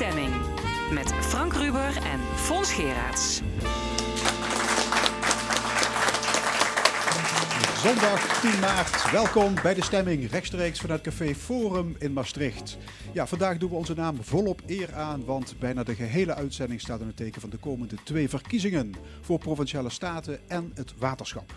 stemming. Met Frank Ruber en Fons Geraerts. Zondag 10 maart. Welkom bij de stemming rechtstreeks vanuit Café Forum in Maastricht. Ja, vandaag doen we onze naam volop eer aan, want bijna de gehele uitzending staat in het teken van de komende twee verkiezingen voor provinciale staten en het waterschap.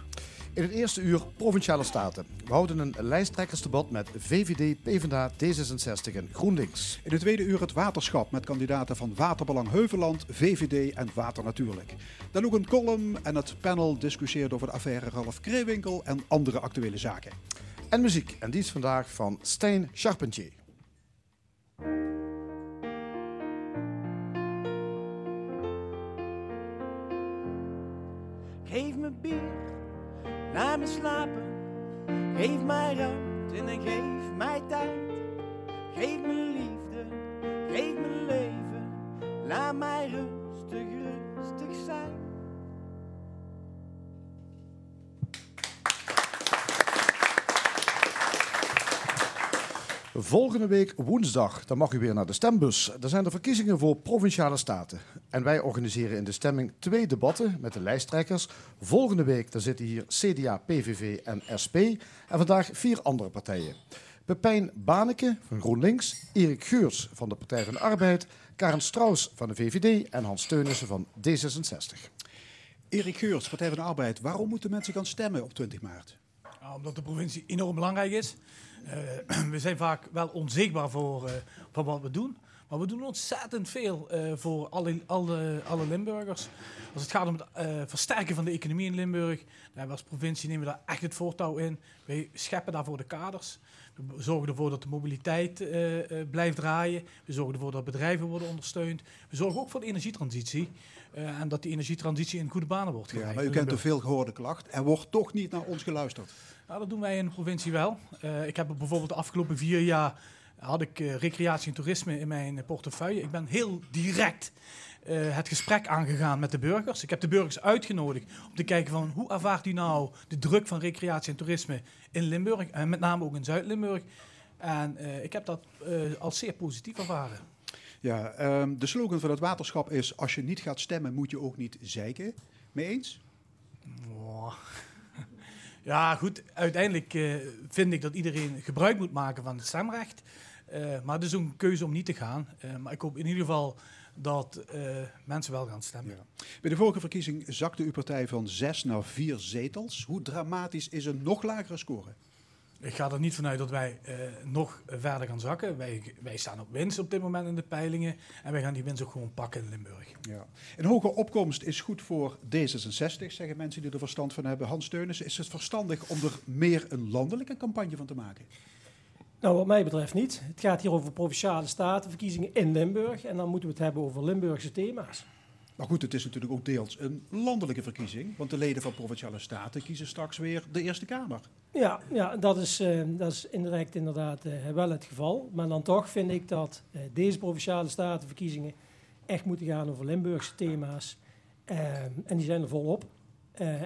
In het eerste uur Provinciale Staten. We houden een lijsttrekkersdebat met VVD, PvdA, D66 en GroenLinks. In het tweede uur het waterschap met kandidaten van Waterbelang Heuveland, VVD en Water Natuurlijk. Dan ook een column en het panel discussieert over de affaire Ralf Kreewinkel en andere actuele zaken. En muziek. En die is vandaag van Stijn Charpentier. Geef me bier, laat me slapen. Geef mij ruimte en geef mij tijd. Geef me liefde, geef me leven. Laat mij rustig, rustig zijn. Volgende week woensdag, dan mag u weer naar de stembus. Er zijn de verkiezingen voor provinciale staten. En wij organiseren in de stemming twee debatten met de lijsttrekkers. Volgende week dan zitten hier CDA, PVV en SP. En vandaag vier andere partijen. Pepijn Baneke van GroenLinks, Erik Geurs van de Partij van de Arbeid, Karen Strauss van de VVD en Hans Teunissen van D66. Erik Geurs, Partij van de Arbeid. Waarom moeten mensen gaan stemmen op 20 maart? Omdat de provincie enorm belangrijk is. Uh, we zijn vaak wel onzichtbaar voor, uh, voor wat we doen. Maar we doen ontzettend veel uh, voor alle, alle, alle Limburgers. Als het gaat om het versterken van de economie in Limburg, we als provincie nemen we daar echt het voortouw in. Wij scheppen daarvoor de kaders. We zorgen ervoor dat de mobiliteit blijft draaien. We zorgen ervoor dat bedrijven worden ondersteund. We zorgen ook voor de energietransitie. en dat die energietransitie in goede banen wordt gebracht. Ja, maar u kent de veel gehoorde klacht. Er wordt toch niet naar ons geluisterd. Nou, dat doen wij in de provincie wel. Uh, ik heb bijvoorbeeld de afgelopen vier jaar had ik uh, recreatie en toerisme in mijn portefeuille. Ik ben heel direct uh, het gesprek aangegaan met de burgers. Ik heb de burgers uitgenodigd om te kijken van hoe ervaart u nou de druk van recreatie en toerisme in Limburg en met name ook in Zuid-Limburg. En ik heb dat als zeer positief ervaren. Ja, um, de slogan van het waterschap is: als je niet gaat stemmen, moet je ook niet zeiken. Mee eens? Wow. Ja, goed. Uiteindelijk uh, vind ik dat iedereen gebruik moet maken van het stemrecht. Uh, maar het is ook een keuze om niet te gaan. Uh, maar ik hoop in ieder geval dat mensen wel gaan stemmen. Ja. Bij de vorige verkiezing zakte uw partij van zes naar vier zetels. Hoe dramatisch is een nog lagere score? Ik ga er niet vanuit dat wij uh, nog verder gaan zakken. Wij, wij staan op winst op dit moment in de peilingen. En wij gaan die winst ook gewoon pakken in Limburg. Ja. Een hoge opkomst is goed voor D66, zeggen mensen die er verstand van hebben. Hans Teunissen, is het verstandig om er meer een landelijke campagne van te maken? Nou, wat mij betreft niet. Het gaat hier over provinciale statenverkiezingen in Limburg. En dan moeten we het hebben over Limburgse thema's. Maar goed, het is natuurlijk ook deels een landelijke verkiezing. Want de leden van provinciale staten kiezen straks weer de Eerste Kamer. Ja, ja dat, is, uh, dat is indirect inderdaad uh, wel het geval. Maar dan toch vind ik dat uh, deze provinciale statenverkiezingen echt moeten gaan over Limburgse thema's. en die zijn er volop.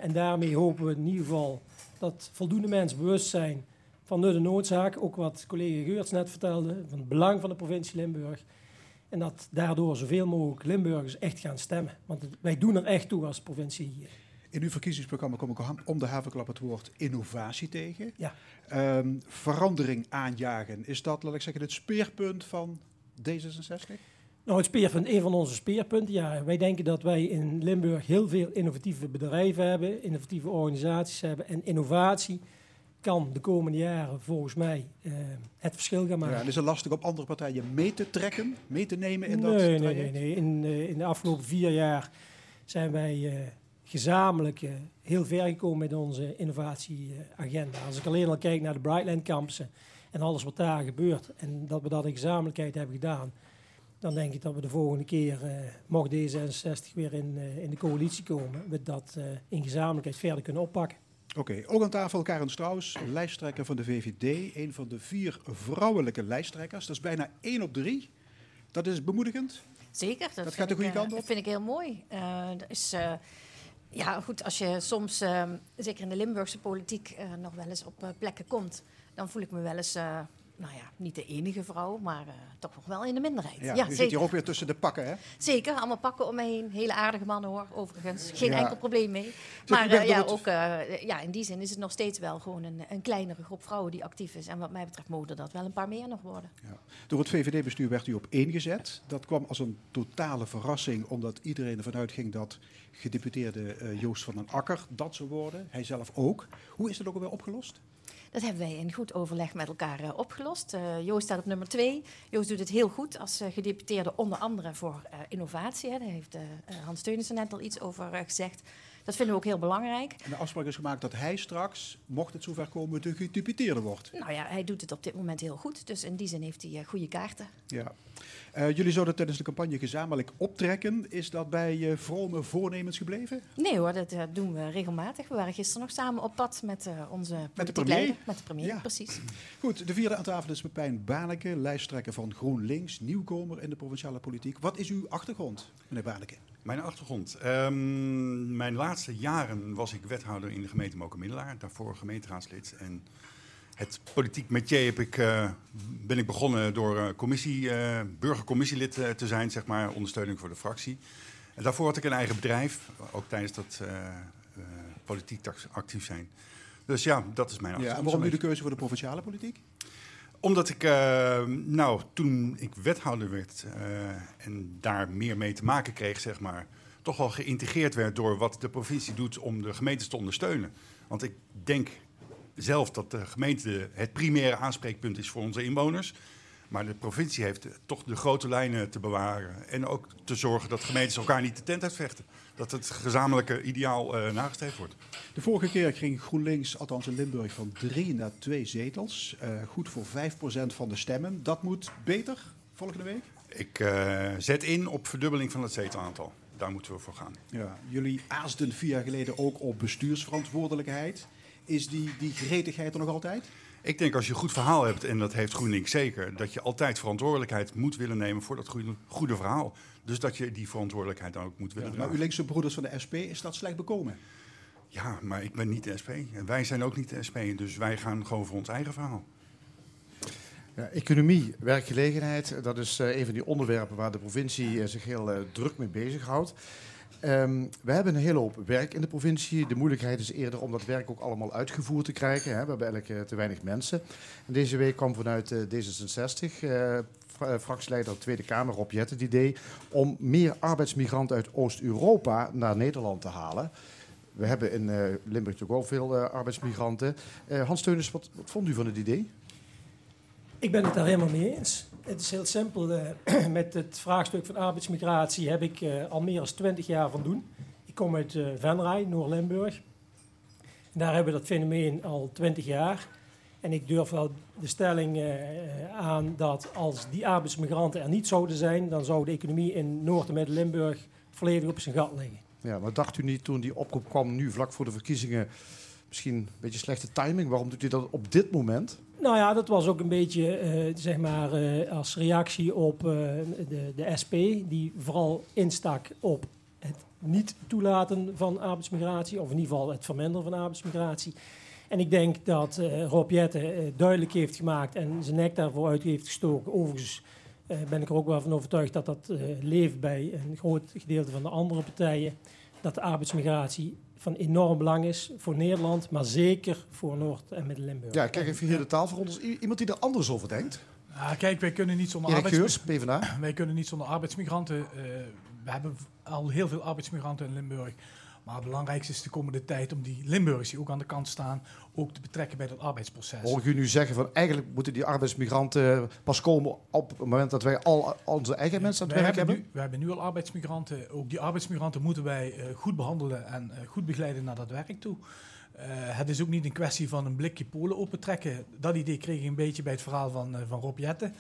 en daarmee hopen we in ieder geval dat voldoende mensen bewust zijn van de noodzaak. Ook wat collega Geurts net vertelde, van het belang van de provincie Limburg. En dat daardoor zoveel mogelijk Limburgers echt gaan stemmen. Want het, wij doen er echt toe als provincie hier. In uw verkiezingsprogramma kom ik om de havenklap het woord innovatie tegen. Ja. Um, verandering aanjagen, is dat, laat ik zeggen, het speerpunt van D66? Nou, het speerpunt, een van onze speerpunten. Ja, wij denken dat wij in Limburg heel veel innovatieve bedrijven hebben, innovatieve organisaties hebben en innovatie kan de komende jaren volgens mij uh, het verschil gaan maken. Ja, en is het lastig om andere partijen mee te trekken, mee te nemen in dat nee, traject? Nee, nee, nee. In, uh, in de afgelopen vier jaar zijn wij uh, gezamenlijk heel ver gekomen met onze innovatieagenda. Als ik alleen al kijk naar de Brightland campussen en alles wat daar gebeurt en dat we dat in gezamenlijkheid hebben gedaan, dan denk ik dat we de volgende keer, mocht D66 weer in, in de coalitie komen, we dat in gezamenlijkheid verder kunnen oppakken. Oké, okay, ook aan tafel Karen Strauss, lijsttrekker van de VVD. Een van de vier vrouwelijke lijsttrekkers. Dat is bijna één op drie. Dat is bemoedigend. Zeker. Dat, dat gaat de goede ik, kant op. Dat vind ik heel mooi. Uh, dat is, uh, ja, goed, als je soms, uh, zeker in de Limburgse politiek, nog wel eens op plekken komt, dan voel ik me wel eens nou ja, niet de enige vrouw, maar eh, toch nog wel in de minderheid. Ja, Ja, u zit hier ook weer tussen de pakken, hè? Zeker, allemaal pakken om me heen. Hele aardige mannen hoor, overigens. Geen Ja. enkel probleem mee. Maar eh, ja, ook, eh, ja, in die zin is het nog steeds wel gewoon een, een kleinere groep vrouwen die actief is. En wat mij betreft mogen dat wel een paar meer nog worden. Door het VVD-bestuur werd u op één gezet. Dat kwam als een totale verrassing, omdat iedereen ervan uitging dat gedeputeerde Joost van den Akker dat zou worden. Hij zelf ook. Hoe is dat ook alweer opgelost? Dat hebben wij in goed overleg met elkaar eh, opgelost. Eh, Joost staat op nummer twee. Joost doet het heel goed als eh, gedeputeerde, onder andere voor innovatie. Daar heeft Hans Teunissen net al iets over gezegd. Dat vinden we ook heel belangrijk. En de afspraak is gemaakt dat hij straks, mocht het zover komen, de wordt. Nou ja, hij doet het op dit moment heel goed. Dus in die zin heeft hij eh, goede kaarten. Ja. Eh, jullie zouden tijdens de campagne gezamenlijk optrekken. Is dat bij eh, vrome voornemens gebleven? Nee hoor, dat doen we regelmatig. We waren gisteren nog samen op pad met onze politiek premier? leider. Met de premier, Ja. precies. Goed, de vierde aan tafel is Pepijn Baneke, lijsttrekker van GroenLinks, nieuwkomer in de provinciale politiek. Wat is uw achtergrond, meneer Baneke? Mijn achtergrond. Ehm, mijn laatste jaren was ik wethouder in de gemeente Mokermiddelaar. Daarvoor gemeenteraadslid. En het politiek métier heb ik, eh, ben ik begonnen door eh, commissie, eh, burgercommissielid te zijn, zeg maar, ondersteuning voor de fractie. En daarvoor had ik een eigen bedrijf, ook tijdens dat politiek actief zijn. Dus ja, dat is mijn Ja, achtergrond. en waarom nu de keuze voor de provinciale politiek? Omdat ik, eh, nou, toen ik wethouder werd eh, en daar meer mee te maken kreeg, zeg maar, toch wel geïntegreerd werd door wat de provincie doet om de gemeentes te ondersteunen. Want ik denk zelf dat de gemeente het primaire aanspreekpunt is voor onze inwoners. Maar de provincie heeft toch de grote lijnen te bewaren. En ook te zorgen dat gemeentes elkaar niet de tent uitvechten. Dat het gezamenlijke ideaal eh, nagestreefd wordt. De vorige keer ging GroenLinks, althans in Limburg, van drie naar twee zetels. Eh, goed voor 5% van de stemmen. Dat moet beter volgende week? Ik eh, zet in op verdubbeling van het zetelaantal. Daar moeten we voor gaan. Ja, jullie aasden vier jaar geleden ook op bestuursverantwoordelijkheid. Is die, die gretigheid er nog altijd? Ik denk als je een goed verhaal hebt, en dat heeft GroenLinks zeker, dat je altijd verantwoordelijkheid moet willen nemen voor dat goede, goede verhaal. Dus dat je die verantwoordelijkheid dan ook moet willen Ja, nou, dragen. uw linkse broeders van de SP, is dat slecht bekomen? Ja, maar ik ben niet de SP. En wij zijn ook niet de SP. Dus wij gaan gewoon voor ons eigen verhaal. Ja, economie, werkgelegenheid, dat is eh, een van die onderwerpen waar de provincie eh, zich heel eh, druk mee bezighoudt. Ehm we hebben een hele hoop werk in de provincie. De moeilijkheid is eerder om dat werk ook allemaal uitgevoerd te krijgen. Hè. We hebben eigenlijk eh, te weinig mensen. En deze week kwam vanuit eh, D66, eh, fra- eh, fractieleider Tweede Kamer Rob Jette het idee om meer arbeidsmigranten uit Oost-Europa naar Nederland te halen. We hebben in eh, Limburg natuurlijk ook veel eh, arbeidsmigranten. Hans Teunis, wat, wat vond u van het idee? Ik ben het daar helemaal mee eens. Het is heel simpel. eh, met het vraagstuk van arbeidsmigratie heb ik eh, al meer dan 20 jaar van doen. Ik kom uit eh Venray, Noord-Limburg. Daar hebben we dat fenomeen al 20 jaar. En ik durf wel de stelling aan dat als die arbeidsmigranten er niet zouden zijn, dan zou de economie in Noord- en Midden-Limburg volledig op zijn gat liggen. Ja, maar dacht u niet toen die oproep kwam, nu vlak voor de verkiezingen, misschien een beetje slechte timing? Waarom doet u dat op dit moment? Nou ja, dat was ook een beetje eh, zeg maar, eh, als reactie op eh, de, de SP, die vooral instak op het niet toelaten van arbeidsmigratie, of in ieder geval het verminderen van arbeidsmigratie. En ik denk dat Rob Jette duidelijk heeft gemaakt en zijn nek daarvoor uit heeft gestoken. Overigens ben ik er ook wel van overtuigd dat dat leeft bij een groot gedeelte van de andere partijen. Dat de arbeidsmigratie van enorm belang is voor Nederland, maar zeker voor Noord- en Midden-Limburg. Ja, kijk even hier de tafel rond. Iemand die er anders over denkt? Ja, kijk, wij kunnen niet zonder, arbeids... Wij kunnen niet zonder arbeidsmigranten. eh, we hebben al heel veel arbeidsmigranten in Limburg. Maar het belangrijkste is de komende tijd om die Limburgers die ook aan de kant staan, ook te betrekken bij dat arbeidsproces. Hoor ik u nu zeggen van eigenlijk moeten die arbeidsmigranten pas komen op het moment dat wij al onze eigen mensen aan het werk hebben? Nu, we hebben nu al arbeidsmigranten. Ook die arbeidsmigranten moeten wij eh, goed behandelen en eh, goed begeleiden naar dat werk toe. Eh, het is ook niet een kwestie van een blikje Polen opentrekken. Dat idee kreeg ik een beetje bij het verhaal van, van Rob Jette.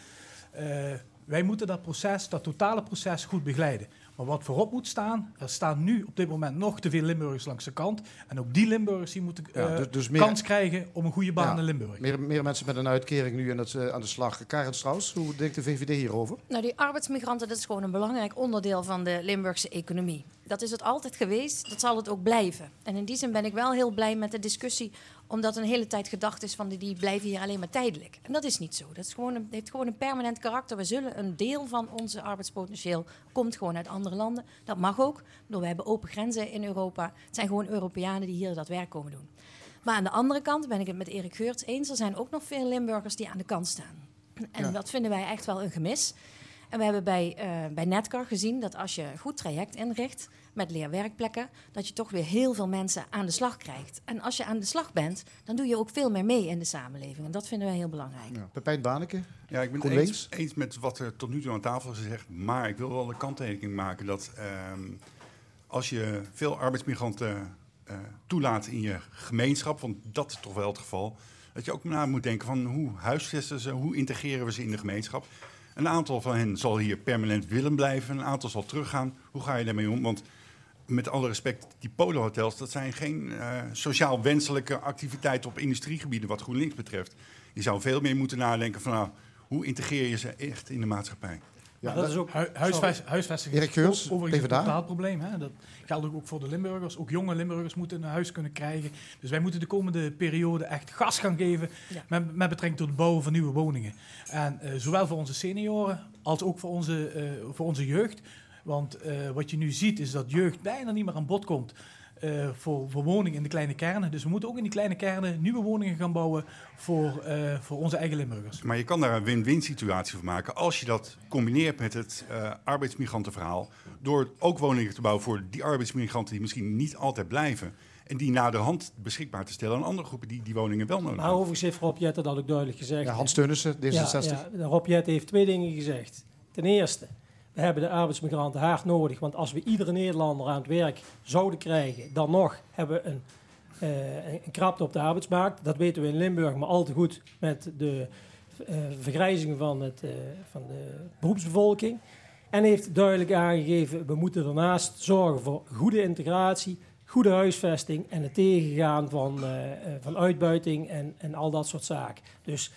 Eh, wij moeten dat proces, dat totale proces, goed begeleiden. Maar wat voorop moet staan, er staan nu op dit moment nog te veel Limburgers langs de kant. En ook die Limburgers die moeten Ja, eh, dus, dus meer, kans krijgen om een goede baan Ja. in Limburg. meer, meer mensen met een uitkering nu en dat ze aan de slag. Karen Strauss, hoe denkt de VVD hierover? Nou, die arbeidsmigranten, dat is gewoon een belangrijk onderdeel van de Limburgse economie. Dat is het altijd geweest, dat zal het ook blijven. En in die zin ben ik wel heel blij met de discussie, omdat een hele tijd gedacht is van die, die blijven hier alleen maar tijdelijk. En dat is niet zo. Dat is gewoon een, heeft gewoon een permanent karakter. We zullen een deel van onze arbeidspotentieel komt gewoon uit andere landen. Dat mag ook. Bedoel, we hebben open grenzen in Europa. Het zijn gewoon Europeanen die hier dat werk komen doen. Maar aan de andere kant ben ik het met Erik Geurts eens. Er zijn ook nog veel Limburgers die aan de kant staan. En Ja. dat vinden wij echt wel een gemis. En we hebben bij, eh, bij Netcar gezien dat als je een goed traject inricht met leerwerkplekken, dat je toch weer heel veel mensen aan de slag krijgt. En als je aan de slag bent, dan doe je ook veel meer mee in de samenleving. En dat vinden wij heel belangrijk. Ja. Pepijn Baneke. Ja, ik ben het eens, eens met wat er tot nu toe aan tafel is gezegd. Maar ik wil wel de kanttekening maken dat ehm, als je veel arbeidsmigranten eh, toelaat in je gemeenschap, want dat is toch wel het geval, dat je ook na moet denken van hoe huisvesten ze, hoe integreren we ze in de gemeenschap. Een aantal van hen zal hier permanent willen blijven, een aantal zal teruggaan. Hoe ga je daarmee om? Want met alle respect, die polohotels, dat zijn geen eh, sociaal wenselijke activiteiten op industriegebieden wat GroenLinks betreft. Je zou veel meer moeten nadenken van nou, hoe integreer je ze echt in de maatschappij? Ja, dat is ook... Hu- huisves- huisvesting Erik overigens een totaal probleem. Hè? Dat geldt ook voor de Limburgers. Ook jonge Limburgers moeten een huis kunnen krijgen. Dus wij moeten de komende periode echt gas gaan geven Ja. met, met betrekking tot het bouwen van nieuwe woningen. En eh, zowel voor onze senioren als ook voor onze, eh, voor onze jeugd. Want eh, wat je nu ziet is dat jeugd bijna niet meer aan bod komt. eh, voor, voor woningen in de kleine kernen. Dus we moeten ook in die kleine kernen nieuwe woningen gaan bouwen voor, eh, voor onze eigen Limburgers. Maar je kan daar een win-win situatie van maken als je dat combineert met het eh, arbeidsmigrantenverhaal. Door ook woningen te bouwen voor die arbeidsmigranten die misschien niet altijd blijven. En die na de hand beschikbaar te stellen aan andere groepen die die woningen wel nodig Maar hebben. overigens heeft Rob Jetten dat ook duidelijk gezegd. Ja, Hans Teunissen, D66. Ja, ja, Rob Jetten heeft twee dingen gezegd. Ten eerste, we hebben de arbeidsmigranten hard nodig. Want als we iedere Nederlander aan het werk zouden krijgen, dan nog hebben we een, eh, een krapte op de arbeidsmarkt. Dat weten we in Limburg maar al te goed met de eh, vergrijzing van, het, eh, van de beroepsbevolking. En heeft duidelijk aangegeven, we moeten daarnaast zorgen voor goede integratie, goede huisvesting en het tegengaan van, van uitbuiting en, en al dat soort zaken. Dus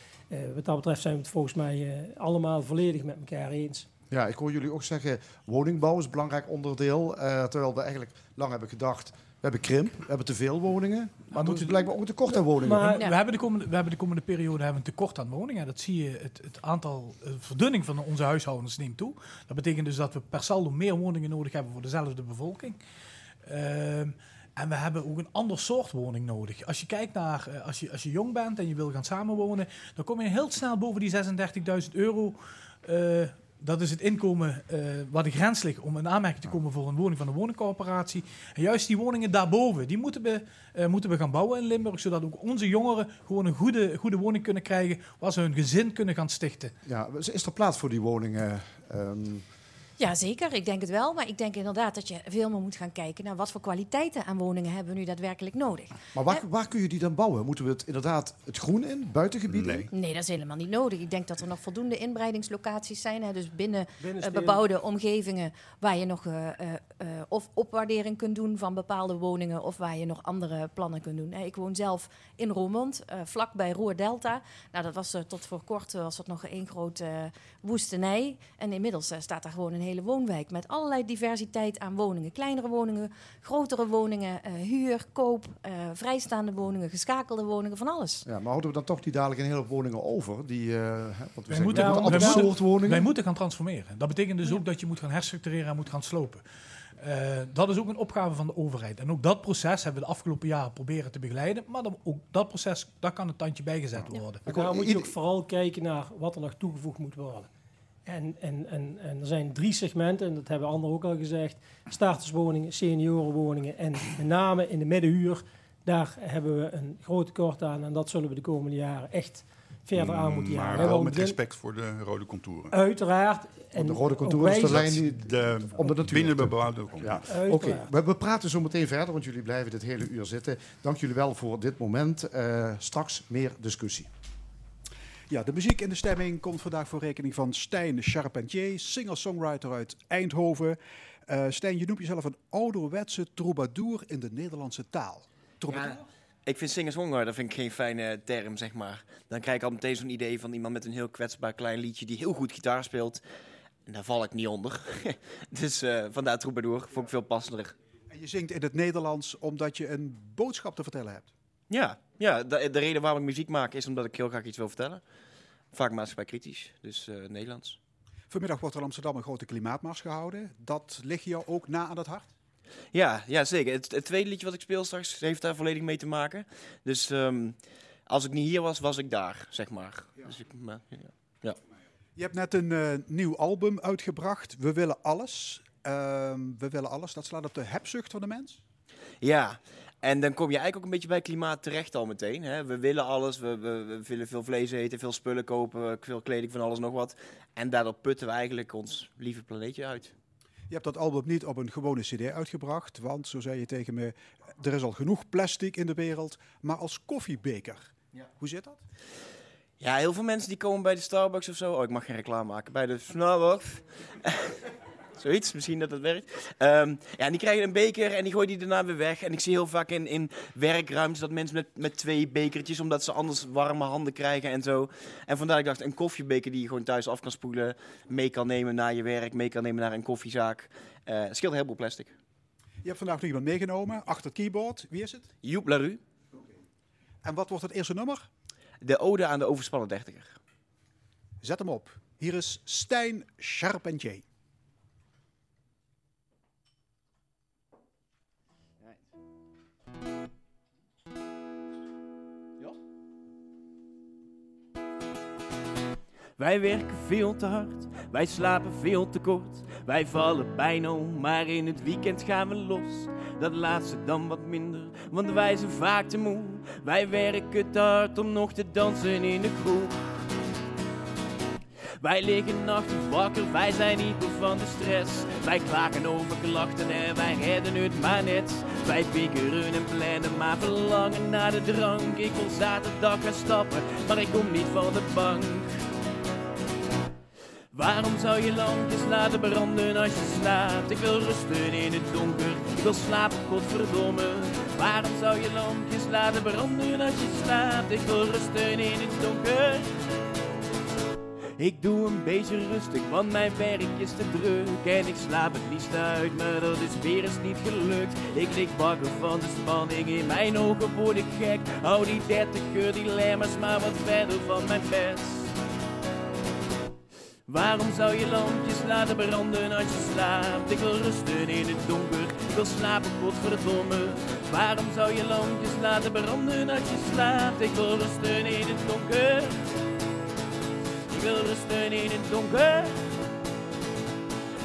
wat dat betreft zijn we het volgens mij allemaal volledig met elkaar eens. Ja, ik hoor jullie ook zeggen, woningbouw is een belangrijk onderdeel. eh, terwijl we eigenlijk lang hebben gedacht, we hebben krimp, we hebben te veel woningen. Maar moeten- blijkbaar ook een tekort aan woningen. Maar- We, hebben de komende, we hebben de komende periode hebben we een tekort aan woningen. Dat zie je, het, het aantal eh, verdunning van onze huishoudens neemt toe. Dat betekent dus dat we per saldo meer woningen nodig hebben voor dezelfde bevolking. Ehm, en we hebben ook een ander soort woning nodig. Als je kijkt naar, eh, als, je, als je jong bent en je wil gaan samenwonen, dan kom je heel snel boven die 36.000 euro. Eh, dat is het inkomen eh, waar de grens ligt om in aanmerking te komen voor een woning van een woningcorporatie. En juist die woningen daarboven, die moeten we, eh, moeten we gaan bouwen in Limburg, zodat ook onze jongeren gewoon een goede, goede woning kunnen krijgen, waar ze hun gezin kunnen gaan stichten. Ja, is er plaats voor die woningen? Ehm, Ja, zeker. Ik denk het wel. Maar ik denk inderdaad dat je veel meer moet gaan kijken naar wat voor kwaliteiten aan woningen hebben we nu daadwerkelijk nodig. maar waar, waar kun je die dan bouwen? Moeten we het inderdaad het groen in, buitengebieden? Nee. Nee, dat is helemaal niet nodig. Ik denk dat er nog voldoende inbreidingslocaties zijn. Hè, dus binnen eh, bebouwde omgevingen waar je nog eh, eh, eh, of opwaardering kunt doen van bepaalde woningen of waar je nog andere plannen kunt doen. Ik woon zelf in Roermond, eh vlak bij Roer Delta. Nou, dat was er tot voor kort was dat nog één grote woestenij. En inmiddels staat daar gewoon een hele woonwijk met allerlei diversiteit aan woningen. Kleinere woningen, grotere woningen, eh, huur, koop, eh, vrijstaande woningen, geschakelde woningen, van alles. Ja, maar houden we dan toch niet dadelijk een hele hoop woningen over? Die, eh, hè, want we Wij zeggen, moeten- wij woningen. Wij moeten gaan transformeren. Dat betekent dus ook dat je moet gaan herstructureren en moet gaan slopen. Eh, dat is ook een opgave van de overheid. En ook dat proces hebben we de afgelopen jaren proberen te begeleiden. Maar dan, ook dat proces, daar kan een tandje bijgezet worden. Maar daar moet je ook vooral kijken naar wat er nog toegevoegd moet worden. En, en, en, en er zijn drie segmenten, en dat hebben anderen ook al gezegd. Starterswoningen, seniorenwoningen en met name in de middenhuur. Daar hebben we een groot tekort aan en dat zullen we de komende jaren echt verder aan moeten jagen. Maar We wel hebben met respect voor de rode contouren. Uiteraard. Want de rode contouren is de lijn die... De Om de natuur binnen te- bebouwde kom. Ja, oké. We, we praten zo meteen verder, want jullie blijven dit hele uur zitten. Dank jullie wel voor dit moment. Eh, straks meer discussie. Ja, de muziek in de stemming komt vandaag voor rekening van Stijn Charpentier, singer-songwriter uit Eindhoven. Eh Stijn, je noemt jezelf een ouderwetse troubadour in de Nederlandse taal. Troubadour? Ja, ik vind singer-songwriter vind ik geen fijne term, zeg maar. Dan krijg ik al meteen zo'n idee van iemand met een heel kwetsbaar klein liedje die heel goed gitaar speelt. En daar val ik niet onder. dus eh, vandaar Troubadour, vond ik veel passender. En je zingt in het Nederlands omdat je een boodschap te vertellen hebt. Ja, ja de, de reden waarom ik muziek maak is omdat ik heel graag iets wil vertellen. Vaak maatschappij kritisch, dus eh, Nederlands. Vanmiddag wordt er in Amsterdam een grote klimaatmars gehouden. Dat ligt jou ook na aan het hart? Ja, ja zeker. Het, het tweede liedje wat ik speel straks heeft daar volledig mee te maken. Dus ehm, als ik niet hier was, was ik daar, zeg maar. Dus ik, maar, ja. ja. Je hebt net een eh, nieuw album uitgebracht. We willen alles. Ehm, we willen alles. Dat slaat op de hebzucht van de mens. Ja, en dan kom je eigenlijk ook een beetje bij klimaat terecht al meteen. Hè? We willen alles, we, we, we willen veel vlees eten, veel spullen kopen, veel kleding, van alles nog wat. En daardoor putten we eigenlijk ons lieve planeetje uit. Je hebt dat album niet op een gewone cd uitgebracht, want zo zei je tegen me, er is al genoeg plastic in de wereld, maar als koffiebeker. Ja. Hoe zit dat? Ja, heel veel mensen die komen bij de Starbucks of zo. Oh, ik mag geen reclame maken. Bij de Starbucks. Zoiets, misschien dat het werkt. Ehm, ja, en die krijgen een beker en die gooien die daarna weer weg. En ik zie heel vaak in, in werkruimtes dat mensen met, met twee bekertjes, omdat ze anders warme handen krijgen en zo. En vandaar ik dacht, een koffiebeker die je gewoon thuis af kan spoelen, mee kan nemen naar je werk, mee kan nemen naar een koffiezaak. Uh, scheelt een heleboel plastic. Je hebt vandaag nog iemand meegenomen, achter het keyboard. Wie is het? Joep Larue. En wat wordt het eerste nummer? De ode aan de overspannen dertiger. Zet hem op. Hier is Stijn Charpentier. Wij werken veel te hard, wij slapen veel te kort. Wij vallen bijna om, maar in het weekend gaan we los. Dat laatste dan wat minder, want wij zijn vaak te moe. Wij werken te hard om nog te dansen in de kroeg. Wij liggen nachten wakker, wij zijn niet van de stress. Wij klagen over klachten en wij redden het maar net. Wij piekeren en plannen, maar verlangen naar de drank. Ik wil zaterdag gaan stappen, maar ik kom niet van de bank. Waarom zou je lampjes laten branden als je slaapt? Ik wil rusten in het donker, ik wil slapen, godverdomme. Waarom zou je lampjes laten branden als je slaapt? Ik wil rusten in het donker. Ik doe een beetje rustig, want mijn werk is te druk. En ik slaap het liefst uit, maar dat is weer eens niet gelukt. Ik lig bakken van de spanning, in mijn ogen word ik gek. Hou die dertiger, die lemmers maar wat verder van mijn bed. Waarom zou je lampjes laten branden als je slaapt? Ik wil rusten in het donker, ik wil slapen, godverdomme. Waarom zou je lampjes laten branden als je slaapt? Ik wil rusten in het donker. Ik wil rusten in het donker.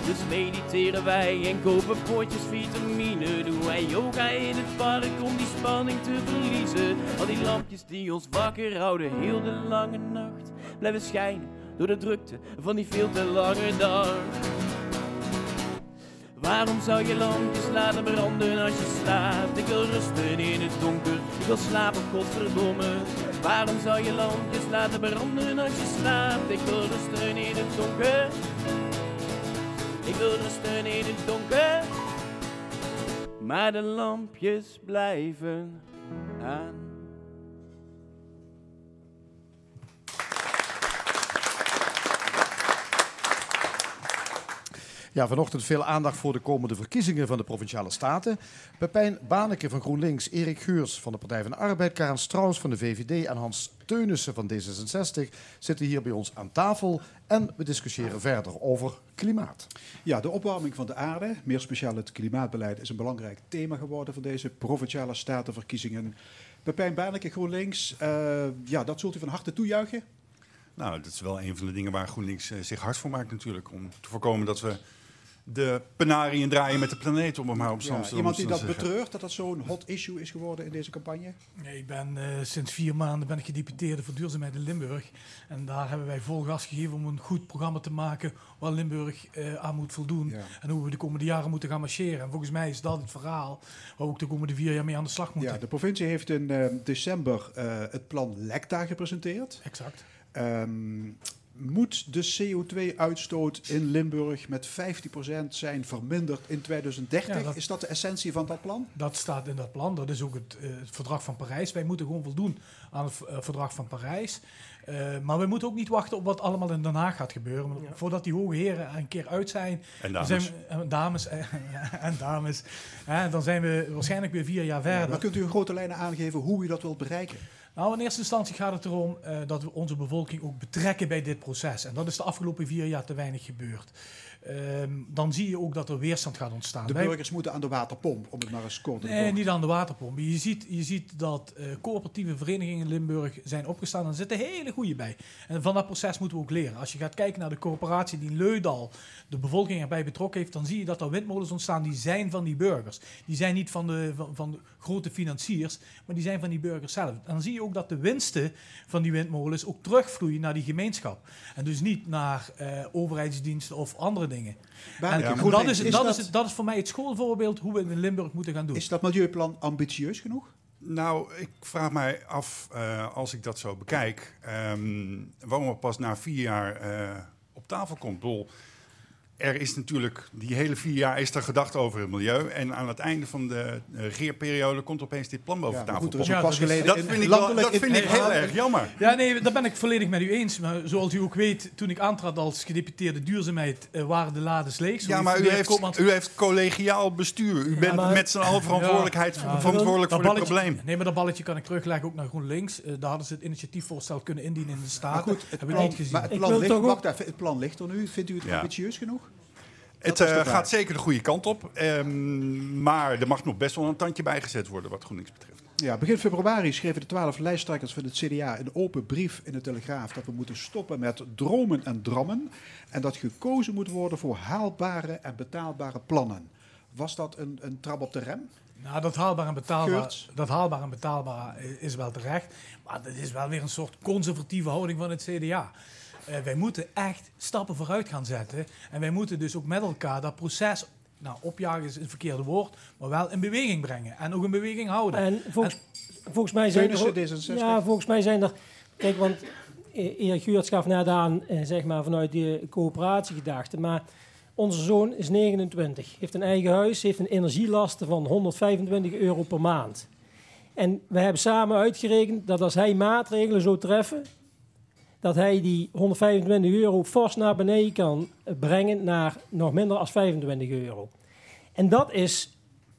Dus mediteren wij en kopen potjes vitamine. Doen wij yoga in het park om die spanning te verliezen. Al die lampjes die ons wakker houden heel de lange nacht. Blijven schijnen door de drukte van die veel te lange dag. Waarom zou je lampjes laten branden als je slaapt? Ik wil rusten in het donker, ik wil slapen, godverdomme. Waarom zou je lampjes laten branden als je slaapt? Ik wil rusten in het donker. Ik wil rusten in het donker. Maar de lampjes blijven aan. Ja, vanochtend veel aandacht voor de komende verkiezingen van de Provinciale Staten. Pepijn Baneke van GroenLinks, Erik Geurs van de Partij van de Arbeid, Karen Strauss van de VVD en Hans Teunissen van D66 zitten hier bij ons aan tafel. En we discussiëren verder over klimaat. Ja, de opwarming van de aarde, meer speciaal het klimaatbeleid, is een belangrijk thema geworden van deze Provinciale Statenverkiezingen. Pepijn Baneke, GroenLinks, uh, ja, dat zult u van harte toejuichen? Nou, dat is wel een van de dingen waar GroenLinks uh, zich hard voor maakt natuurlijk. Om te voorkomen dat we de penariën draaien met de planeet, om het maar op ja, Iemand die dat betreurt, dat dat zo'n hot issue is geworden in deze campagne? Nee, ik ben uh, sinds vier maanden ben ik gedeputeerde voor duurzaamheid in Limburg. En daar hebben wij vol gas gegeven om een goed programma te maken waar Limburg uh, aan moet voldoen. Ja. En hoe we de komende jaren moeten gaan marcheren. En volgens mij is dat het verhaal waar we ook de komende vier jaar mee aan de slag moeten. Ja, de provincie heeft in uh, december het plan LECTA gepresenteerd. Exact. Um, moet de CO2-uitstoot in Limburg met 15% zijn verminderd in 2030? Ja, dat, is dat de essentie van dat plan? Dat staat in dat plan. Dat is ook het, uh, het verdrag van Parijs. Wij moeten gewoon voldoen aan het uh, verdrag van Parijs. Eh, maar we moeten ook niet wachten op wat allemaal in Den Haag gaat gebeuren. Ja. Voordat die hoge heren een keer uit zijn, En dames. zijn we, eh, dames eh, en dames, hè, dan zijn we waarschijnlijk weer vier jaar verder. Maar kunt u in grote lijnen aangeven hoe u dat wilt bereiken? Nou, in eerste instantie gaat het erom eh, dat we onze bevolking ook betrekken bij dit proces. En dat is de afgelopen vier jaar te weinig gebeurd. Ehm, dan zie je ook dat er weerstand gaat ontstaan. De Wij- burgers moeten aan de waterpomp, om het maar eens kort te Nee, niet aan de waterpomp. Je ziet, je ziet dat eh, coöperatieve verenigingen in Limburg zijn opgestaan. En er zitten hele goede bij. En van dat proces moeten we ook leren. Als je gaat kijken naar de coöperatie die in Leudal de bevolking erbij betrokken heeft, dan zie je dat er windmolens ontstaan die zijn van die burgers. Die zijn niet van de, van, van de grote financiers, maar die zijn van die burgers zelf. En dan zie je ook dat de winsten van die windmolens ook terugvloeien naar die gemeenschap. En dus niet naar eh, overheidsdiensten of andere dingen. Dat, is, dat, dat, is, dat is voor mij het schoolvoorbeeld hoe we het in Limburg moeten gaan doen. is dat milieuplan ambitieus genoeg? Nou, ik vraag mij af, eh, als ik dat zo bekijk, ehm, waarom het pas na vier jaar eh, op tafel komt. Ik bedoel, er is natuurlijk, die hele vier jaar is er gedacht over het milieu. En aan het einde van de eh, regeerperiode komt opeens dit plan boven Ja, maar tafel. goed, er is Ja, pas geleden dat in vind ik, wel, dat vind in- ik heel erg jammer. Ja, nee, daar ben ik volledig met u eens. Maar zoals u ook weet, toen ik aantrad als gedeputeerde duurzaamheid, eh, waren de lades leeg. Zo Ja, maar u heeft, Koopmans- u heeft collegiaal bestuur. U bent maar- met z'n allen verantwoordelijkheid, Ja. verantwoordelijk voor het probleem. Nee, maar dat balletje kan ik terugleggen ook naar GroenLinks. Eh, daar hadden ze het initiatiefvoorstel kunnen indienen in de Maar Staten. goed, het Hebben we plan, niet gezien. maar het plan, ligt, wacht even, het plan ligt er nu. Vindt u het Ja. ambitieus genoeg? Het eh, gaat zeker de goede kant op. ehm, maar er mag nog best wel een tandje bijgezet worden wat GroenLinks betreft. Ja, begin februari schreven de twaalf lijsttrekkers van het CDA een open brief in de Telegraaf dat we moeten stoppen met dromen en drammen en dat gekozen moet worden voor haalbare en betaalbare plannen. Was dat een, een trap op de rem? Nou, dat haalbaar en betaalbaar, dat haalbaar en betaalbaar is wel terecht. Maar dat is wel weer een soort conservatieve houding van het CDA. Eh, wij moeten echt stappen vooruit gaan zetten. En wij moeten dus ook met elkaar dat proces, nou opjagen is het verkeerde woord, maar wel in beweging brengen. En ook in beweging houden. En volgens, volgens mij zijn er... Teunissen, ook- D66? Ja, volgens mij zijn er... Kijk, want eh, Erik Geurts gaf net aan, eh, zeg maar, vanuit die coöperatiegedachte. Maar onze zoon is 29, heeft een eigen huis, heeft een energielasten van 125 euro per maand. En we hebben samen uitgerekend dat als hij maatregelen zou treffen, dat hij die 125 euro fors naar beneden kan brengen naar nog minder dan 25 euro. En dat is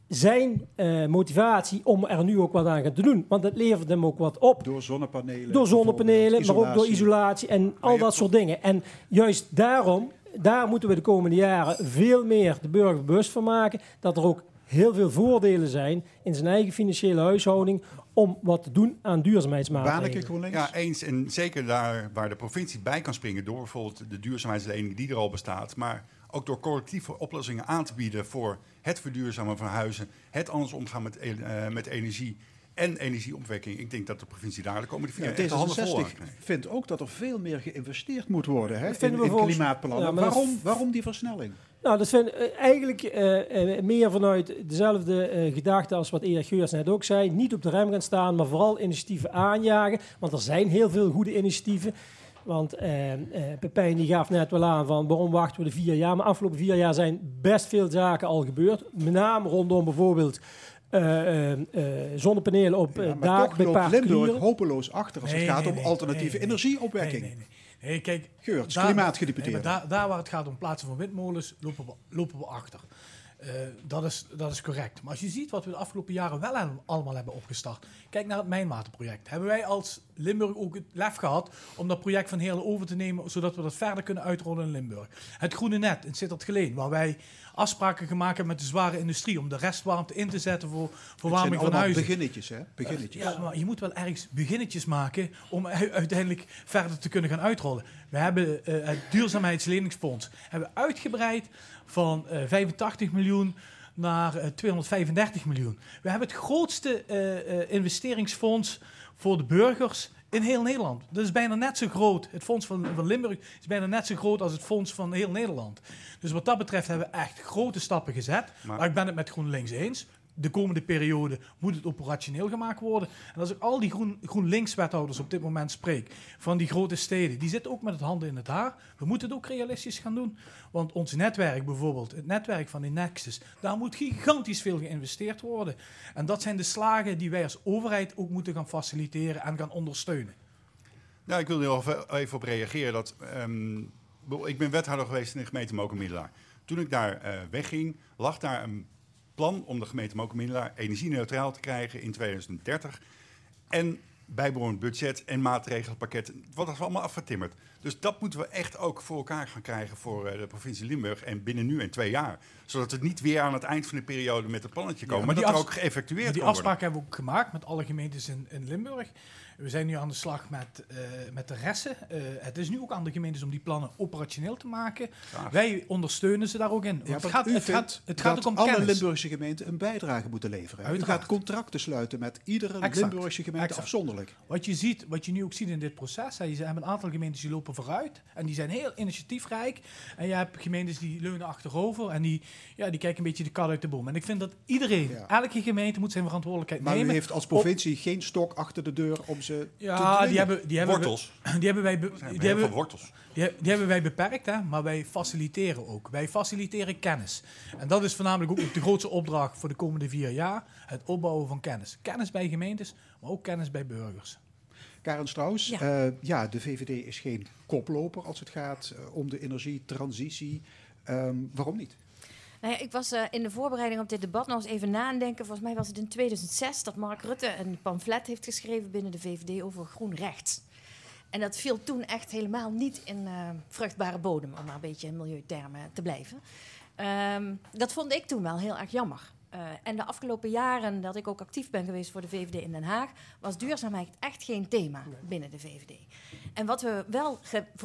zijn eh, motivatie om er nu ook wat aan te doen. Want het levert hem ook wat op. Door zonnepanelen. Door zonnepanelen, maar ook door isolatie en al dat soort dingen. En juist daarom, daar moeten we de komende jaren veel meer de burger bewust van maken. Dat er ook heel veel voordelen zijn in zijn eigen financiële huishouding om wat te doen aan duurzaamheidsmaatregelen. Ja, eens. En zeker daar waar de provincie bij kan springen door bijvoorbeeld de duurzaamheidslening die er al bestaat. Maar ook door collectieve oplossingen aan te bieden voor het verduurzamen van huizen. Het anders omgaan met, eh, met energie en energieopwekking. Ik denk dat de provincie daar de komende vier Ja, jaar echt de handen vol aan D66 krijgt. vindt ook dat er veel meer geïnvesteerd moet worden hè, in, we in klimaatplannen. Ja, waarom, waarom die versnelling? Nou, dat vind ik eigenlijk eh, eh, meer vanuit dezelfde eh, gedachte als wat Erik Geurs net ook zei. Niet op de rem gaan staan, maar vooral initiatieven aanjagen. Want er zijn heel veel goede initiatieven. Want eh, eh, Pepijn die gaf net wel aan van waarom wachten we de vier jaar. Maar afgelopen vier jaar zijn best veel zaken al gebeurd. Met name rondom bijvoorbeeld eh, eh, zonnepanelen op Ja, toch bij loopt Limburg hopeloos achter als Nee, het gaat nee, om nee, alternatieve energieopwekking. Nee, kijk, Geurts, daar- klimaatgedeputeerde. daar, daar waar het gaat om plaatsen van windmolens, lopen we, lopen we achter. Dat, is, dat is correct. Maar als je ziet wat we de afgelopen jaren wel al- allemaal hebben opgestart. Kijk naar het Mijnwaterproject. Hebben wij als Limburg ook het lef gehad om dat project van Heerlen over te nemen, zodat we dat verder kunnen uitrollen in Limburg. Het Groene Net in Sittard Geleen, waar wij afspraken gemaakt hebben met de zware industrie om de restwarmte in te zetten voor Het verwarming van huizen. beginnetjes, hè? Beginnetjes. Ja, maar je moet wel ergens beginnetjes maken om uiteindelijk verder te kunnen gaan uitrollen. We hebben eh, het duurzaamheidsleningsfonds hebben uitgebreid van eh, 85 miljoen naar eh, 235 miljoen. We hebben het grootste eh, eh, investeringsfonds voor de burgers in heel Nederland. Dat is bijna net zo groot. Het fonds van, van Limburg is bijna net zo groot als het fonds van heel Nederland. Dus wat dat betreft hebben we echt grote stappen gezet. Maar- Maar ik ben het met GroenLinks eens. De komende periode moet het operationeel gemaakt worden. En als ik al die groen, GroenLinks-wethouders op dit moment spreek, van die grote steden, die zitten ook met het handen in het haar. We moeten het ook realistisch gaan doen. Want ons netwerk bijvoorbeeld, het netwerk van die Nexus, daar moet gigantisch veel geïnvesteerd worden. En dat zijn de slagen die wij als overheid ook moeten gaan faciliteren en gaan ondersteunen. Nou, ik wil er even, op reageren. Dat, ehm, ik ben wethouder geweest in de gemeente Mokermiddelaar. Toen ik daar eh, wegging, lag daar een plan om de gemeente Mokermiddelaar energie-neutraal te krijgen in 2030. En bijbehorend budget en maatregelenpakket. Wat is allemaal afgetimmerd. Dus dat moeten we echt ook voor elkaar gaan krijgen voor eh, de provincie Limburg. En binnen nu en twee jaar. Zodat we niet weer aan het eind van de periode met het plannetje komen. maar dat er ook geëffectueerd Maar die worden. afspraak hebben we ook gemaakt met alle gemeentes in, in Limburg. We zijn nu aan de slag met, eh, met de resten. Eh, het is nu ook aan de gemeentes om die plannen operationeel te maken. Graag. Wij ondersteunen ze daar ook in. Want het gaat, u het gaat, het gaat ook om alle kennis. Limburgse gemeenten een bijdrage moeten leveren. hè? U Uiteraard. gaat contracten sluiten met iedere Exact. Limburgse gemeente Exact. afzonderlijk. Wat je, ziet, wat je nu ook ziet in dit proces, hè, je hebben een aantal gemeentes die lopen vooruit en die zijn heel initiatiefrijk. En je hebt gemeentes die leunen achterover en die, ja, die kijken een beetje de kat uit de boom. En ik vind dat iedereen, Ja. elke gemeente moet zijn verantwoordelijkheid Maar u nemen. heeft als provincie geen stok achter de deur om ze Ja, die hebben, die hebben, we- Wortels. die hebben wij, be- die hebben, wortels. Die, die hebben wij beperkt, hè, maar wij faciliteren ook. Wij faciliteren kennis. En dat is voornamelijk ook de grootste opdracht voor de komende vier jaar. Het opbouwen van kennis. Kennis bij gemeentes, maar ook kennis bij burgers. Karen Strauss, Ja. ja. ja, de VVD is geen koploper als het gaat eh, om de energietransitie. Ehm, waarom niet? Nou ja, ik was eh, in de voorbereiding op dit debat nog eens even nadenken. Volgens mij was het in 2006 dat Mark Rutte een pamflet heeft geschreven binnen de VVD over groen rechts. En dat viel toen echt helemaal niet in eh, vruchtbare bodem, om maar een beetje in milieutermen te blijven. Ehm, dat vond ik toen wel heel erg jammer. Eh, en de afgelopen jaren dat ik ook actief ben geweest voor de VVD in Den Haag, was duurzaamheid echt geen thema binnen de VVD. En wat we wel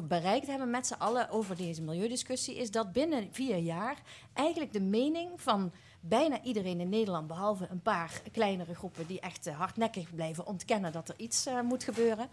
bereikt hebben met z'n allen over deze milieudiscussie, is dat binnen vier jaar eigenlijk de mening van bijna iedereen in Nederland, behalve een paar kleinere groepen die echt eh, hardnekkig blijven ontkennen dat er iets eh, moet gebeuren,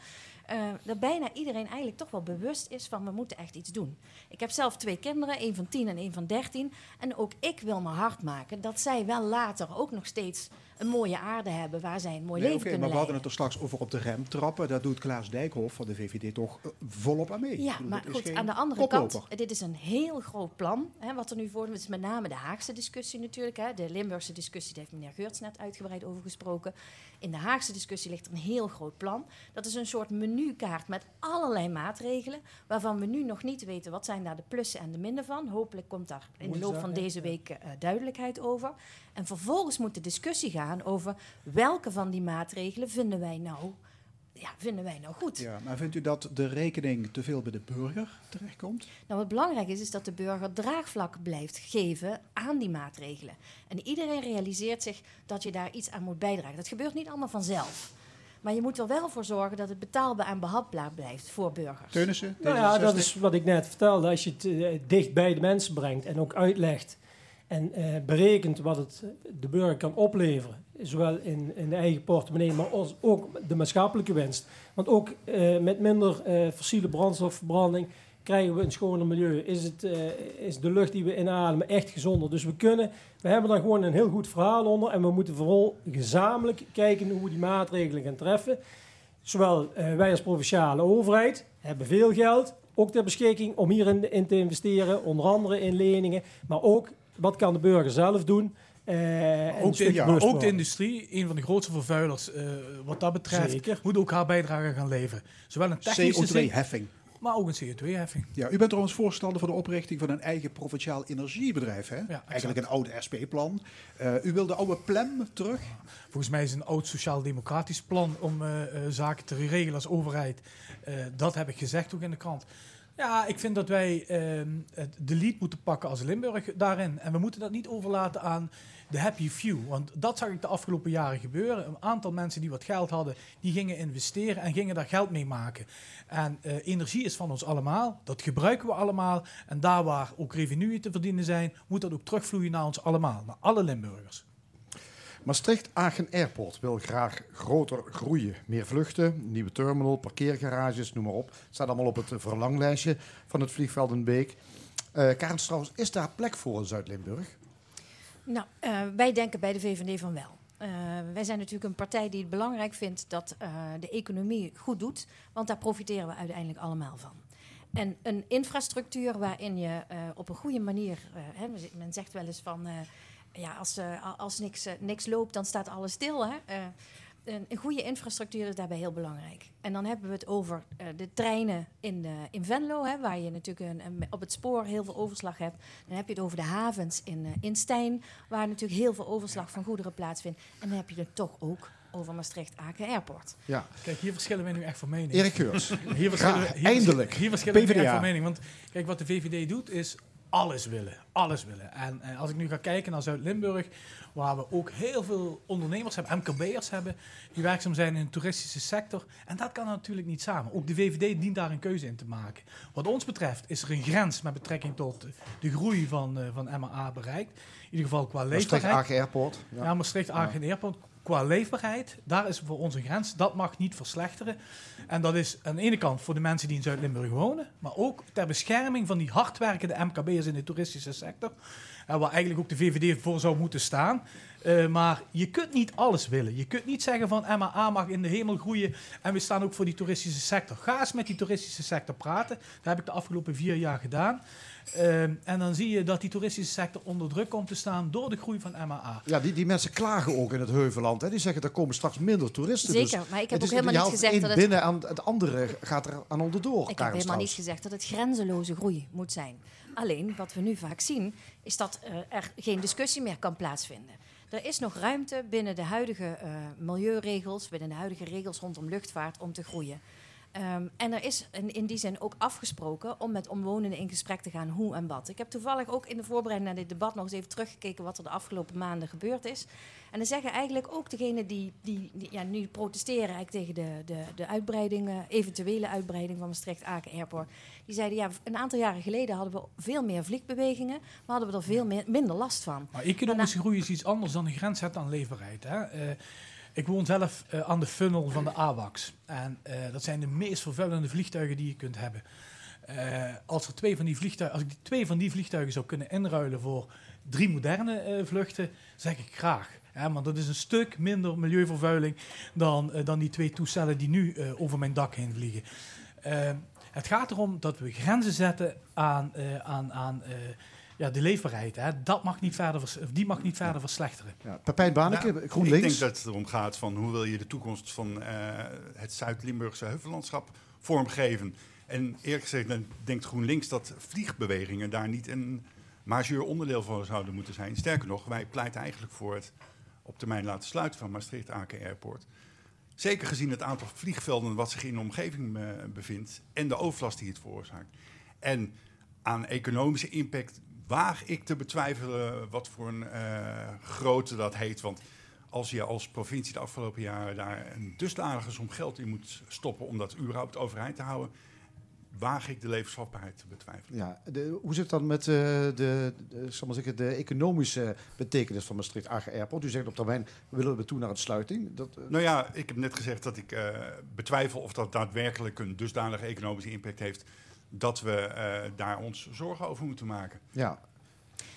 eh, dat bijna iedereen eigenlijk toch wel bewust is van we moeten echt iets doen. Ik heb zelf twee kinderen, één van 10 en één van 13. En ook ik wil me hard maken dat zij wel later ook nog steeds een mooie aarde hebben waar zij een mooi Nee, leven kunnen maar we hadden leiden. het er straks over op de rem trappen. Daar doet Klaas Dijkhoff van de VVD toch eh, volop aan mee. Ja, bedoel, maar goed, aan de andere koploper. kant, dit is een heel groot plan. Hè, wat er nu voor is met name de Haagse discussie natuurlijk. Hè. De Limburgse discussie, daar heeft meneer Geurts net uitgebreid over gesproken. In de Haagse discussie ligt er een heel groot plan. Dat is een soort menukaart met allerlei maatregelen, waarvan we nu nog niet weten wat zijn daar de plussen en de minnen van. Hopelijk komt daar in de loop van deze week eh, duidelijkheid over. En vervolgens moet de discussie gaan over welke van die maatregelen vinden wij nou, ja, vinden wij nou goed. Ja, maar vindt u dat de rekening te veel bij de burger terechtkomt? Nou, wat belangrijk is, is dat de burger draagvlak blijft geven aan die maatregelen. En iedereen realiseert zich dat je daar iets aan moet bijdragen. Dat gebeurt niet allemaal vanzelf. Maar je moet er wel voor zorgen dat het betaalbaar en behapbaar blijft voor burgers. Teunissen? Nou ja, dat D66? is wat ik net vertelde. Als je het eh, dicht bij de mensen brengt en ook uitlegt en eh, berekent wat het de burger kan opleveren, zowel in, in de eigen portemonnee, maar als, ook de maatschappelijke winst. Want ook eh, met minder eh, fossiele brandstofverbranding krijgen we een schoner milieu. Is, het, eh, is de lucht die we inademen echt gezonder? Dus we kunnen, we hebben daar gewoon een heel goed verhaal onder en we moeten vooral gezamenlijk kijken hoe we die maatregelen gaan treffen. Zowel eh, wij als provinciale overheid hebben veel geld, ook ter beschikking om hierin in te investeren, onder andere in leningen, maar ook wat kan de burger zelf doen. eh, Ook de, ja, ook de industrie, een van de grootste vervuilers wat dat betreft, Zeker. moet ook haar bijdrage gaan leveren. Zowel een technische zin, CO2-heffing. Maar ook een CO2-heffing. Ja, u bent trouwens voorstander van de oprichting van een eigen provinciaal energiebedrijf. Hè? exact. Eigenlijk een oude SP-plan. Eh, u wil de oude plem terug. Volgens mij is een oud sociaal-democratisch plan om eh, eh, zaken te regelen als overheid. Dat heb ik gezegd ook in de krant. Ja, ik vind dat wij ehm, de lead moeten pakken als Limburg daarin. En we moeten dat niet overlaten aan de happy few. Want dat zag ik de afgelopen jaren gebeuren. Een aantal mensen die wat geld hadden, die gingen investeren en gingen daar geld mee maken. En eh, energie is van ons allemaal. Dat gebruiken we allemaal. En daar waar ook revenue te verdienen zijn, moet dat ook terugvloeien naar ons allemaal. Naar alle Limburgers. Maastricht-Aachen Airport wil graag groter groeien. Meer vluchten, nieuwe terminal, parkeergarages, noem maar op. Het staat allemaal op het verlanglijstje van het vliegveld in Beek. Eh Karen is daar plek voor in Zuid-Limburg? Nou, eh, wij denken bij de VVD van wel. Eh, wij zijn natuurlijk een partij die het belangrijk vindt dat eh, de economie goed doet, want daar profiteren we uiteindelijk allemaal van. En een infrastructuur waarin je op een goede manier, hè, men zegt wel eens van, ja, als, als niks, niks loopt, dan staat alles stil. Hè? Een, een goede infrastructuur is daarbij heel belangrijk. En dan hebben we het over eh, de treinen in, eh, in Venlo, hè, waar je natuurlijk een, een- op het spoor heel veel overslag hebt. Dan heb je het over de havens in, eh, in Stijn, waar natuurlijk heel veel overslag van goederen plaatsvindt. En dan heb je het toch ook over Maastricht-Aken Airport. Ja, Kijk, hier verschillen wij nu echt van mening. Erik Geurs. Hier verschillen, hier eindelijk. Hier verschillen we echt van mening. Want kijk, wat de VVD doet is alles willen. Alles willen. En als ik nu ga kijken naar Zuid-Limburg, waar we ook heel veel ondernemers hebben, MKB'ers hebben, die werkzaam zijn in de toeristische sector. En dat kan natuurlijk niet samen. Ook de VVD dient daar een keuze in te maken. Wat ons betreft is er een grens met betrekking tot de groei van, eh, van MAA bereikt. In ieder geval qua Maastricht leefbaarheid. Aken Airport. Ja. Ja, Maastricht, Aken Airport. Qua leefbaarheid, daar is voor ons een grens. Dat mag niet verslechteren. En dat is aan de ene kant voor de mensen die in Zuid-Limburg wonen, maar ook ter bescherming van die hardwerkende MKB'ers in de toeristische sector. En waar eigenlijk ook de VVD voor zou moeten staan. Eh, maar je kunt niet alles willen. Je kunt niet zeggen van MAA mag in de hemel groeien en we staan ook voor die toeristische sector. Ga eens met die toeristische sector praten. Dat heb ik de afgelopen vier jaar gedaan. Ehm, en dan zie je dat die toeristische sector onder druk komt te staan door de groei van MAA. Ja, die, die mensen klagen ook in het Heuveland. Hè. Die zeggen er komen straks minder toeristen. dus Zeker, maar ik heb ook helemaal niet gezegd dat het binnen aan het andere gaat er aan onderdoor. Ik heb helemaal niet gezegd dat het grenzeloze groei moet zijn. Alleen wat we nu vaak zien, is dat eh, er geen discussie meer kan plaatsvinden. Er is nog ruimte binnen de huidige eh, milieuregels, binnen de huidige regels rondom luchtvaart om te groeien. Ehm, en er is in, in die zin ook afgesproken om met omwonenden in gesprek te gaan hoe en wat. Ik heb toevallig ook in de voorbereiding naar dit debat nog eens even teruggekeken wat er de afgelopen maanden gebeurd is. En dan zeggen eigenlijk ook degenen die, die, die ja, nu protesteren eigenlijk tegen de, de, de uitbreiding, eventuele uitbreiding van Maastricht-Aken Airport. Die zeiden ja, een aantal jaren geleden hadden we veel meer vliegbewegingen, maar hadden we er veel meer, minder last van. Maar economische groei is iets anders dan een grens zetten aan leefbaarheid. Hè? Eh, ik woon zelf eh, aan de funnel van de AWACS. En eh, dat zijn de meest vervuilende vliegtuigen die je kunt hebben. Eh, als, er twee van die vliegtuigen, als ik twee van die vliegtuigen zou kunnen inruilen voor drie moderne vluchten, zeg ik graag. Hè, want dat is een stuk minder milieuvervuiling dan, dan die twee toestellen die nu over mijn dak heen vliegen. Het gaat erom dat we grenzen zetten aan, aan, aan ja, de leefbaarheid. Hè. Dat mag niet verder vers- of die mag niet verder verslechteren. Ja, Pepijn Baneke, Nou, GroenLinks. Ik denk dat het erom gaat van hoe wil je de toekomst van eh, het Zuid-Limburgse heuvellandschap vormgeven. En eerlijk gezegd dan denkt GroenLinks dat vliegbewegingen daar niet een majeur onderdeel van zouden moeten zijn. Sterker nog, wij pleiten eigenlijk voor het op termijn laten sluiten van Maastricht-Aken Airport. Zeker gezien het aantal vliegvelden wat zich in de omgeving eh, bevindt en de overlast die het veroorzaakt. En aan economische impact waag ik te betwijfelen wat voor een eh, grootte dat heet. Want als je als provincie de afgelopen jaren daar een dusdanige som geld in moet stoppen om dat überhaupt overeind te houden, waag ik de levensvatbaarheid te betwijfelen. Ja, de, hoe zit het dan met eh, de, de, zal maar zeggen, de economische betekenis van Maastricht Agen Airport? U zegt op termijn willen we toe naar een sluiting. Dat, eh, Nou ja, ik heb net gezegd dat ik eh, betwijfel of dat daadwerkelijk een dusdanige economische impact heeft dat we eh, daar ons zorgen over moeten maken. ja.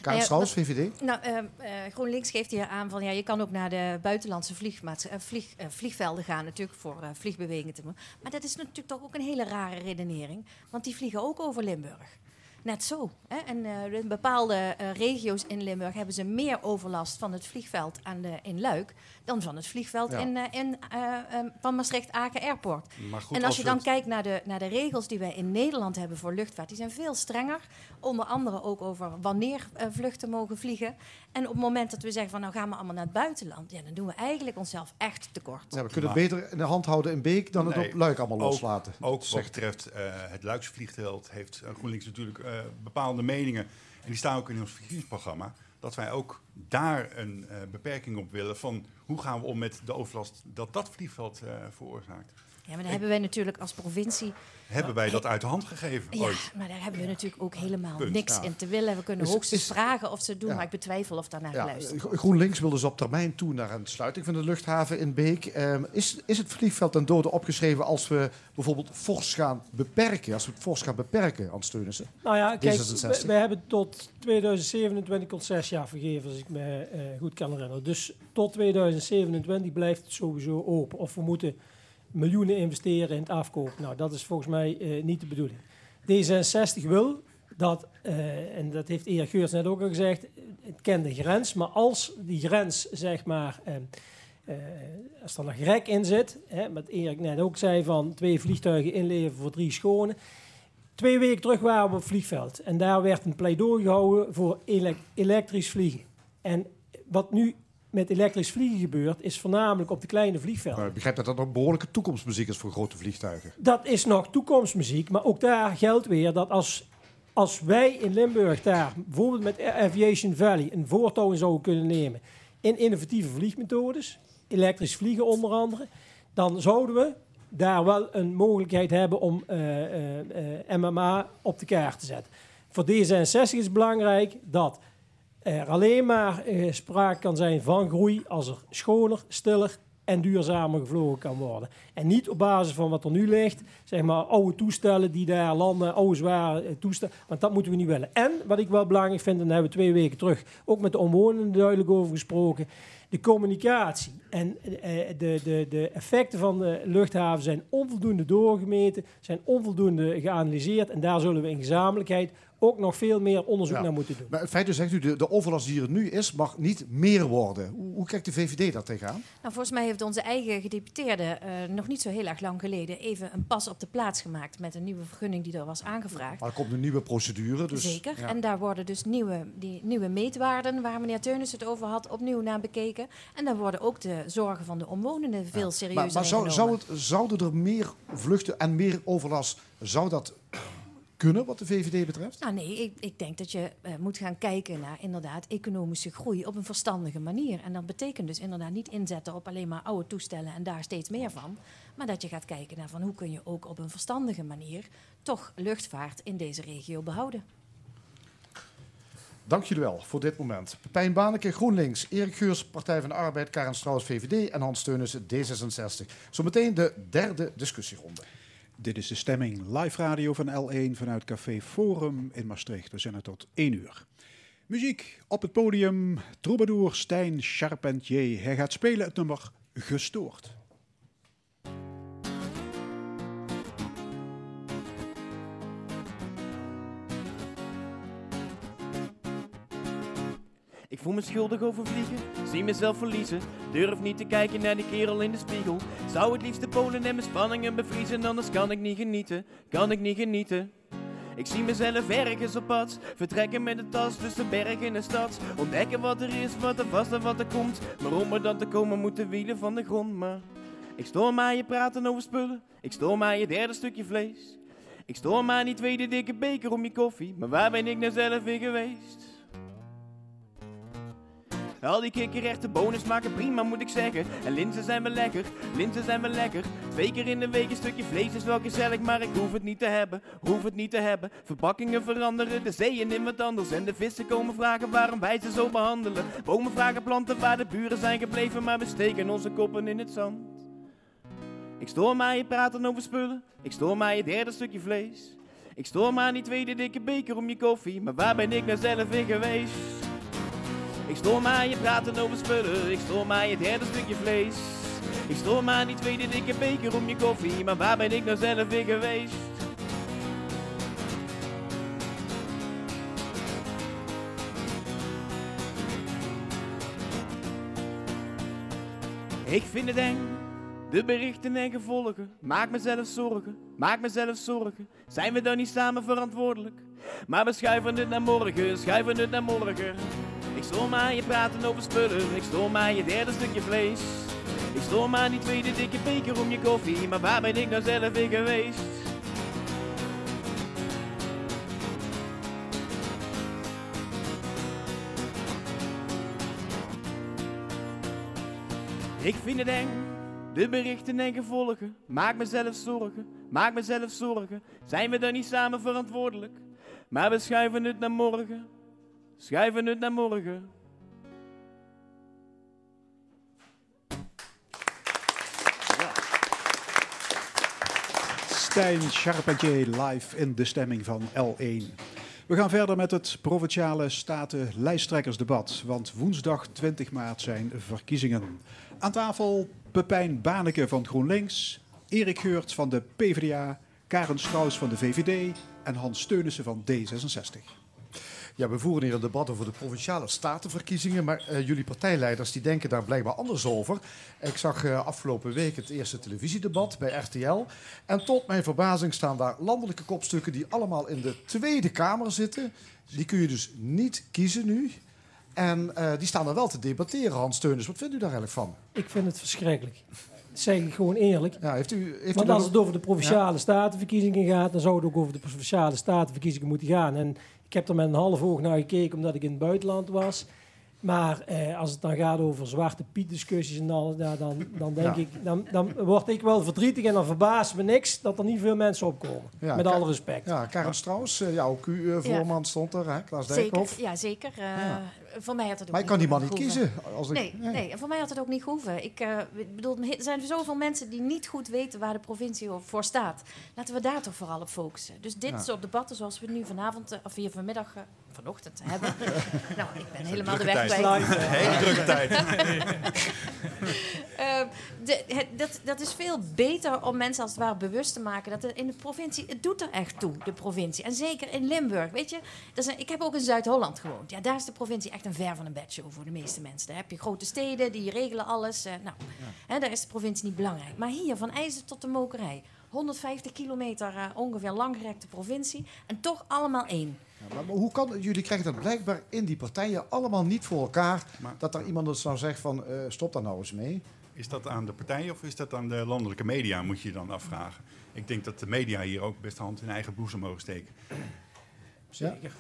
Nou ja, Strauss, VVD? Nou, ehm, eh, GroenLinks geeft hier aan van ja, je kan ook naar de buitenlandse eh, vlieg, eh, vliegvelden gaan, natuurlijk voor eh, vliegbewegingen te doen. Maar dat is natuurlijk toch ook een hele rare redenering, want die vliegen ook over Limburg. Net zo. Hè? En eh, in bepaalde eh, regio's in Limburg hebben ze meer overlast van het vliegveld aan de, in Luik dan van het vliegveld Ja. in, eh, in, eh, eh, van Maastricht-Aken Airport. Goed, en als je dan het- kijkt naar de, naar de regels die wij in Nederland hebben voor luchtvaart, die zijn veel strenger. Onder andere ook over wanneer eh, vluchten mogen vliegen. En op het moment dat we zeggen van nou gaan we allemaal naar het buitenland, ja, dan doen we eigenlijk onszelf echt tekort. Ja, we kunnen Maar- het beter in de hand houden in Beek dan het op Luik allemaal ook- loslaten. Ook wat Zegt- betreft eh, het Luikse vliegveld heeft eh, GroenLinks natuurlijk eh, bepaalde meningen. En die staan ook in ons verkiezingsprogramma. Dat wij ook daar een eh, beperking op willen van hoe gaan we om met de overlast dat dat vliegveld eh, veroorzaakt. Ja, maar daar hebben wij natuurlijk als provincie. Hebben wij dat uit de hand gegeven Ja, ooit? maar daar hebben we natuurlijk ook helemaal Punt. niks Ja. in te willen. We kunnen Is- hoogstens is- vragen of ze het doen, Ja. maar ik betwijfel of daarnaar Ja, geluisterd Gro- GroenLinks wil dus op termijn toe naar een sluiting van de luchthaven in Beek. Ehm, is, is het vliegveld ten dode opgeschreven als we bijvoorbeeld fors gaan beperken? Als we het fors gaan beperken, Hans Teunissen? Nou ja, kijk, D66. we, we hebben tot 2027 concessiejaar vergeven, als ik me eh, goed kan herinneren. Dus tot 2027 blijft het sowieso open. Of we moeten miljoenen investeren in het afkopen. Nou, dat is volgens mij eh, niet de bedoeling. D66 wil dat, eh, en dat heeft Erik Geurs net ook al gezegd, het kent de grens. Maar als die grens, zeg maar, eh, als er een rek in zit, hè, wat Erik net ook zei van twee vliegtuigen inleveren voor drie schone. Twee weken terug waren we op het vliegveld en daar werd een pleidooi gehouden voor elek- elektrisch vliegen. En wat nu met elektrisch vliegen gebeurt, is voornamelijk op de kleine vliegvelden. Ik begrijp dat dat een behoorlijke toekomstmuziek is voor grote vliegtuigen. Dat is nog toekomstmuziek, maar ook daar geldt weer dat als, als wij in Limburg daar bijvoorbeeld met Aviation Valley een voortouw in zouden kunnen nemen in innovatieve vliegmethodes, elektrisch vliegen onder andere, dan zouden we daar wel een mogelijkheid hebben om eh, eh, eh, MMA op de kaart te zetten. Voor D66 is het belangrijk dat er alleen maar eh, sprake kan zijn van groei als er schoner, stiller en duurzamer gevlogen kan worden. En niet op basis van wat er nu ligt, zeg maar oude toestellen die daar landen, oude zware eh, toestellen, want dat moeten we niet willen. En wat ik wel belangrijk vind, en daar hebben we twee weken terug ook met de omwonenden duidelijk over gesproken, de communicatie en eh, de, de, de effecten van de luchthaven zijn onvoldoende doorgemeten, zijn onvoldoende geanalyseerd en daar zullen we in gezamenlijkheid ook nog veel meer onderzoek Ja. naar moeten doen. Maar in feite zegt u, de, de overlast die er nu is, mag niet meer worden. Hoe, hoe kijkt de VVD daar tegenaan? Nou, volgens mij heeft onze eigen gedeputeerde eh, nog niet zo heel erg lang geleden even een pas op de plaats gemaakt met een nieuwe vergunning die er was aangevraagd. Maar er komt een nieuwe procedure. Dus, Zeker. ja. En daar worden dus nieuwe, die nieuwe meetwaarden, waar meneer Teunis het over had, opnieuw naar bekeken. En daar worden ook de zorgen van de omwonenden veel serieuzer Maar, maar zou, zou het, zouden er meer vluchten en meer overlast, zou dat kunnen wat de VVD betreft? Nou nee, ik, ik denk dat je eh, moet gaan kijken naar inderdaad economische groei op een verstandige manier. En dat betekent dus inderdaad niet inzetten op alleen maar oude toestellen en daar steeds meer van. Maar dat je gaat kijken naar van hoe kun je ook op een verstandige manier toch luchtvaart in deze regio behouden. Dank jullie wel voor dit moment. Pepijn Baneke, GroenLinks, Erik Geurs, Partij van de Arbeid, Karen Strauss, VVD en Hans Teunissen, D66. Zometeen de derde discussieronde. Dit is de stemming live radio van L1 vanuit Café Forum in Maastricht. We zijn er tot 1 uur. Muziek op het podium. Troubadour Stijn Charpentier. Hij gaat spelen het nummer Gestoord. Voel me schuldig over vliegen, zie mezelf verliezen. Durf niet te kijken naar die kerel in de spiegel. Zou het liefst de polen en mijn spanningen bevriezen, anders kan ik niet genieten, kan ik niet genieten. Ik zie mezelf ergens op pad, vertrekken met een tas tussen bergen en stad. Ontdekken wat er is, wat er vast en wat er komt. Maar om er dan te komen moeten wielen van de grond. Maar ik stoor mij je praten over spullen, ik stoor mij je derde stukje vlees. Ik stoor mij die tweede dikke beker om je koffie, maar waar ben ik nou zelf weer geweest? Al die kikkerrechten bonus maken prima moet ik zeggen. En linzen zijn wel lekker, linzen zijn wel lekker. Twee keer in de week een stukje vlees is wel gezellig Maar ik hoef het niet te hebben, hoef het niet te hebben. Verpakkingen veranderen, de zeeën in wat anders. En de vissen komen vragen waarom wij ze zo behandelen. Bomen vragen planten waar de buren zijn gebleven Maar we steken onze koppen in het zand. Ik stoor mij je praten over spullen Ik stoor mij je derde stukje vlees. Ik stoor mij aan die tweede dikke beker om je koffie Maar waar ben ik nou zelf weer geweest? Ik stoor mij je praten over spullen, ik stoor mij het derde stukje vlees. Ik stoor mij die tweede dikke beker om je koffie, maar waar ben ik nou zelf weer geweest? Ik vind het eng, de berichten en gevolgen. Maak mezelf zorgen, maak mezelf zorgen. Zijn we dan niet samen verantwoordelijk? Maar we schuiven het naar morgen, schuiven het naar morgen. Ik stoor mij je praten over spullen, ik stoor mij je derde stukje vlees. Ik stoor mij die tweede dikke beker om je koffie, maar waar ben ik nou zelf weer geweest? Ik vind het eng, de berichten en gevolgen. Maak mezelf zorgen, maak mezelf zorgen. Zijn we dan niet samen verantwoordelijk? Maar we schuiven het naar morgen, schuiven het naar morgen. Stijn Charpentier live in de stemming van L1. We gaan verder met het Provinciale Staten lijsttrekkersdebat. Want woensdag 20 maart zijn verkiezingen. Aan tafel Pepijn Baneke van GroenLinks, Erik Geurt van de PvdA, Karen Strauss van de VVD en Hans Steunissen van D66. Ja, we voeren hier een debat over de provinciale statenverkiezingen. Maar eh, jullie partijleiders die denken daar blijkbaar anders over. Ik zag eh, afgelopen week het eerste televisiedebat bij RTL. En tot mijn verbazing staan daar landelijke kopstukken die allemaal in de Tweede Kamer zitten. Die kun je dus niet kiezen nu. En eh, die staan er wel te debatteren, Hans Teunus. Wat vindt u daar eigenlijk van? Ik vind het verschrikkelijk. Dat zeg ik gewoon eerlijk. Ja, heeft u, heeft Want als het over de provinciale statenverkiezingen gaat, dan zou het ook over de provinciale statenverkiezingen moeten gaan. En ik heb er met een half oog naar gekeken omdat ik in het buitenland was. Maar eh, als het dan gaat over zwarte piet discussies en al, ja, dan, dan denk Ja. ik, dan, dan word ik wel verdrietig en dan verbaast me niks dat er niet veel mensen opkomen. Ja, met alle respect. Ja, Karen Strauss, eh, ja, ook uw eh, voorman stond er, hè? Klaas Zeker, Dijkhoff. ja, zeker. Eh, Ja. Voor mij had het ook Maar ik kan die man niet kiezen. Als ik, Nee, nee, en voor mij had het ook niet gehoeven. Ik eh, ik bedoel, er zijn zoveel mensen die niet goed weten waar de provincie voor staat. Laten we daar toch vooral op focussen. Dus dit Ja. soort debatten zoals we nu vanavond, of hier vanmiddag, vanochtend hebben. nou, ik ben helemaal de weg kwijt. Hele drukke tijd. Eh, de, het- dat, dat is veel beter om mensen als het ware bewust te maken dat het in de provincie, het doet er echt toe, de provincie. En zeker in Limburg, weet je. Dat is een- ik heb ook in Zuid-Holland gewoond. Ja, daar is de provincie echt een ver van een bedshow voor de meeste mensen. Daar heb je grote steden, die regelen alles. eh, nou, hè, daar is de provincie niet belangrijk. Maar hier, van IJzer tot de Mokerij, 150 kilometer eh, ongeveer langgerekte provincie. En toch allemaal één. Ja, maar, maar hoe kan jullie krijgen dat blijkbaar in die partijen allemaal niet voor elkaar Maar- dat er iemand nou zegt van eh, stop daar nou eens mee. Is dat aan de partijen of is dat aan de landelijke media, moet je je dan afvragen. Ik denk dat de media hier ook best de hand in eigen boezem mogen steken. Zeker.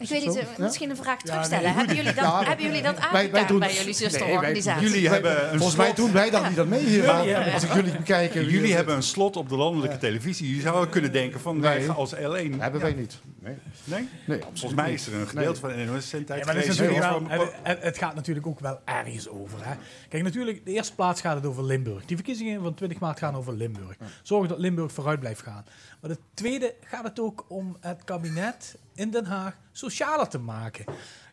Ik weet niet, eh, Ja? misschien een vraag nee, terugstellen. hebben, jullie dat, Ja, hebben jullie dat wij- wij aangekaart doen- bij jullie Nee, zusterorganisatie? Jullie Wij- hebben een Volgens mij doen wij dan niet aan mee hier. maar als ik jullie bekijk. Jullie hebben een slot op de landelijke televisie. Je zou kunnen denken van wij Nee. gaan als L1. Hebben wij niet. Nee, Nee? nee Volgens mij is er een gedeelte van de NOS-zendtijd Ja, maar dat is geweest natuurlijk wel, over- het, gaat natuurlijk ook wel ergens over. Hè. Kijk, natuurlijk, in de eerste plaats gaat het over Limburg. Die verkiezingen van 20 maart gaan over Limburg. Zorgen dat Limburg vooruit blijft gaan. Maar de tweede gaat het ook om het kabinet in Den Haag socialer te maken.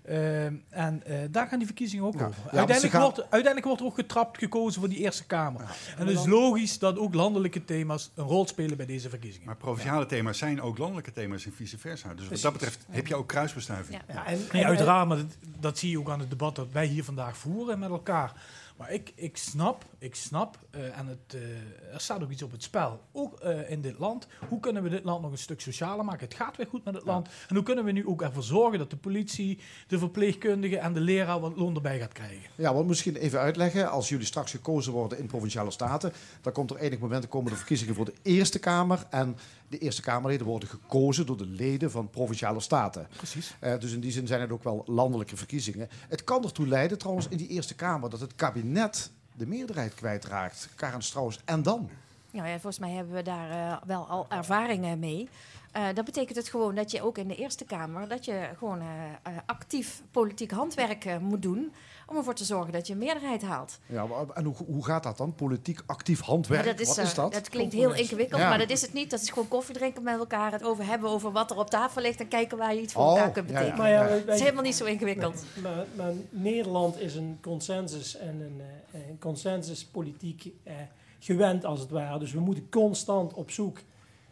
Ehm, en eh, daar gaan die verkiezingen ook Ja. over. Ja, uiteindelijk, gaan- wordt, uiteindelijk wordt er ook getrapt gekozen voor die Eerste Kamer. En het is logisch dat ook landelijke thema's een rol spelen bij deze verkiezingen. Maar provinciale thema's zijn ook landelijke thema's en vice versa. Dus wat dat betreft heb je ook kruisbestuiving. Ja. Ja, en, Nee, en- uiteraard, maar dat, dat zie je ook aan het debat dat wij hier vandaag voeren met elkaar. Maar ik, ik snap, ik snap, eh, en het, eh, er staat ook iets op het spel, ook eh, in dit land. Hoe kunnen we dit land nog een stuk socialer maken? Het gaat weer goed met het land. En hoe kunnen we nu ook ervoor zorgen dat de politie, de verpleegkundige en de leraar wat loon erbij gaat krijgen? Ja, want misschien even uitleggen. Als jullie straks gekozen worden in provinciale staten, dan komt er enig moment komen de verkiezingen voor de Eerste Kamer. En de Eerste Kamerleden worden gekozen door de leden van provinciale staten. Precies. Eh, dus in die zin zijn het ook wel landelijke verkiezingen. Het kan ertoe leiden trouwens in die Eerste Kamer dat het kabinet de meerderheid kwijtraakt. Karen Strauss. En dan? Nou ja, volgens mij hebben we daar eh, wel al ervaringen mee. Eh, dat betekent het gewoon dat je ook in de Eerste Kamer... dat je gewoon actief politiek handwerk moet doen... om ervoor te zorgen dat je een meerderheid haalt. Ja, maar- en hoe, hoe gaat dat dan? Politiek actief handwerk? Maar dat is, Wat is eh, dat? klinkt heel ingewikkeld, Ja. maar dat is het niet. Dat is gewoon koffie drinken met elkaar, het over hebben over wat er op tafel ligt... en kijken waar je iets voor Oh, elkaar kunt ja, ja. betekenen. maar ja, Ja. wij- Het is helemaal niet zo ingewikkeld. Maar, maar Nederland is een consensus en een, eh, een consensuspolitiek eh, gewend als het ware. Dus we moeten constant op zoek.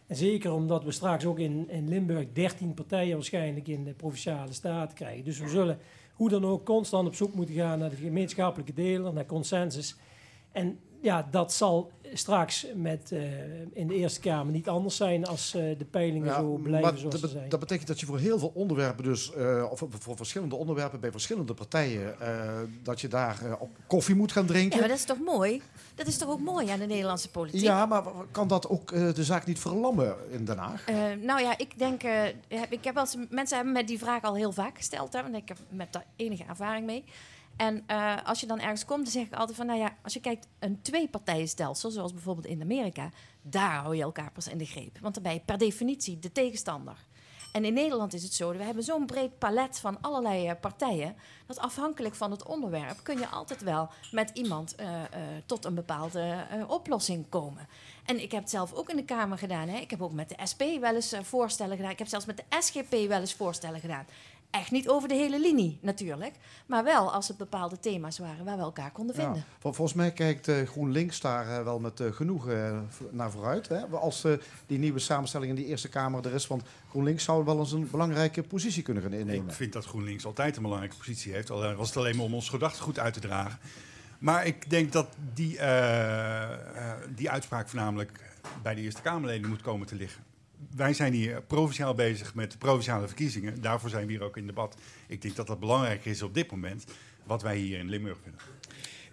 En zeker omdat we straks ook in, in Limburg 13 partijen waarschijnlijk in de provinciale staten krijgen. Dus we zullen hoe dan ook constant op zoek moeten gaan naar de gemeenschappelijke delen, naar consensus. En ja, dat zal straks met, eh, in de Eerste Kamer niet anders zijn als eh, de peilingen Ja, zo blijven maar zoals dat, ze zijn. dat betekent dat je voor heel veel onderwerpen, dus, eh, of voor verschillende onderwerpen bij verschillende partijen, eh, dat je daar op koffie moet gaan Ja, drinken. maar dat is toch mooi? Dat is toch ook mooi aan de Nederlandse politiek? Ja, maar kan dat ook eh, de zaak niet verlammen in Den Haag? Eh, nou ja, ik denk, eh, ik heb wel eens, mensen hebben me die vraag al heel vaak gesteld, hè, want ik heb met daar enige ervaring mee. En eh, als je dan ergens komt, dan zeg ik altijd van, nou ja, als je kijkt een twee-partijenstelsel, zoals bijvoorbeeld in Amerika, daar hou je elkaar pas in de greep. Want dan ben je per definitie de tegenstander. En in Nederland is het zo, we hebben zo'n breed palet van allerlei eh, partijen, dat afhankelijk van het onderwerp kun je altijd wel met iemand eh, tot een bepaalde oplossing komen. En ik heb het zelf ook in de Kamer gedaan. Hè. Ik heb ook met de SP wel eens voorstellen gedaan. Ik heb zelfs met de SGP wel eens voorstellen gedaan. Echt niet over de hele linie natuurlijk, maar wel als het bepaalde thema's waren waar we elkaar konden Ja. vinden. Vol- Volgens mij kijkt eh, GroenLinks daar eh, wel met eh, genoeg eh, v- naar vooruit. Hè? Als die nieuwe samenstelling in die Eerste Kamer er is. Want GroenLinks zou wel eens een belangrijke positie kunnen gaan innemen. Ik vind dat GroenLinks altijd een belangrijke positie heeft. Al was het alleen maar om ons gedachtegoed uit te dragen. Maar ik denk dat die, die uitspraak voornamelijk bij de Eerste Kamerleden moet komen te liggen. Wij zijn hier provinciaal bezig met de provinciale verkiezingen. Daarvoor zijn we hier ook in debat. Ik denk dat dat belangrijk is op dit moment, wat wij hier in Limburg vinden.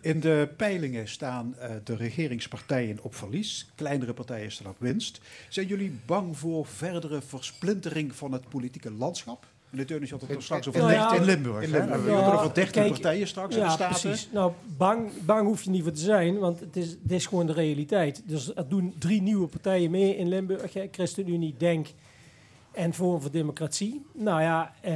In de peilingen staan eh, de regeringspartijen op verlies. Kleinere partijen staan op winst. Zijn jullie bang voor verdere versplintering van het politieke landschap? Meneer Teunis had het er straks over in, Nou ja, 13 in Limburg. in? Limburg. Hebben het over 13 kijk, partijen straks in Ja, de Staten. precies. Nou, bang, bang hoef je niet voor te zijn, want het is, het is gewoon de realiteit. Dus er doen drie nieuwe partijen mee in Limburg. ChristenUnie, Denk en Forum voor Democratie. Nou ja, eh,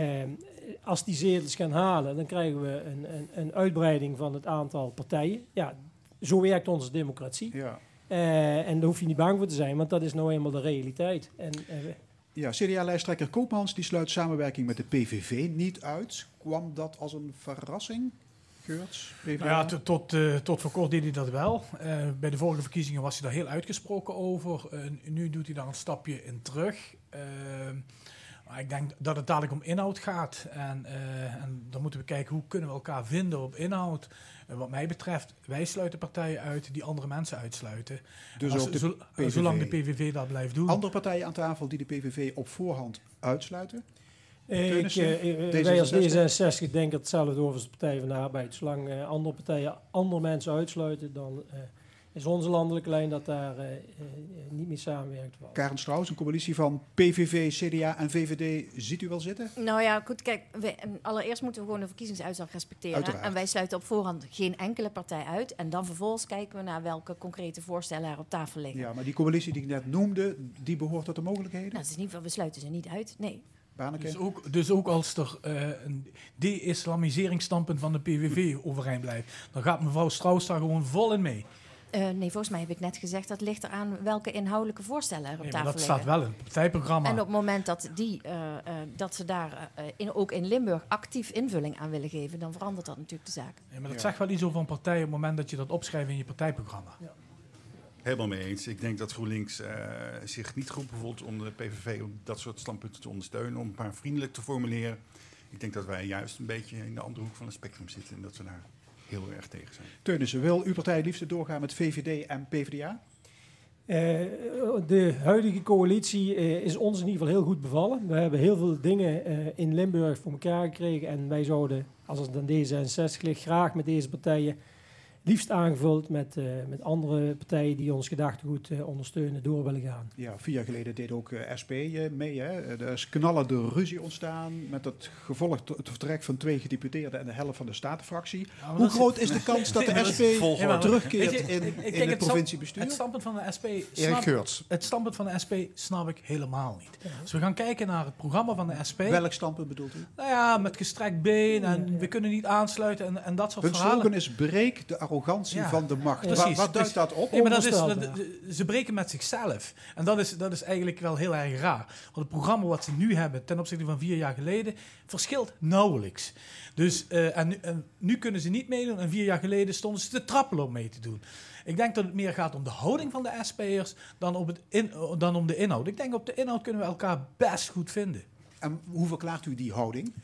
als die zetels gaan halen, dan krijgen we een, een, een uitbreiding van het aantal partijen. Ja, zo werkt onze democratie. Ja. Eh, en daar hoef je niet bang voor te zijn, want dat is nou eenmaal de realiteit. En, eh, Ja, CDA-lijsttrekker Koopmans die sluit samenwerking met de PVV niet uit. Kwam dat als een verrassing, Geurts? Ja, tot, eh, tot voor kort deed hij dat wel. Eh, bij de vorige verkiezingen was hij daar heel uitgesproken over. Eh, nu doet hij daar een stapje in terug. Maar ik denk dat het dadelijk om inhoud gaat. En, eh, en dan moeten we kijken hoe kunnen we elkaar vinden op inhoud. En wat mij betreft, wij sluiten partijen uit die andere mensen uitsluiten. dus Als- ook de zo- PVV. Zolang de PVV dat blijft doen. Andere partijen aan tafel die de PVV op voorhand uitsluiten? Ik, eh, wij als D66? D66 denken hetzelfde over als de Partij van de Arbeid. Zolang eh, andere partijen andere mensen uitsluiten, dan eh, is onze landelijke lijn dat daar samenwerkt. wordt. Karen Strauss, een coalitie van PVV, CDA en VVD, ziet u wel zitten? Nou ja, goed, kijk, we, en allereerst moeten we gewoon de verkiezingsuitslag respecteren. Uiteraard. En wij sluiten op voorhand geen enkele partij uit. En dan vervolgens kijken we naar welke concrete voorstellen er op tafel liggen. Ja, maar die coalitie die ik net noemde, die behoort tot de mogelijkheden? Nou, het is niet van, we sluiten ze niet uit, nee. Baneke? Dus ook, dus ook als er eh, een de-islamiseringsstandpunt van de PVV overeind blijft, dan gaat mevrouw Strauss daar gewoon vol in mee. Eh, nee, volgens mij heb ik net gezegd, dat ligt eraan welke inhoudelijke voorstellen er op Nee, tafel dat liggen. staat wel in het partijprogramma. En op het moment dat, die, eh, eh, dat ze daar eh, in, ook in Limburg actief invulling aan willen geven, dan verandert dat natuurlijk de zaak. Ja, maar dat Ja. zegt wel iets over een partij op het moment dat je dat opschrijft in je partijprogramma. Helemaal mee eens. Ik denk dat GroenLinks eh, zich niet geroepen voelt om de PVV op dat soort standpunten te ondersteunen, om het maar vriendelijk te formuleren. Ik denk dat wij juist een beetje in de andere hoek van het spectrum zitten en dat we daar heel erg tegen zijn. Teunissen, wil uw partij het liefst doorgaan met VVD en PvdA? Eh, de huidige coalitie eh, is ons in ieder geval heel goed bevallen. We hebben heel veel dingen eh, in Limburg voor elkaar gekregen. En wij zouden, als het aan D66 ligt, graag met deze partijen liefst aangevuld met, eh, met andere partijen die ons gedachtegoed eh, ondersteunen door willen gaan. Ja, vier jaar geleden deed ook eh, SP eh, mee. Hè. Er is knallende ruzie ontstaan met het gevolg het vertrek van twee gedeputeerden en de helft van de statenfractie. Hoe groot is de kans dat de SP. Ja, terugkeert je, in, in het het provinciebestuur? Het standpunt van de SP Erik snap, Geurts. het standpunt van de SP snap ik helemaal niet. Als we gaan kijken naar het programma van de SP, Welk standpunt bedoelt u? nou ja, met gestrekt been en Ja, ja. we kunnen niet aansluiten en, en dat soort Hun verhalen. slogan is breek de arrogantie Ja. van de macht. Ja. Wat, wat duidt dat op? Nee, maar dat is, dat- ze breken met zichzelf. En dat is, dat is eigenlijk wel heel erg raar. Want het programma wat ze nu hebben ten opzichte van vier jaar geleden verschilt nauwelijks. Dus, eh, en, nu, en nu kunnen ze niet meedoen. En vier jaar geleden stonden ze te trappelen om mee te doen. Ik denk dat het meer gaat om de houding van de SP'ers dan, op het in, dan om de inhoud. Ik denk op de inhoud kunnen we elkaar best goed vinden. En hoe verklaart u die houding?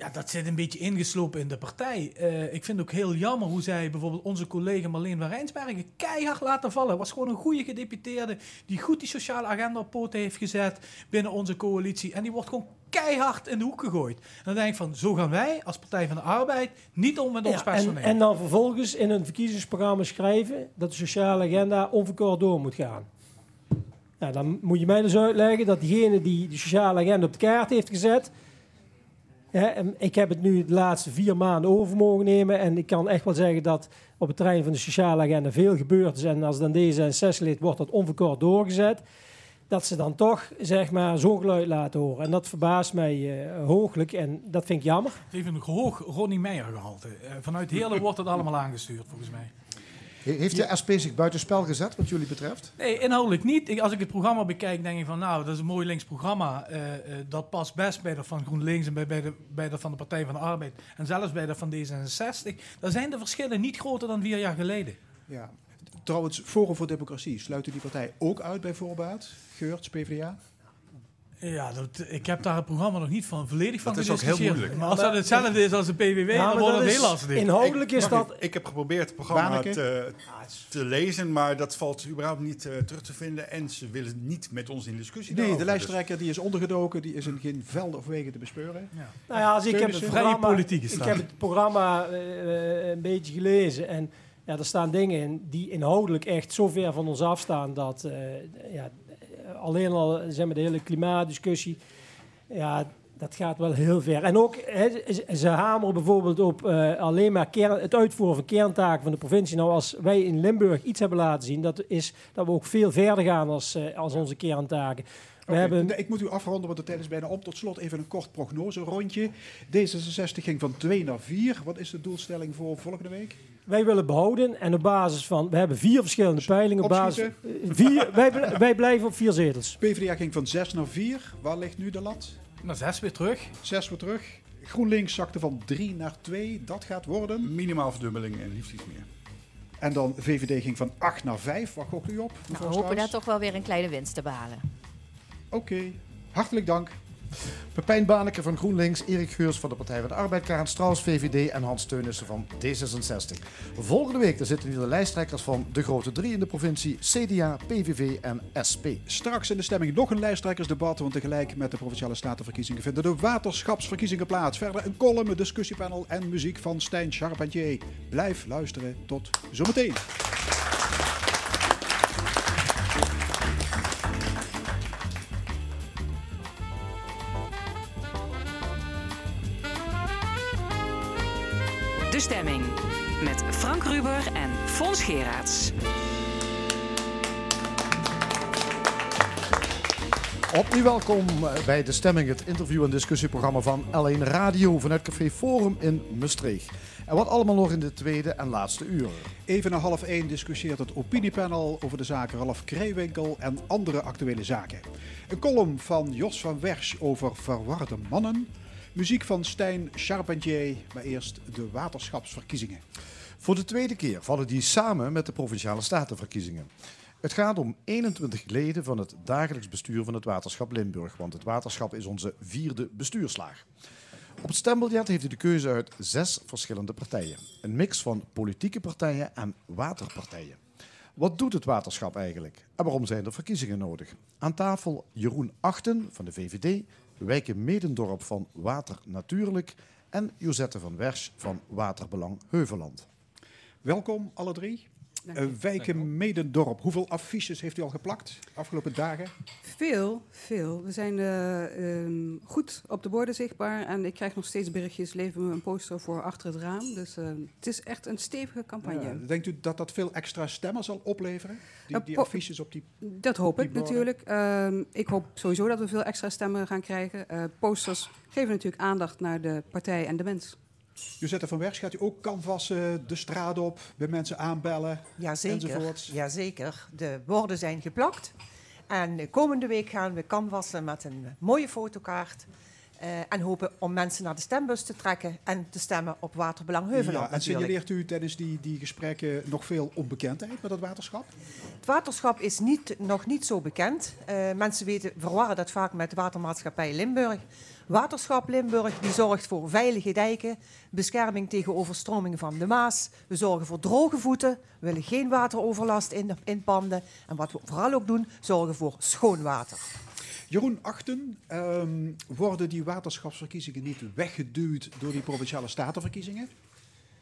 Ja, dat zit een beetje ingeslopen in de partij. Eh, ik vind het ook heel jammer hoe zij bijvoorbeeld onze collega Marleen van Rijnsbergen keihard laten vallen. Was gewoon een goede gedeputeerde die goed die sociale agenda op poten heeft gezet binnen onze coalitie. En die wordt gewoon keihard in de hoek gegooid. En dan denk ik van, zo gaan wij als Partij van de Arbeid niet om met ons Ja, en, personeel. en dan vervolgens in een verkiezingsprogramma schrijven dat de sociale agenda onverkort door moet gaan. Nou, dan moet je mij dus uitleggen dat diegene die de sociale agenda op de kaart heeft gezet. En ik heb het nu de laatste vier maanden over mogen nemen. En ik kan echt wel zeggen dat op het terrein van de sociale agenda veel gebeurd is. En als dan D66-lid wordt dat onverkort doorgezet. Dat ze dan toch zeg maar, zo'n geluid laten horen. En dat verbaast mij eh, hooglijk. En dat vind ik jammer. Het heeft een hoog Ronnie Meijer gehalte. Eh, vanuit Heerlen wordt het allemaal aangestuurd, volgens mij. He- Heeft de SP zich buitenspel gezet wat jullie betreft? Nee, inhoudelijk niet. Als ik het programma bekijk, denk ik van nou, dat is een mooi links programma. Eh, eh, dat past best bij dat van GroenLinks en bij, bij, de, bij dat van de Partij van de Arbeid. En zelfs bij dat van D66. Daar zijn de verschillen niet groter dan vier jaar geleden. Ja. Trouwens, Forum voor Democratie, sluit u die partij ook uit bij voorbaat? Geurts, PvdA? Ja, dat, ik heb daar het programma nog niet van volledig van Dat is ook heel moeilijk. Maar als dat hetzelfde is als de PVV, Ja, dan wordt het heel lastig. Inhoudelijk is Wacht dat... Ik heb geprobeerd het programma te, te lezen, maar dat valt überhaupt niet eh, terug te vinden. En ze willen niet met ons in discussie Nee, de daarover. lijsttrekker die is ondergedoken, die is in geen velden of wegen te bespeuren. Nou ja, als ik heb het programma, politiek is ik heb het programma eh, eh, een beetje gelezen en ja, er staan dingen in die inhoudelijk echt zo ver van ons afstaan dat eh, ja, alleen al zeg maar, de hele klimaatdiscussie, ja, dat gaat wel heel ver. En ook, ze- hameren bijvoorbeeld op eh, alleen maar kern, het uitvoeren van kerntaken van de provincie. Nou, als wij in Limburg iets hebben laten zien, dat is dat we ook veel verder gaan als, eh, als onze kerntaken. We hebben Ik moet u afronden, want de tijd is bijna op. Tot slot even een kort prognose rondje. D66 ging van 2 naar 4. Wat is de doelstelling voor volgende week? Wij willen behouden en op basis van, we hebben vier verschillende peilingen. Op basis, vier, wij, wij blijven op vier zetels. PvdA ging van 6 naar 4. Waar ligt nu de lat? Nou, zes weer terug. 6 weer terug. GroenLinks zakte van 3 naar 2. Dat gaat worden. Minimaal verdubbeling en liefst iets meer. En dan VVD ging van 8 naar 5. Waar gokt u op? Nou, we hopen daar toch wel weer een kleine winst te behalen. Oké. Hartelijk dank. Pepijn Baneke van GroenLinks, Erik Geurs van de Partij van de Arbeid, Karen Strauss, VVD en Hans Teunissen van D66. Volgende week dan zitten hier de lijsttrekkers van de grote drie in de provincie, CDA, PVV en SP. Straks in de stemming nog een lijsttrekkersdebat, want tegelijk met de provinciale statenverkiezingen vinden de waterschapsverkiezingen plaats. Verder een column, een discussiepanel en muziek van Stijn Charpentier. Blijf luisteren. Tot zometeen. De stemming met Frank Ruber en Fons Geraerts. Opnieuw welkom eh, bij De Stemming, het interview- en discussieprogramma van L1 Radio vanuit Café Forum in Maastricht. En wat allemaal nog in de tweede en laatste uur. Even na half één discussieert het opiniepanel over de zaken Ralf Krijwinkel en andere actuele zaken. Een column van Jos van Wersch over verwarde mannen. Muziek van Stijn Charpentier, maar eerst de waterschapsverkiezingen. Voor de tweede keer vallen die samen met de provinciale statenverkiezingen. Het gaat om 21 leden van het dagelijks bestuur van het waterschap Limburg, want het waterschap is onze vierde bestuurslaag. Op het stembiljet heeft u de keuze uit zes verschillende partijen. Een mix van politieke partijen en waterpartijen. Wat doet het waterschap eigenlijk? En waarom zijn er verkiezingen nodig? Aan tafel Jeroen Achten van de VVD, Wijke Medendorp van Water Natuurlijk en Josette van Wersch van Waterbelang Heuveland. Welkom alle drie. Uh, Wijken Medendorp, hoeveel affiches heeft u al geplakt afgelopen dagen? Veel, veel. We zijn eh, ehm, goed op de borden zichtbaar en ik krijg nog steeds berichtjes, leven we een poster voor achter het raam. Dus eh, het is echt een stevige campagne. Ja, denkt u dat dat veel extra stemmen zal opleveren? Die, affiches op die... Dat hoop Die ik borden. natuurlijk. Ehm, ik hoop sowieso dat we veel extra stemmen gaan krijgen. Eh, posters geven natuurlijk aandacht naar de partij en de mens. Josette van Wersch, gaat u ook canvassen, de straat op, bij mensen aanbellen? Jazeker, Enzovoorts. jazeker. De borden zijn geplakt. En eh, komende week gaan we canvassen met een mooie fotokaart. Eh, en hopen om mensen naar de stembus te trekken en te stemmen op Waterbelang Heuveland Ja, en signaleert u tijdens die, die gesprekken nog veel onbekendheid met het waterschap? Het waterschap is niet, nog niet zo bekend. Eh, mensen weten, verwarren dat vaak met Watermaatschappij Limburg. Waterschap Limburg die zorgt voor veilige dijken, bescherming tegen overstromingen van de Maas. We zorgen voor droge voeten, we willen geen wateroverlast in, in panden. En wat we vooral ook doen, zorgen voor schoon water. Jeroen Achten, ehm, worden die waterschapsverkiezingen niet weggeduwd door die provinciale statenverkiezingen?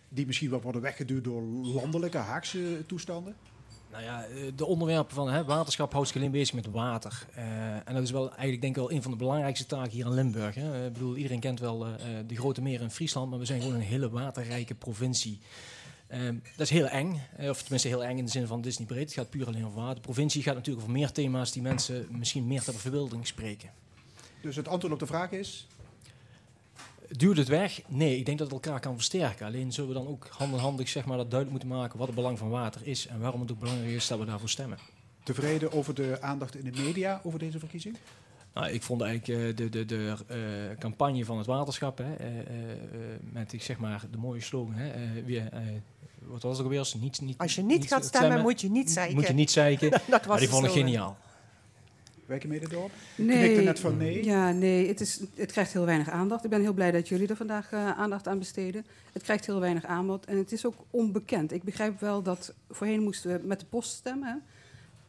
Die misschien wel worden weggeduwd door landelijke Haagse toestanden? Nou ja, eh, de onderwerpen van hè, waterschap houdt zich alleen bezig met water. Eh, en dat is wel eigenlijk denk ik wel een van de belangrijkste taken hier in Limburg. Hè. Ik bedoel, iedereen kent wel eh, de grote meren in Friesland, maar we zijn gewoon een hele waterrijke provincie. Ehm, dat is heel eng, eh, of tenminste heel eng in de zin van is niet breed, het gaat puur alleen over water. De provincie gaat natuurlijk over meer thema's die mensen misschien meer ter verbeelding spreken. Dus het antwoord op de vraag is? Duwt het weg? Nee, ik denk dat het elkaar kan versterken. Alleen zullen we dan ook handig zeg maar, dat duidelijk moeten maken wat het belang van water is en waarom het ook belangrijk is dat we daarvoor stemmen. Tevreden over de aandacht in de media over deze verkiezing? Nou, ik vond eigenlijk eh, de, de, de eh, campagne van het waterschap, hè, met ik zeg maar de mooie slogan, hè, weer, wat was het ook? Als, niet, niet, Als je niet gaat stemmen, moet je niet zeiken. Moet je niet zeiken. Dat was maar die vond ik slogan. geniaal. Wijken mede door? Nee, Knikte net van nee. Ja, nee, het, is, het krijgt heel weinig aandacht. Ik ben heel blij dat jullie er vandaag eh, aandacht aan besteden. Het krijgt heel weinig aanbod en het is ook onbekend. Ik begrijp wel dat voorheen moesten we met de post stemmen, hè.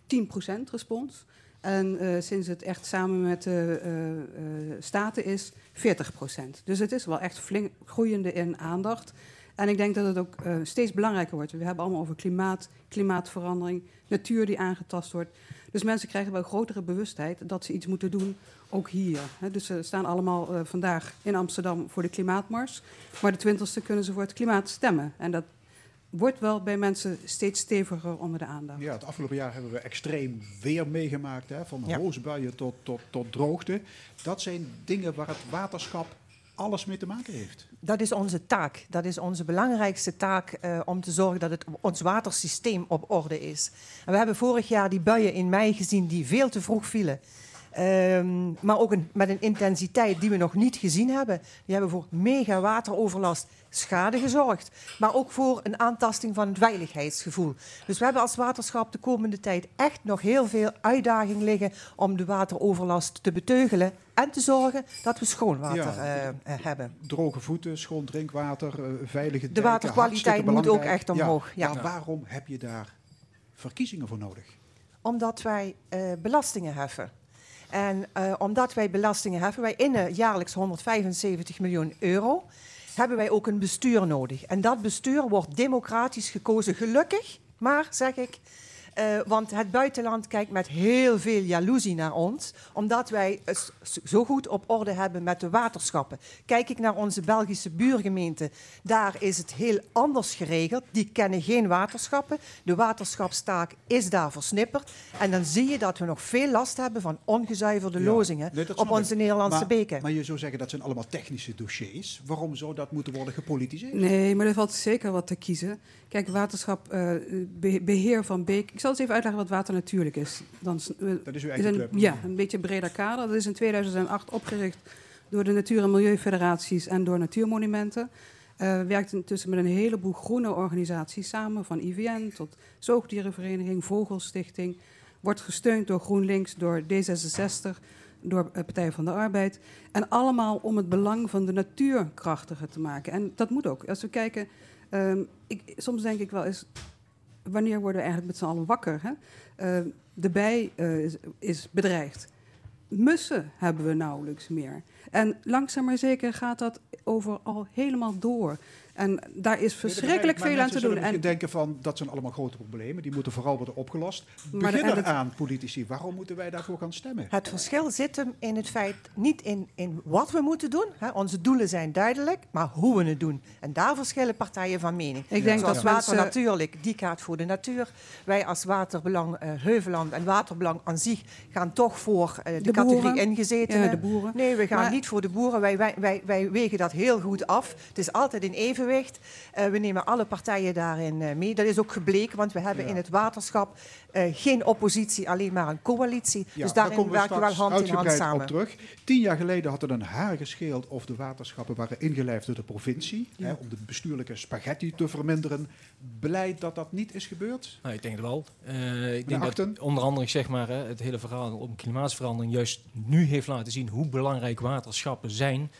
10% respons. En eh, sinds het echt samen met de eh, eh, staten is, 40%. Dus het is wel echt flink groeiende in aandacht. En ik denk dat het ook eh, steeds belangrijker wordt. We hebben allemaal over klimaat, klimaatverandering, natuur die aangetast wordt. Dus mensen krijgen wel grotere bewustheid dat ze iets moeten doen, ook hier. Hè. Dus ze staan allemaal eh, vandaag in Amsterdam voor de klimaatmars. Maar de 20e kunnen ze voor het klimaat stemmen. En dat wordt wel bij mensen steeds steviger onder de aandacht. Ja, het afgelopen jaar hebben we extreem weer meegemaakt. Hè? Van Ja. hoosbuien tot, tot, tot droogte. Dat zijn dingen waar het waterschap alles mee te maken heeft. Dat is onze taak. Dat is onze belangrijkste taak eh, om te zorgen dat het, ons watersysteem op orde is. En we hebben vorig jaar die buien in mei gezien die veel te vroeg vielen. Ehm, maar ook een, met een intensiteit die we nog niet gezien hebben. Die hebben voor mega wateroverlast schade gezorgd. Maar ook voor een aantasting van het veiligheidsgevoel. Dus we hebben als waterschap de komende tijd echt nog heel veel uitdaging liggen om de wateroverlast te beteugelen. En te zorgen dat we schoon water Ja. eh, eh, hebben. Droge voeten, schoon drinkwater, eh, veilige De dijken, waterkwaliteit hartstikke moet ook echt omhoog, ja. Maar Ja. waarom heb je daar verkiezingen voor nodig? Omdat wij belastingen heffen. En eh, omdat wij belastingen heffen, wij innen jaarlijks 175 miljoen euro, hebben wij ook een bestuur nodig. En dat bestuur wordt democratisch gekozen, gelukkig, maar zeg ik. Eh, want het buitenland kijkt met heel veel jaloezie naar ons, omdat wij het zo goed op orde hebben met de waterschappen. Kijk ik naar onze Belgische buurgemeente, daar is het heel anders geregeld. Die kennen geen waterschappen. De waterschapstaak is daar versnipperd. En dan zie je dat we nog veel last hebben van ongezuiverde Ja. lozingen Nee, op onze ik. Nederlandse maar, beken. Maar je zou zeggen dat zijn allemaal technische dossiers. Waarom zou dat moeten worden gepolitiseerd? Nee, maar er valt zeker wat te kiezen. Kijk, waterschap, eh, be- beheer van beek. Ik zal eens even uitleggen wat water natuurlijk is. Dan, eh, Dat is uw is eigen een, club. Ja, een beetje breder kader. Dat is in 2008 opgericht door de Natuur- en Milieufederaties en door Natuurmonumenten. Eh werkt intussen met een heleboel groene organisaties samen, van IVN tot Zoogdierenvereniging, Vogelstichting. Wordt gesteund door GroenLinks, door D66, door eh, Partij van de Arbeid. En allemaal om het belang van de natuur krachtiger te maken. En dat moet ook. Als we kijken, ehm, ik, soms denk ik wel eens, wanneer worden we eigenlijk met z'n allen wakker? Hè? Eh, de bij eh, is, is bedreigd. Mussen hebben we nauwelijks meer. En langzaam maar zeker gaat dat overal helemaal door. En daar is verschrikkelijk Maar veel aan te doen. En, denken van dat zijn allemaal grote problemen. Die moeten vooral worden opgelost. Maar Begin het- eraan, politici. Waarom moeten wij daarvoor gaan stemmen? Het verschil zit hem in het feit, niet in, in wat we moeten doen. Hè. Onze doelen zijn duidelijk, maar hoe we het doen. En daar verschillen partijen van mening. Ik denk Zoals dat Water mensen- Natuurlijk, die gaat voor de natuur. Wij als Waterbelang eh, Heuveland en Waterbelang aan zich gaan toch voor eh, de, De categorie. Ja, de boeren. Nee, we gaan Maar- niet voor de boeren. Wij, wij, wij, wij wegen dat heel goed af. Het is altijd in evenwicht. Eh, we nemen alle partijen daarin eh, mee. Dat is ook gebleken, want we hebben Ja. in het waterschap eh, geen oppositie, alleen maar een coalitie. Ja, dus daar daarin komen we werken we wel hand in hand uitgebreid samen. op terug. Tien jaar geleden had het een haar gescheeld of de waterschappen waren ingelijfd door de provincie. Hè, om de bestuurlijke spaghetti te verminderen. Beleid dat dat niet is gebeurd? Nou, ik denk het wel. Eh, ik denk Achten? dat onder andere zeg maar, hè, het hele verhaal om klimaatverandering juist nu heeft laten zien hoe belangrijk waterschappen zijn.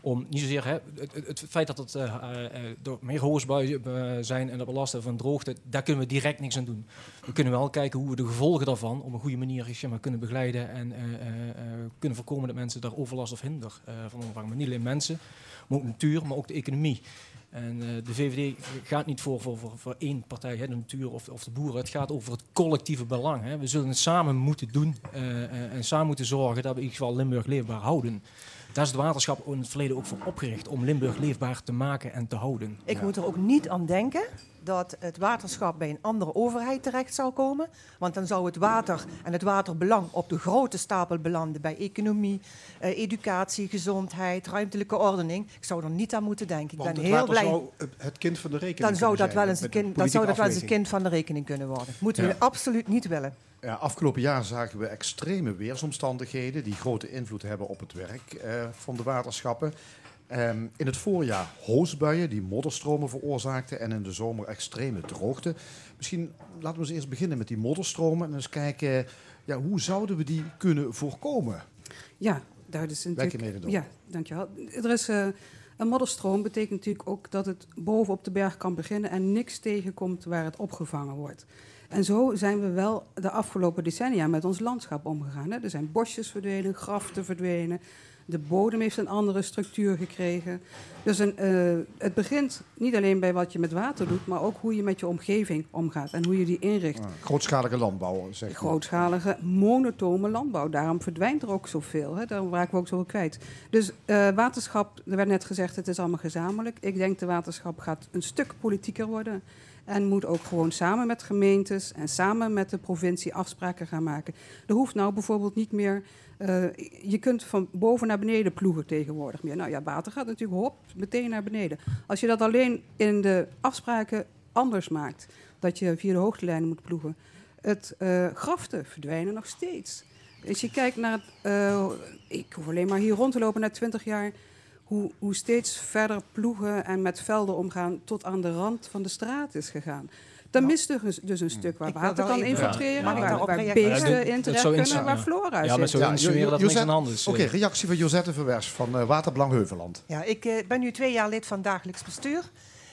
Om niet zozeer het, het, feit dat het eh, eh, door meer hoosbuien eh, zijn en dat we last hebben van droogte, daar kunnen we direct niks aan doen. We kunnen wel kijken hoe we de gevolgen daarvan op een goede manier zeg maar, kunnen begeleiden en kunnen voorkomen dat mensen daar overlast of hinder van ondervangen. Maar niet alleen mensen, maar ook natuur, maar ook de economie. En de VVD gaat niet voor, voor, voor, één partij, hè, de natuur of, of de boeren. Het gaat over het collectieve belang. Hè. We zullen het samen moeten doen en samen moeten zorgen dat we in ieder geval Limburg leefbaar houden. Daar is het waterschap in het verleden ook voor opgericht om Limburg leefbaar te maken en te houden. Ik moet er ook niet aan denken dat het waterschap bij een andere overheid terecht zou komen. Want dan zou het water en het waterbelang op de grote stapel belanden bij economie, eh, educatie, gezondheid, ruimtelijke ordening. Ik zou er niet aan moeten denken. Ik Want ben het heel water blij. zou het- het kind van de rekening Dan zou dat wel zijn eens een kind, dan zou dat wel eens een kind van de rekening kunnen worden. Moeten Ja. we absoluut niet willen. Ja, afgelopen jaar zagen we extreme weersomstandigheden die grote invloed hebben op het werk eh, van de waterschappen. Ehm, in het voorjaar hoosbuien die modderstromen veroorzaakten en in de zomer extreme droogte. Misschien laten we eens eerst beginnen met die modderstromen en eens kijken ja, hoe zouden we die kunnen voorkomen. Ja, daar is natuurlijk... Mede door? Ja, dankjewel. Er is, eh, een modderstroom betekent natuurlijk ook dat het boven op de berg kan beginnen en niks tegenkomt waar het opgevangen wordt. En zo zijn we wel de afgelopen decennia met ons landschap omgegaan. Hè. Er zijn bosjes verdwenen, graften verdwenen. De bodem heeft een andere structuur gekregen. Dus een, eh, het begint niet alleen bij wat je met water doet, maar ook hoe je met je omgeving omgaat en hoe je die inricht. Ah, grootschalige landbouw, zeg maar. Grootschalige, monotone landbouw. Daarom verdwijnt er ook zoveel. Hè? Daarom raken we ook zoveel kwijt. Dus eh, waterschap, er werd net gezegd, het is allemaal gezamenlijk. Ik denk de waterschap gaat een stuk politieker worden. En moet ook gewoon samen met gemeentes en samen met de provincie afspraken gaan maken. Er hoeft nou bijvoorbeeld niet meer. eh, je kunt van boven naar beneden ploegen tegenwoordig meer. Nou ja, water gaat natuurlijk hop, meteen naar beneden. Als je dat alleen in de afspraken anders maakt, dat je via de hoogtelijnen moet ploegen. Het eh, graften verdwijnen nog steeds. Als je kijkt naar eh, ik hoef alleen maar hier rond te lopen na 20 jaar. Hoe, hoe steeds verder ploegen en met velden omgaan tot aan de rand van de straat is gegaan. Dan mist er dus- dus een stuk waar water kan infiltreren, ik waar, waar beesten Ja, in terecht zou kunnen, waar ja. flora Ja, zit. maar zo Ja, insinueren Jo- dat niks hand is. Oké, eh. reactie van Josette Verwers van eh, Waterbelang Heuveland. Ja, ik eh, ben nu twee jaar lid van dagelijks bestuur.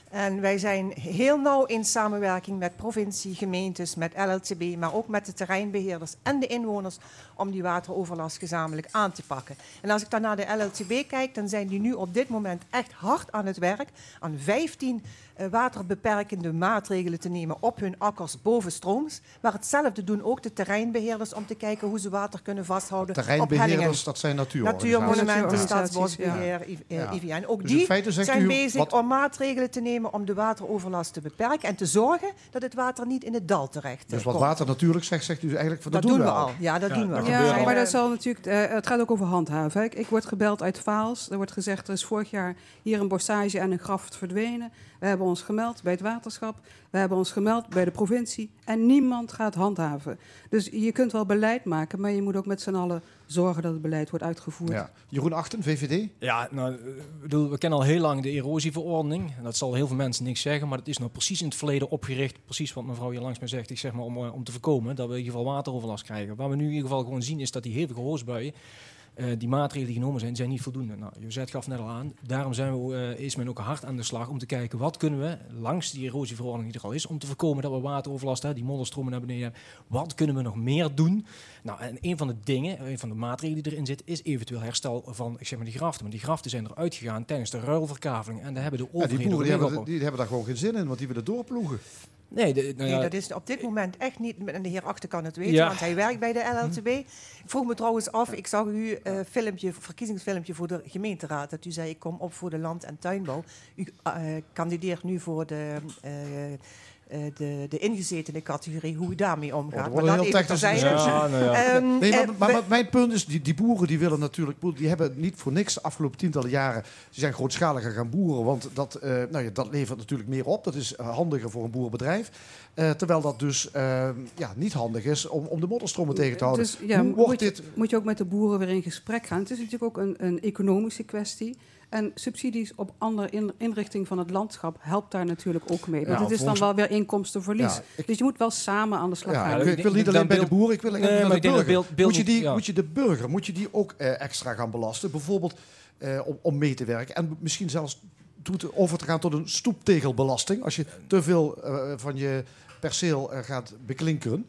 En wij zijn heel nauw in samenwerking met provincie, gemeentes, met LLTB, maar ook met de terreinbeheerders en de inwoners om die wateroverlast gezamenlijk aan te pakken. En als ik dan naar de LLTB kijk, dan zijn die nu op dit moment echt hard aan het werk aan 15 eh, waterbeperkende maatregelen te nemen op hun akkers bovenstrooms. Maar hetzelfde doen ook de terreinbeheerders om te kijken hoe ze water kunnen vasthouden op. Terreinbeheerders, dat zijn natuurorganisaties. Natuurmonumenten, Natuurorganisaties, Staatsbosbeheer, eh, Ja. IVN. Ook Dus die zijn u bezig wat- om maatregelen te nemen om de wateroverlast te beperken en te zorgen dat het water niet in het dal terecht eh, Dus wat komt. water natuurlijk zegt, zegt u eigenlijk van dat dat, doen we we al. Ja, dat Ja, doen we al. gebeurt Ja, al. maar dat zal natuurlijk, eh, het gaat ook over handhaven. Ik, ik word gebeld uit Vaals. Er wordt gezegd, er is vorig jaar hier een bossage en een graft verdwenen. We hebben ons gemeld bij het waterschap. We hebben ons gemeld bij de provincie. En niemand gaat handhaven. Dus je kunt wel beleid maken, maar je moet ook met z'n allen zorgen dat het beleid wordt uitgevoerd. Ja. Jeroen Achten, VVD. Ja, nou, eh, bedoel, we kennen al heel lang de erosieverordening. En Dat zal heel veel mensen niks zeggen, maar dat is nou precies in het verleden opgericht. Precies wat mevrouw hier langs me zegt, ik zeg maar om, eh, om te voorkomen dat we in ieder geval wateroverlast krijgen. Waar we nu in ieder geval gewoon zien is dat die hevige hoosbuien, eh, die maatregelen die genomen zijn, zijn niet voldoende. Nou, Josette gaf net al aan, daarom zijn we, eh, is men ook hard aan de slag om te kijken wat kunnen we langs die erosieverordening die er al is, om te voorkomen dat we wateroverlast hebben, die modderstromen naar beneden hebben. Wat kunnen we nog meer doen? Nou, en een van de dingen, een van de maatregelen die erin zit, is eventueel herstel van ik zeg maar, die graften. Maar die graften zijn eruit gegaan tijdens de ruilverkaveling. En daar hebben de Ja, die overheden boeren die ook hebben, die hebben daar gewoon geen zin in, want die willen doorploegen. Nee, de, nou Nee, ja, dat is op dit moment echt niet. En de heer Achter kan het weten, Ja. want hij werkt bij de LLTB. Ik vroeg me trouwens af, ik zag u eh filmpje, verkiezingsfilmpje voor de gemeenteraad. Dat u zei, ik kom op voor de land- en tuinbouw. U eh, kandideert nu voor de, eh, eh, de, de ingezetene categorie, hoe u daarmee omgaat. Oh, dat Maar dat even discussie. Ja, nou ja. Ehm, Nee, eh, maar, maar mijn punt is, die, die boeren die willen natuurlijk, die hebben niet voor niks de afgelopen tientallen jaren, ze zijn grootschaliger gaan boeren, want dat, eh, nou ja, dat levert natuurlijk meer op. Dat is eh, handiger voor een boerenbedrijf. Eh, terwijl dat dus eh, ja, niet handig is om, om de modderstromen tegen te houden. Dus ja, Hoe moet, wordt je, dit... moet je ook met de boeren weer in gesprek gaan. Het is natuurlijk ook een, een economische kwestie. En subsidies op andere in- inrichting van het landschap helpt daar natuurlijk ook mee. Want Ja, het is dan wel weer inkomstenverlies. Ja, ik- Dus je moet wel samen aan de slag Ja, gaan. Nou, ik, wil niet alleen bij de boeren, ik wil Nee, naar maar de burger. beeld- beeld moet, je die, ja. moet je de burger moet je die ook eh, extra gaan belasten? Bijvoorbeeld eh, om, om mee te werken. En misschien zelfs over te gaan tot een stoeptegelbelasting. Als je te veel eh, van je perceel gaat beklinkeren.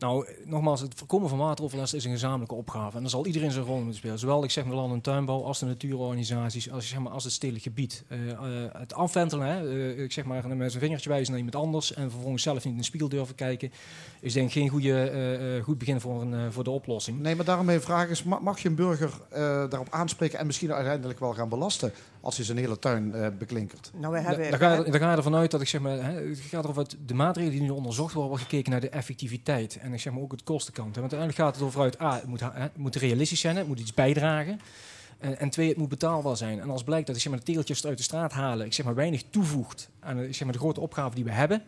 Nou, nogmaals, het voorkomen van wateroverlast is een gezamenlijke opgave. En daar zal iedereen zijn rol moeten spelen. Zowel ik zeg maar land- en tuinbouw als de natuurorganisaties, als, zeg maar, als het stedelijk gebied. Eh, eh, het afwentelen, hè, eh, ik zeg maar met zijn vingertje wijzen naar iemand anders en vervolgens zelf niet in de spiegel durven kijken, is denk ik geen goede, goed begin voor, een, voor de oplossing. Nee, maar daarom mijn vraag is, ma- mag je een burger daarop aanspreken en misschien uiteindelijk wel gaan belasten als hij zijn hele tuin eh, beklinkert? Nou, hebben... Daar ga, je, ga je ervan uit dat ik zeg maar, hè, het gaat erover uit de maatregelen die nu onderzocht worden, wordt gekeken naar de effectiviteit en ik zeg maar ook het kostenkant. hè. Want uiteindelijk gaat het over uit, A, het moet, hè, het moet realistisch zijn, het moet iets bijdragen. En, en twee, het moet betaalbaar zijn. En als blijkt dat ik zeg maar, de tegeltjes uit de straat halen, ik zeg maar weinig toevoegt aan de, ik zeg maar, de grote opgave die we hebben,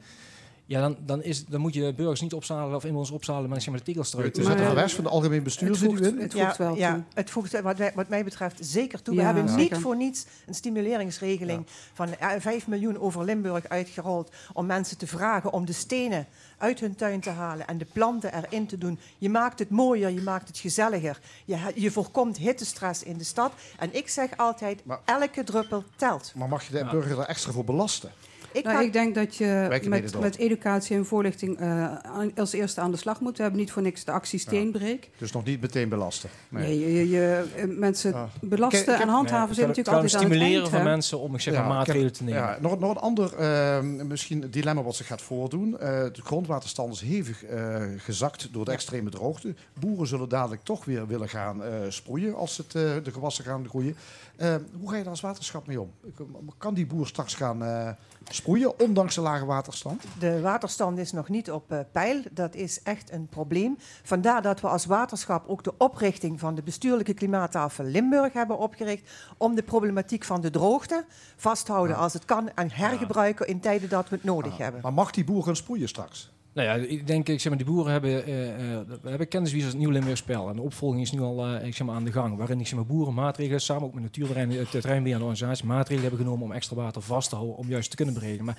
ja, dan, dan, is, dan moet je burgers niet opzalen of inwoners opzalen, maar zeg maar de tegels eruit. Dus te het zetten. revers van de algemeen bestuur het zit u voegt- in? het Ja, voegt wel ja, toe. het voegt wat, wij- wat mij betreft zeker toe. Ja, we hebben ja. niet voor niets een stimuleringsregeling van eh, 5 miljoen over Limburg uitgerold om mensen te vragen om de stenen uit hun tuin te halen en de planten erin te doen. Je maakt het mooier, je maakt het gezelliger. Je, je voorkomt hittestress in de stad. En ik zeg altijd, Maar- elke druppel telt. Maar mag je de Ja. burger daar extra voor belasten? Ik Nou, ga- ik denk dat je met, educatie en voorlichting eh, als eerste aan de slag moet. We hebben niet voor niks de actie Steenbreek. Dus nog niet meteen belasten. Nee. Nee, je, je, je, eh, mensen Ja. belasten Ik- ik heb- en handhaven Nee, zijn het natuurlijk altijd aan het stimuleren van mensen om ik zeg maar, Ja, maatregelen te nemen. Ja, nog, nog een ander eh, misschien dilemma wat zich gaat voordoen. Eh, de grondwaterstand is hevig eh, gezakt door de extreme droogte. Boeren zullen dadelijk toch weer willen gaan eh, sproeien als het, eh, de gewassen gaan groeien. Eh, hoe ga je daar als waterschap mee om? Kan die boer straks gaan eh, sproeien, ondanks de lage waterstand? De waterstand is nog niet op eh, peil. Dat is echt een probleem. Vandaar dat we als waterschap ook de oprichting van de bestuurlijke klimaattafel Limburg hebben opgericht. Om de problematiek van de droogte vasthouden als het kan en hergebruiken in tijden dat we het nodig hebben. Maar mag die boer gaan sproeien straks? Nou ja, ik denk, ik zeg maar, die boeren hebben, eh, eh, we hebben kenniswies als het Nieuw Limburg spel. En de opvolging is nu al eh, ik zeg maar, aan de gang. Waarin ik zeg maar, boeren maatregelen, samen ook met natuurterrein, het terreinbeheer en de organisatie, maatregelen hebben genomen om extra water vast te houden, om juist te kunnen berekenen. Maar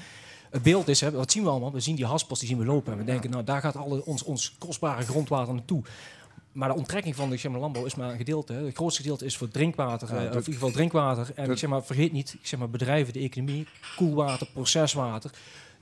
het beeld is, hè, wat zien we allemaal? We zien die haspels, die zien we lopen. En we denken, nou daar gaat alle, ons, ons kostbare grondwater naartoe. Maar de onttrekking van de zeg maar, landbouw is maar een gedeelte. Het grootste gedeelte is voor drinkwater, Ja, dat- of in ieder geval drinkwater. En dat- ik zeg maar, vergeet niet, ik zeg maar, bedrijven, de economie, koelwater, proceswater.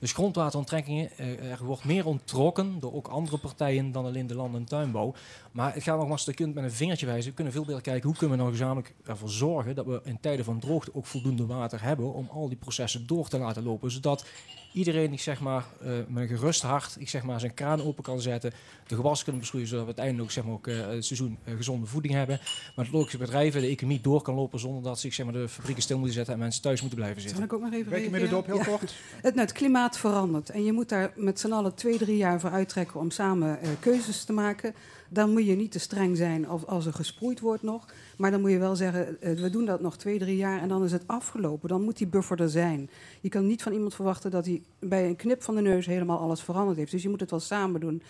Dus grondwateronttrekkingen, eh, er wordt meer onttrokken door ook andere partijen dan alleen de land- en tuinbouw. Maar het gaat nogmaals, je kunt met een vingertje wijzen, we kunnen veel beter kijken hoe kunnen we nou gezamenlijk ervoor zorgen dat we in tijden van droogte ook voldoende water hebben om al die processen door te laten lopen. Zodat iedereen, ik zeg maar, eh, met een gerust hart, ik zeg maar, zijn kraan open kan zetten, de gewassen kunnen besproeien, zodat we uiteindelijk ook, zeg maar, ook, eh, het seizoen eh, gezonde voeding hebben. Maar dat logische bedrijven, de economie door kan lopen zonder dat ze zeg maar, de fabrieken stil moeten zetten en mensen thuis moeten blijven Zal zitten. ik ook nog even reageren? midden op, heel Ja. kort. Het, nou, het klimaat verandert en je moet daar met z'n allen twee, drie jaar voor uittrekken om samen eh, keuzes te maken. Dan moet je niet te streng zijn of als er gesproeid wordt nog. Maar dan moet je wel zeggen, eh, we doen dat nog twee, drie jaar en dan is het afgelopen. Dan moet die buffer er zijn. Je kan niet van iemand verwachten dat hij bij een knip van de neus helemaal alles veranderd heeft. Dus je moet het wel samen doen.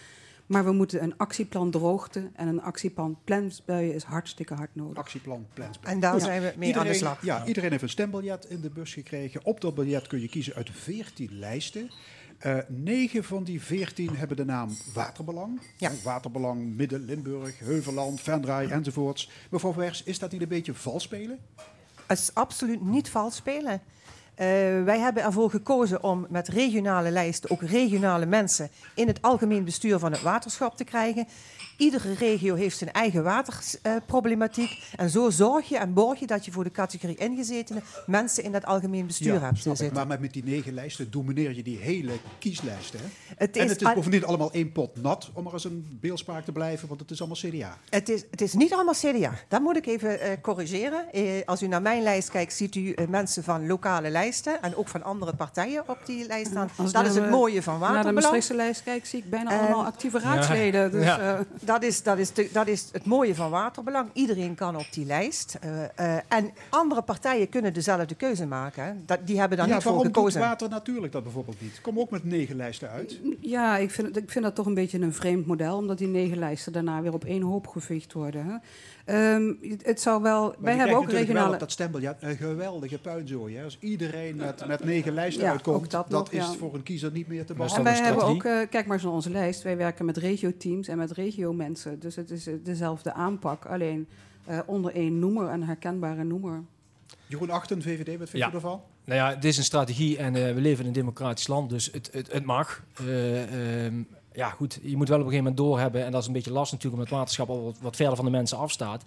Maar we moeten een actieplan droogte en een actieplan plensbuien is hartstikke hard nodig. Actieplan Plans. En daar Ja. zijn we mee aan de slag. ja, iedereen heeft een stembiljet in de bus gekregen. Op dat biljet kun je kiezen uit 14 lijsten. Eh negen van die 14 hebben de naam Waterbelang. Ja. Eh, Waterbelang, Midden-Limburg, Heuvelland, Venray enzovoorts. Mevrouw Vers, is dat niet een beetje vals spelen? Het is absoluut niet vals spelen. Eh, wij hebben ervoor gekozen om met regionale lijsten ook regionale mensen in het algemeen bestuur van het waterschap te krijgen. Iedere regio heeft zijn eigen waterproblematiek. en zo zorg je en borg je dat je voor de categorie ingezetenen mensen in dat algemeen bestuur hebt ik. zitten. Maar met, die negen lijsten domineer je die hele kieslijst. Hè? Het en is het is al- bovendien allemaal één pot nat, om er eens een beeldspraak te blijven, want het is allemaal CDA. Het is, het is niet allemaal CDA. Dat moet ik even eh, corrigeren. Eh, als u naar mijn lijst kijkt, ziet u eh, mensen van lokale lijsten en ook van andere partijen op die lijst staan. Als dat ik is het mooie van Naar de Waterbelang. Maastrichtse lijst kijk, zie ik bijna allemaal actieve Ja. raadsleden. Dus, Ja. Dat is, dat, is de- dat is het mooie van Waterbelang. Iedereen kan op die lijst. Eh, eh, en andere partijen kunnen dezelfde keuze maken. hè. Dat, die hebben daar ja, niet voor waarom doet gekozen. water natuurlijk dat bijvoorbeeld niet? Kom ook met negen lijsten uit. Ja, ik vind, ik vind dat toch een beetje een vreemd model, omdat die negen lijsten daarna weer op één hoop geveegd worden. Hè. Ehm, het- zou wel. Maar wij je hebben ook wel regionale. op dat stembiljet een geweldige puinzooi. Hè? Als iedereen met, met negen lijsten Ja, uitkomt, dat dat, nog, is ja. voor een kiezer niet meer te Maar is En wij hebben ook, eh, kijk maar eens naar onze lijst. Wij werken met regio-teams en met regio-mensen. Dus het is eh, dezelfde aanpak, alleen eh, onder één noemer, een herkenbare noemer. Jeroen Achten, VVD, wat vind Ja. je ervan? Nou ja, dit is een strategie en eh, we leven in een democratisch land, dus het, het, het mag. Eh, ehm, ja, goed, je moet wel op een gegeven moment doorhebben, en dat is een beetje lastig natuurlijk, omdat het waterschap al wat, wat verder van de mensen afstaat,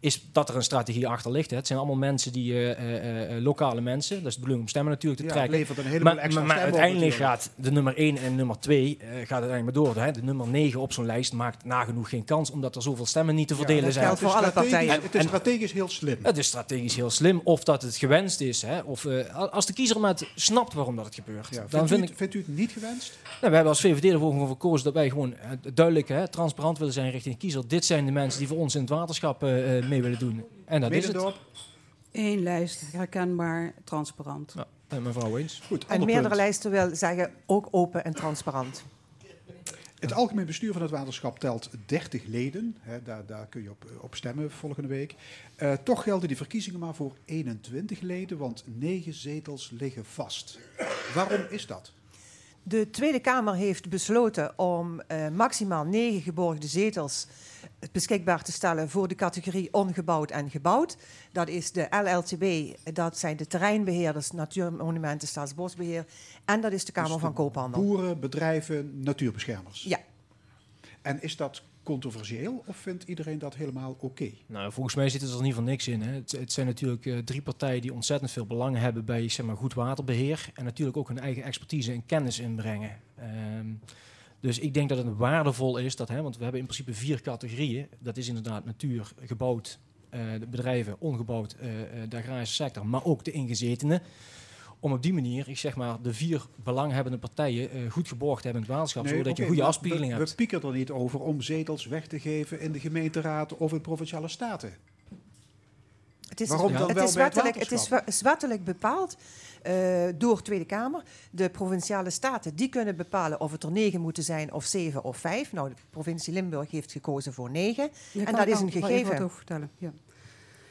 is dat er een strategie achter ligt. Hè. Het zijn allemaal mensen die, eh, eh, eh, lokale mensen, dat is de bedoeling om stemmen natuurlijk te Ja, het trekken. levert een heleboel Maar, extra maar, maar stemmen op uiteindelijk gaat de nummer 1 en nummer 2 gaat uiteindelijk maar door. Hè. De nummer 9 op zo'n lijst maakt nagenoeg geen kans, omdat er zoveel stemmen niet te verdelen zijn. geldt voor alle partijen. Het is strategisch heel slim. Het is strategisch heel slim, of dat het gewenst is. Hè, of, eh, als de kiezer maar snapt waarom dat het gebeurt. Ja, dan vindt, vind u, ik, het- vindt u het niet gewenst? nou, we hebben als VVD ervoor gewoon gekozen dat wij gewoon duidelijk hè, transparant willen zijn richting de kiezer. Dit zijn de mensen die voor ons in het waterschap eh, eh, mee willen doen. En dat is het. Eén lijst, herkenbaar, transparant. Ja, ben mevrouw eens. Goed, En meerdere punt. lijsten wil zeggen ook open en transparant. Het algemeen bestuur van het waterschap telt 30 leden. Hè, daar, daar kun je op, op stemmen volgende week. Eh, toch gelden die verkiezingen maar voor 21 leden, want 9 zetels liggen vast. Waarom is dat? De Tweede Kamer heeft besloten om eh, maximaal negen geborgde zetels beschikbaar te stellen voor de categorie ongebouwd en gebouwd. Dat is de LLTB, dat zijn de terreinbeheerders, Natuurmonumenten, Staatsbosbeheer. En dat is de Kamer Dus van de Koophandel. Boeren, bedrijven, natuurbeschermers. Ja. En is dat controversieel of vindt iedereen dat helemaal oké? Nou, volgens mij zit er in ieder geval niks in. Hè. Het, zijn natuurlijk eh, drie partijen die ontzettend veel belang hebben bij zeg maar, goed waterbeheer. En natuurlijk ook hun eigen expertise en kennis inbrengen. Ehm, dus ik denk dat het waardevol is, dat, hè, want we hebben in principe vier categorieën. Dat is inderdaad natuur, gebouwd, eh, de bedrijven, ongebouwd, eh, de agrarische sector, maar ook de ingezetenen. Om op die manier, ik zeg maar, de vier belanghebbende partijen eh, goed geborgd te hebben in het waterschap, zodat je goede afspiegeling we, hebt. We pieken er niet over om zetels weg te geven in de gemeenteraad of in provinciale staten. Het is, Waarom dan het wel is bij wettelijk, het is, wettelijk bepaald eh, door Tweede Kamer. De provinciale staten die kunnen bepalen of het er negen moeten zijn of zeven of vijf. Nou, de provincie Limburg heeft gekozen voor negen. En dat is een gegeven. wat over vertellen. Ja.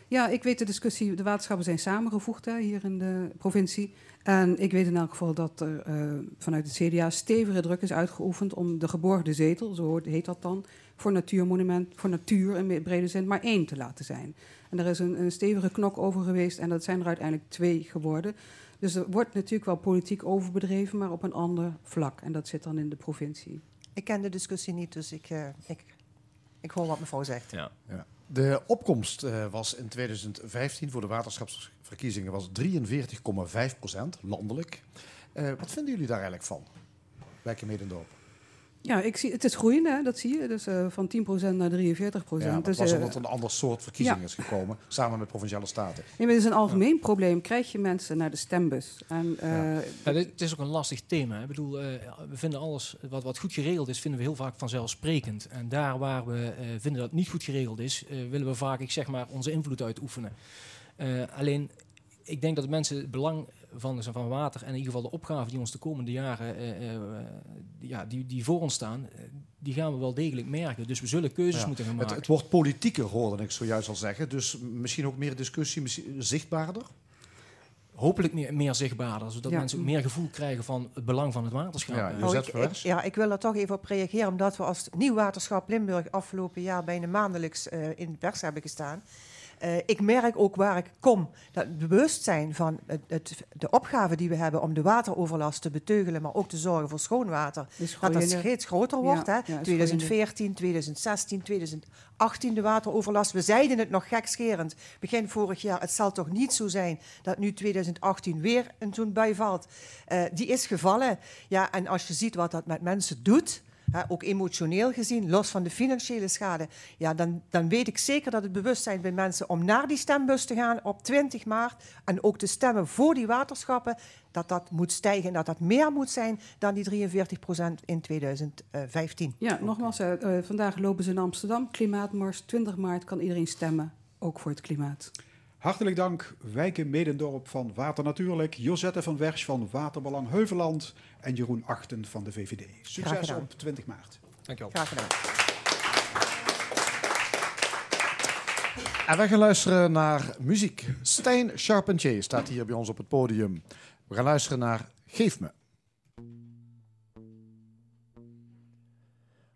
Ja, ik weet de discussie. De waterschappen zijn samengevoegd hè, hier in de provincie. En ik weet in elk geval dat er eh, vanuit het CDA stevige druk is uitgeoefend om de geborgde zetel, zo heet dat dan, voor natuurmonument, voor natuur in brede zin, maar één te laten zijn. En er is een, een stevige knok over geweest en dat zijn er uiteindelijk twee geworden. Dus er wordt natuurlijk wel politiek overbedreven, maar op een ander vlak. En dat zit dan in de provincie. Ik ken de discussie niet, dus ik, eh, ik, ik hoor wat mevrouw zegt. Ja. Ja. De opkomst eh, was in 2015 voor de waterschapsverkiezingen was 43,5 procent landelijk. Eh, wat vinden jullie daar eigenlijk van? Wijken Medendorp. Ja, ik zie, het is groeiende, hè, dat zie je. Dus eh, van 10% naar 43%. Ja, maar dus, het was eh, omdat er een ander soort verkiezing ja. is gekomen, samen met provinciale staten. Nee, maar het is een algemeen probleem. Krijg je mensen naar de stembus? En, eh, Ja, dit, het is ook een lastig thema. Ik bedoel, eh, we vinden alles wat, wat goed geregeld is, vinden we heel vaak vanzelfsprekend. En daar waar we eh, vinden dat het niet goed geregeld is, eh, willen we vaak, ik zeg maar, onze invloed uitoefenen. Eh, alleen, ik denk dat de mensen het belang van, van water en in ieder geval de opgave die ons de komende jaren eh, eh, ja, die, die voor ons staan, eh, die gaan we wel degelijk merken. Dus we zullen keuzes Ja, moeten gaan Het, maken. het wordt politieker, hoorde ik zojuist al zeggen. Dus misschien ook meer discussie, misschien zichtbaarder. Hopelijk meer, meer zichtbaarder, zodat Ja. mensen ook meer gevoel krijgen van het belang van het waterschap. Ja, je- zet ik, ja, ik wil er toch even op reageren, omdat we als Nieuw Waterschap Limburg afgelopen jaar bijna maandelijks eh, in de pers hebben gestaan. Eh, ik merk ook waar ik kom, dat het bewustzijn van het, het- de opgave die we hebben om de wateroverlast te beteugelen, maar ook te zorgen voor schoon water, dat dat steeds groter wordt. Ja, hè? ja, is 2014, 2016, 2018 de wateroverlast. We zeiden het nog gekscherend begin vorig jaar. Het zal toch niet zo zijn dat nu 2018 weer een zo'n bui valt. Eh, die is gevallen. Ja, en als je ziet wat dat met mensen doet. Ook emotioneel gezien, los van de financiële schade, ja, dan, dan weet ik zeker dat het bewustzijn bij mensen om naar die stembus te gaan op 20 maart en ook te stemmen voor die waterschappen, dat dat moet stijgen en dat dat meer moet zijn dan die 43 procent in 2015. Ja, nogmaals, eh, eh, vandaag lopen ze in Amsterdam. Klimaatmars, 20 maart kan iedereen stemmen, ook voor het klimaat. Hartelijk dank Wijken Medendorp van Water Natuurlijk, Josette van Wersch van Waterbelang Heuveland en Jeroen Achten van de VVD. Succes op 20 maart. Dankjewel. Graag gedaan. En wij gaan luisteren naar muziek. Stijn Charpentier staat hier bij ons op het podium. We gaan luisteren naar Geef me.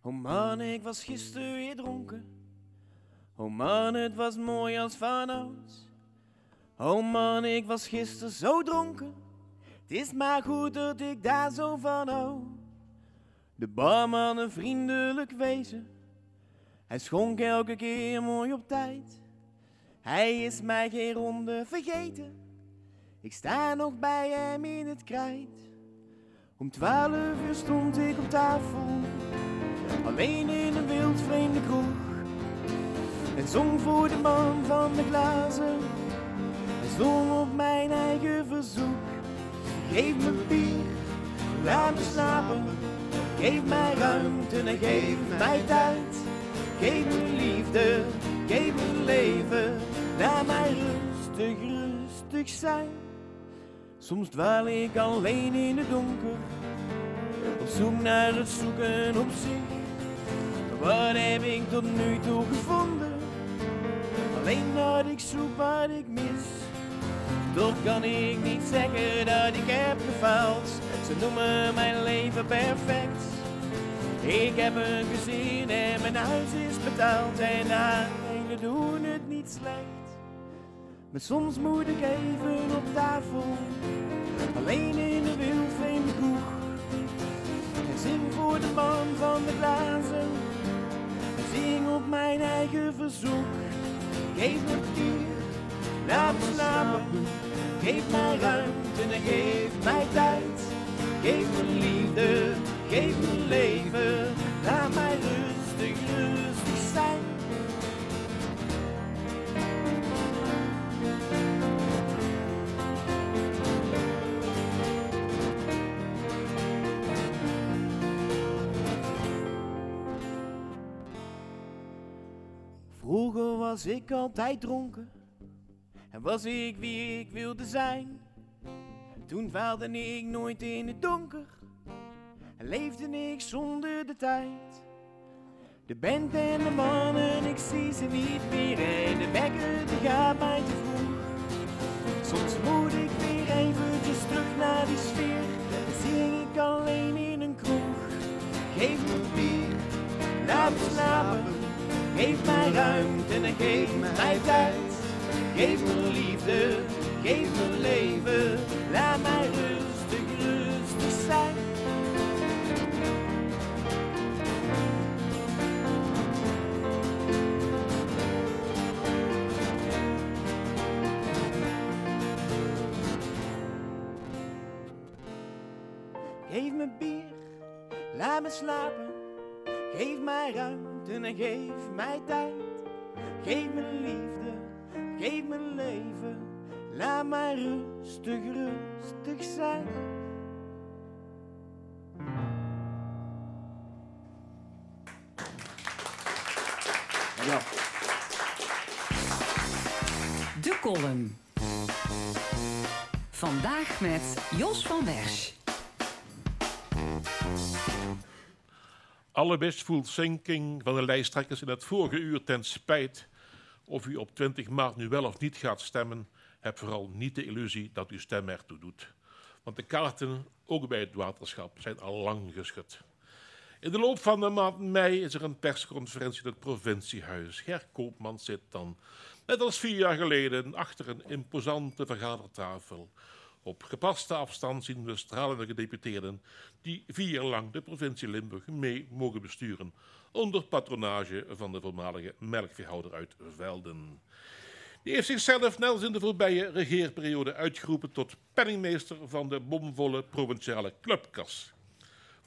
Oh man, ik was gisteren weer dronken. Oh man, het was mooi als vanouds. Oh man, ik was gisteren zo dronken. Het is maar goed dat ik daar zo van hou. De barman een vriendelijk wezen. Hij schonk elke keer mooi op tijd. Hij is mij geen ronde vergeten. Ik sta nog bij hem in het krijt. Om twaalf uur stond ik op tafel. Alleen in een wild vreemde kroeg. En zong voor de man van de glazen. En zong op mijn eigen verzoek. Geef me bier, laat me slapen. Geef mij ruimte en geef mij tijd. Geef me liefde, geef me leven. Laat mij rustig, rustig zijn. Soms dwaal ik alleen in het donker. Op zoek naar het zoeken op zich. Wat heb ik tot nu toe gevonden? Alleen dat ik zoek wat ik mis. Toch kan ik niet zeggen dat ik heb gefaald. Ze noemen mijn leven perfect. Ik heb een gezin en mijn huis is betaald. En eigenlijk doen het niet slecht. Maar soms moet ik even op tafel. Alleen in een wildvreemde kroeg. En zing voor de man van de glazen. En zing op mijn eigen verzoek. Geef me bier, laat me slapen. Geef mij ruimte en geef mij tijd. Geef me liefde, geef me leven. Laat mij rustig, rustig zijn. Vroeger was ik altijd dronken en was ik wie ik wilde zijn. Toen dwaalde ik nooit in het donker en leefde ik zonder de tijd. De band en de mannen, ik zie ze niet meer en de wekker die gaat mij te vroeg. Soms moet ik weer eventjes terug naar die sfeer zing ik alleen in een kroeg. Geef me bier, laat me slapen. Geef mij ruimte en geef mij tijd. Geef me liefde, geef me leven. Laat mij rustig, rustig zijn. Geef me bier, laat me slapen. Geef mij ruimte en geef mij tijd. Geef me liefde, geef me leven. Laat mij rustig, rustig zijn. Ja. De column. Vandaag met Jos van Wersch. Allerbest voelt zinking van de lijsttrekkers in het vorige uur ten spijt. Of u op 20 maart nu wel of niet gaat stemmen, heb vooral niet de illusie dat uw stem ertoe doet. Want de kaarten, ook bij het waterschap, zijn al lang geschud. In de loop van de maand mei is er een persconferentie in het provinciehuis. Ger Koopman zit dan, net als vier jaar geleden, achter een imposante vergadertafel. Op gepaste afstand zien we stralende gedeputeerden die vier jaar lang de provincie Limburg mee mogen besturen, onder patronage van de voormalige melkveehouder uit Velden. Die heeft zichzelf net in de voorbije regeerperiode uitgeroepen tot penningmeester van de bomvolle provinciale clubkas.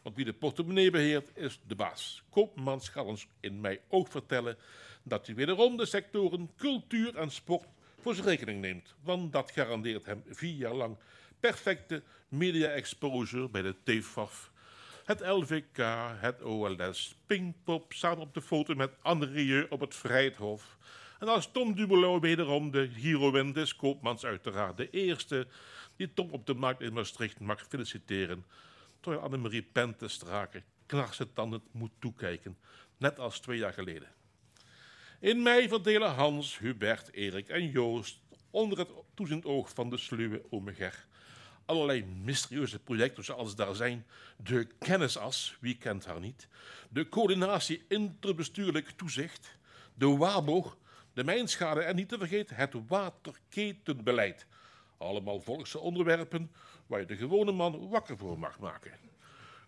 Want wie de portemonnee beheert, is de baas. Koopmans gaat ons in mei ook vertellen dat hij wederom de sectoren cultuur en sport voor zijn rekening neemt. Want dat garandeert hem vier jaar lang perfecte media-exposure bij de TFAF, het LVK, het OLS, Pinkpop, samen op de foto met Anne op het Vrijthof. En als Tom Dumoulin wederom de hero wint, is Koopmans uiteraard de eerste die Tom op de markt in Maastricht mag feliciteren. Terwijl Annemarie Pentestrake knarsetandend moet toekijken, net als twee jaar geleden. In mei verdelen Hans, Hubert, Erik en Joost onder het toeziend oog van de sluwe Omeger allerlei mysterieuze projecten zoals daar zijn de kennisas, wie kent haar niet, de coördinatie interbestuurlijk toezicht, de WABO, de mijnschade en niet te vergeten het waterketenbeleid. Allemaal volkse onderwerpen waar je de gewone man wakker voor mag maken.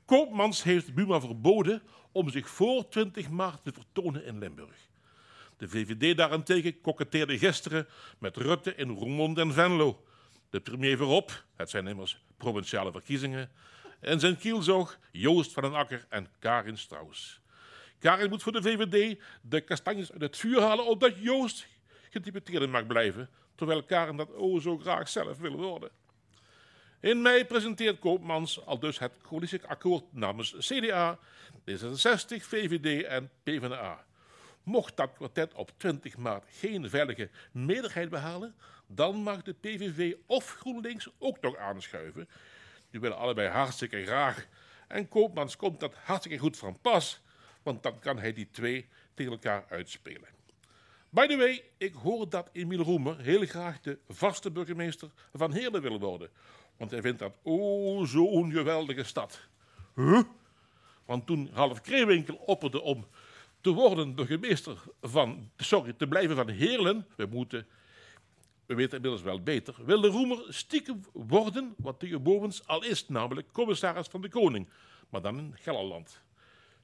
Koopmans heeft Buma verboden om zich voor 20 maart te vertonen in Limburg. De VVD daarentegen koketteerde gisteren met Rutte in Roermond en Venlo. De premier voorop, het zijn immers provinciale verkiezingen, en zijn kielzog Joost van den Akker en Karin Strauss. Karin moet voor de VVD de kastanjes uit het vuur halen opdat Joost gedeputeerde mag blijven, terwijl Karin dat o zo graag zelf wil worden. In mei presenteert Koopmans al dus het coalitieakkoord namens CDA, D66, VVD en PvdA. Mocht dat kwartet op 20 maart geen veilige meerderheid behalen, dan mag de PVV of GroenLinks ook nog aanschuiven. Die willen allebei hartstikke graag. En Koopmans komt dat hartstikke goed van pas, want dan kan hij die twee tegen elkaar uitspelen. By the way, ik hoor dat Emiel Roemer heel graag de vaste burgemeester van Heerlen wil worden. Want hij vindt dat oh zo'n geweldige stad. Huh? Want toen Ralf Kreewinkel opperde om te worden burgemeester van, sorry, te blijven van Heerlen, we moeten, we weten inmiddels wel beter, wilde Roemer stiekem worden wat Theo Bovens al is, namelijk commissaris van de koning, maar dan in Gelderland.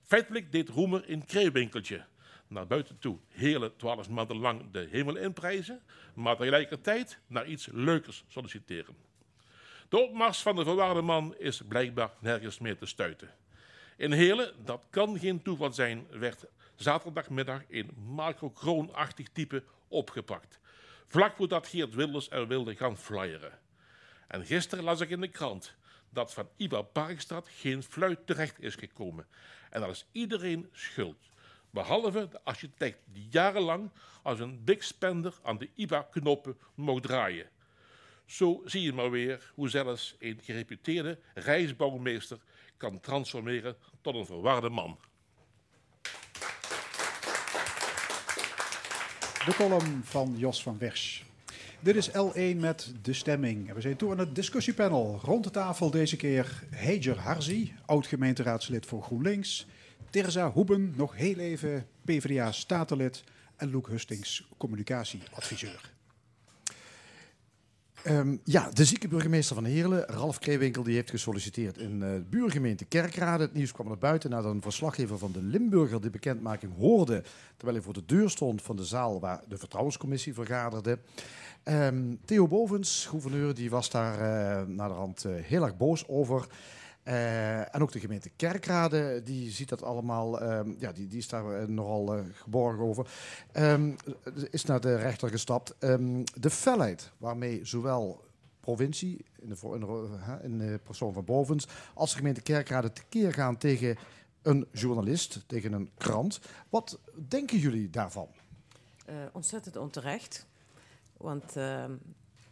Feitelijk deed Roemer in Kreewinkeltje naar buiten toe hele twaalf maanden lang de hemel inprijzen, maar tegelijkertijd naar iets leukers solliciteren. De opmars van de verwaarde man is blijkbaar nergens meer te stuiten. In Heerlen, dat kan geen toeval zijn, werd zaterdagmiddag een Marco Kroon-achtig type opgepakt. Vlak voordat Geert Wilders er wilde gaan flyeren. En gisteren las ik in de krant dat van Iba Parkstraat geen fluit terecht is gekomen. En dat is iedereen schuld. Behalve de architect die jarenlang als een big spender aan de IBA-knoppen mocht draaien. Zo zie je maar weer hoe zelfs een gereputeerde reisbouwmeester kan transformeren tot een verwarde man. De column van Jos van Wersch. Dit is L1 met de stemming. We zijn toe aan het discussiepanel. Rond de tafel deze keer Heijer Harzi, oud-gemeenteraadslid voor GroenLinks. Terza Hoeben, nog heel even PvdA-statenlid. En Loek Hustings, communicatieadviseur. Um, ja, de zieke burgemeester van Heerlen, Ralf Kreewinkel, die heeft gesolliciteerd in uh, de buurgemeente Kerkrade. Het nieuws kwam naar buiten nadat een verslaggever van de Limburger de bekendmaking hoorde, terwijl hij voor de deur stond van de zaal waar de vertrouwenscommissie vergaderde. Um, Theo Bovens, gouverneur, die was daar uh, naar de rand uh, heel erg boos over. Uh, en ook de gemeente Kerkrade, die ziet dat allemaal, um, ja, die, die is daar uh, nogal uh, geborgen over. Um, is naar de rechter gestapt. Um, de felheid waarmee zowel provincie, in de, in de, in de persoon van Bovens, als de gemeente Kerkrade tekeer gaan tegen een journalist, tegen een krant. Wat denken jullie daarvan? ontzettend onterecht. Want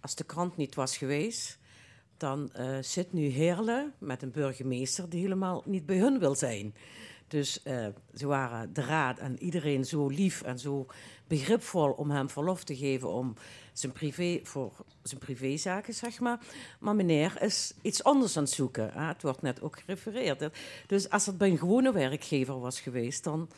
als de krant niet was geweest dan uh, zit nu Heerlen met een burgemeester die helemaal niet bij hun wil zijn. Dus uh, ze waren de raad en iedereen zo lief en zo begripvol om hem verlof te geven om zijn privé, voor zijn privézaken, zeg maar. Maar meneer is iets anders aan het zoeken. Hè? Het wordt net ook gerefereerd. Dus als het bij een gewone werkgever was geweest, dan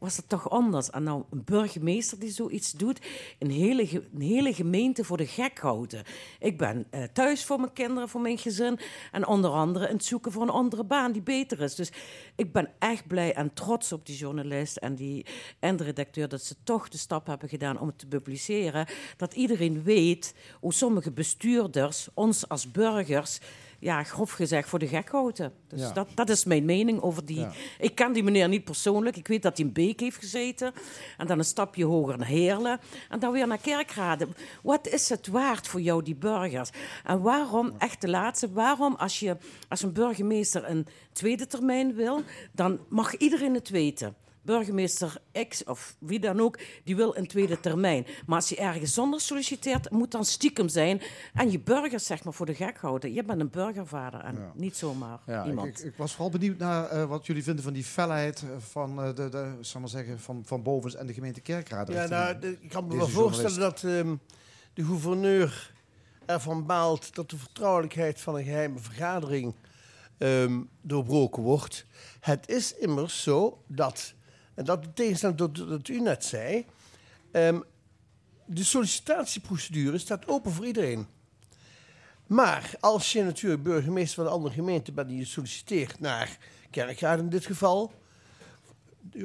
was het toch anders. En nou, een burgemeester die zoiets doet, een hele, een hele gemeente voor de gek houden. Ik ben uh, thuis voor mijn kinderen, voor mijn gezin. En onder andere in het zoeken voor een andere baan die beter is. Dus ik ben echt blij en trots op die journalist en, die, en de redacteur dat ze toch de stap hebben gedaan om het te publiceren. Dat iedereen weet hoe sommige bestuurders ons als burgers ja, grof gezegd, voor de gek houden. Dus Ja. dat, dat is mijn mening over die... Ja. Ik ken die meneer niet persoonlijk. Ik weet dat hij in Beek heeft gezeten. En dan een stapje hoger naar Heerlen. En dan weer naar Kerkrade. Wat is het waard voor jou, die burgers? En waarom, echt de laatste, waarom als, je, als een burgemeester een tweede termijn wil, dan mag iedereen het weten. Burgemeester X of wie dan ook, die wil een tweede termijn. Maar als je ergens zonder solliciteert, moet dan stiekem zijn. En je burgers zeg maar voor de gek houden. Je bent een burgervader en Ja. niet zomaar Ja, ik, iemand. ik, ik was vooral benieuwd naar eh, wat jullie vinden van die felheid eh, van, eh, de, de, zal maar zeggen, van, van Bovens en de gemeente Kerkrade. Ja, nou, de- ik kan me wel voorstellen journalist. dat ehm, de gouverneur ervan baalt dat de vertrouwelijkheid van een geheime vergadering ehm, doorbroken wordt. Het is immers zo dat, en dat in tegenstelling tot wat u net zei, ehm, de sollicitatieprocedure staat open voor iedereen. Maar als je natuurlijk burgemeester van een andere gemeente bent die je solliciteert naar Kerkraad in dit geval.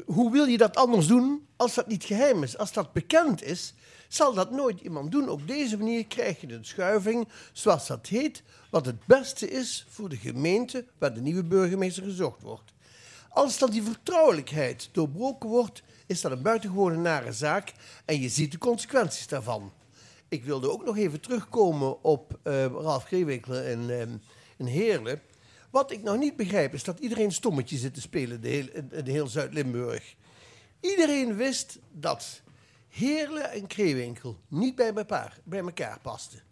Hoe wil je dat anders doen als dat niet geheim is? Als dat bekend is, zal dat nooit iemand doen. Op deze manier krijg je een schuiving, zoals dat heet, wat het beste is voor de gemeente waar de nieuwe burgemeester gezocht wordt. Als dan die vertrouwelijkheid doorbroken wordt, is dat een buitengewone nare zaak en je ziet de consequenties daarvan. Ik wilde ook nog even terugkomen op uh, Ralf Greewinkel en in Heerlen. Wat ik nou niet begrijp is dat iedereen stommetje zit te spelen de heel, in, heel Zuid-Limburg. Iedereen wist dat Heerlen en Kreewinkel niet bij elkaar, bij elkaar pasten.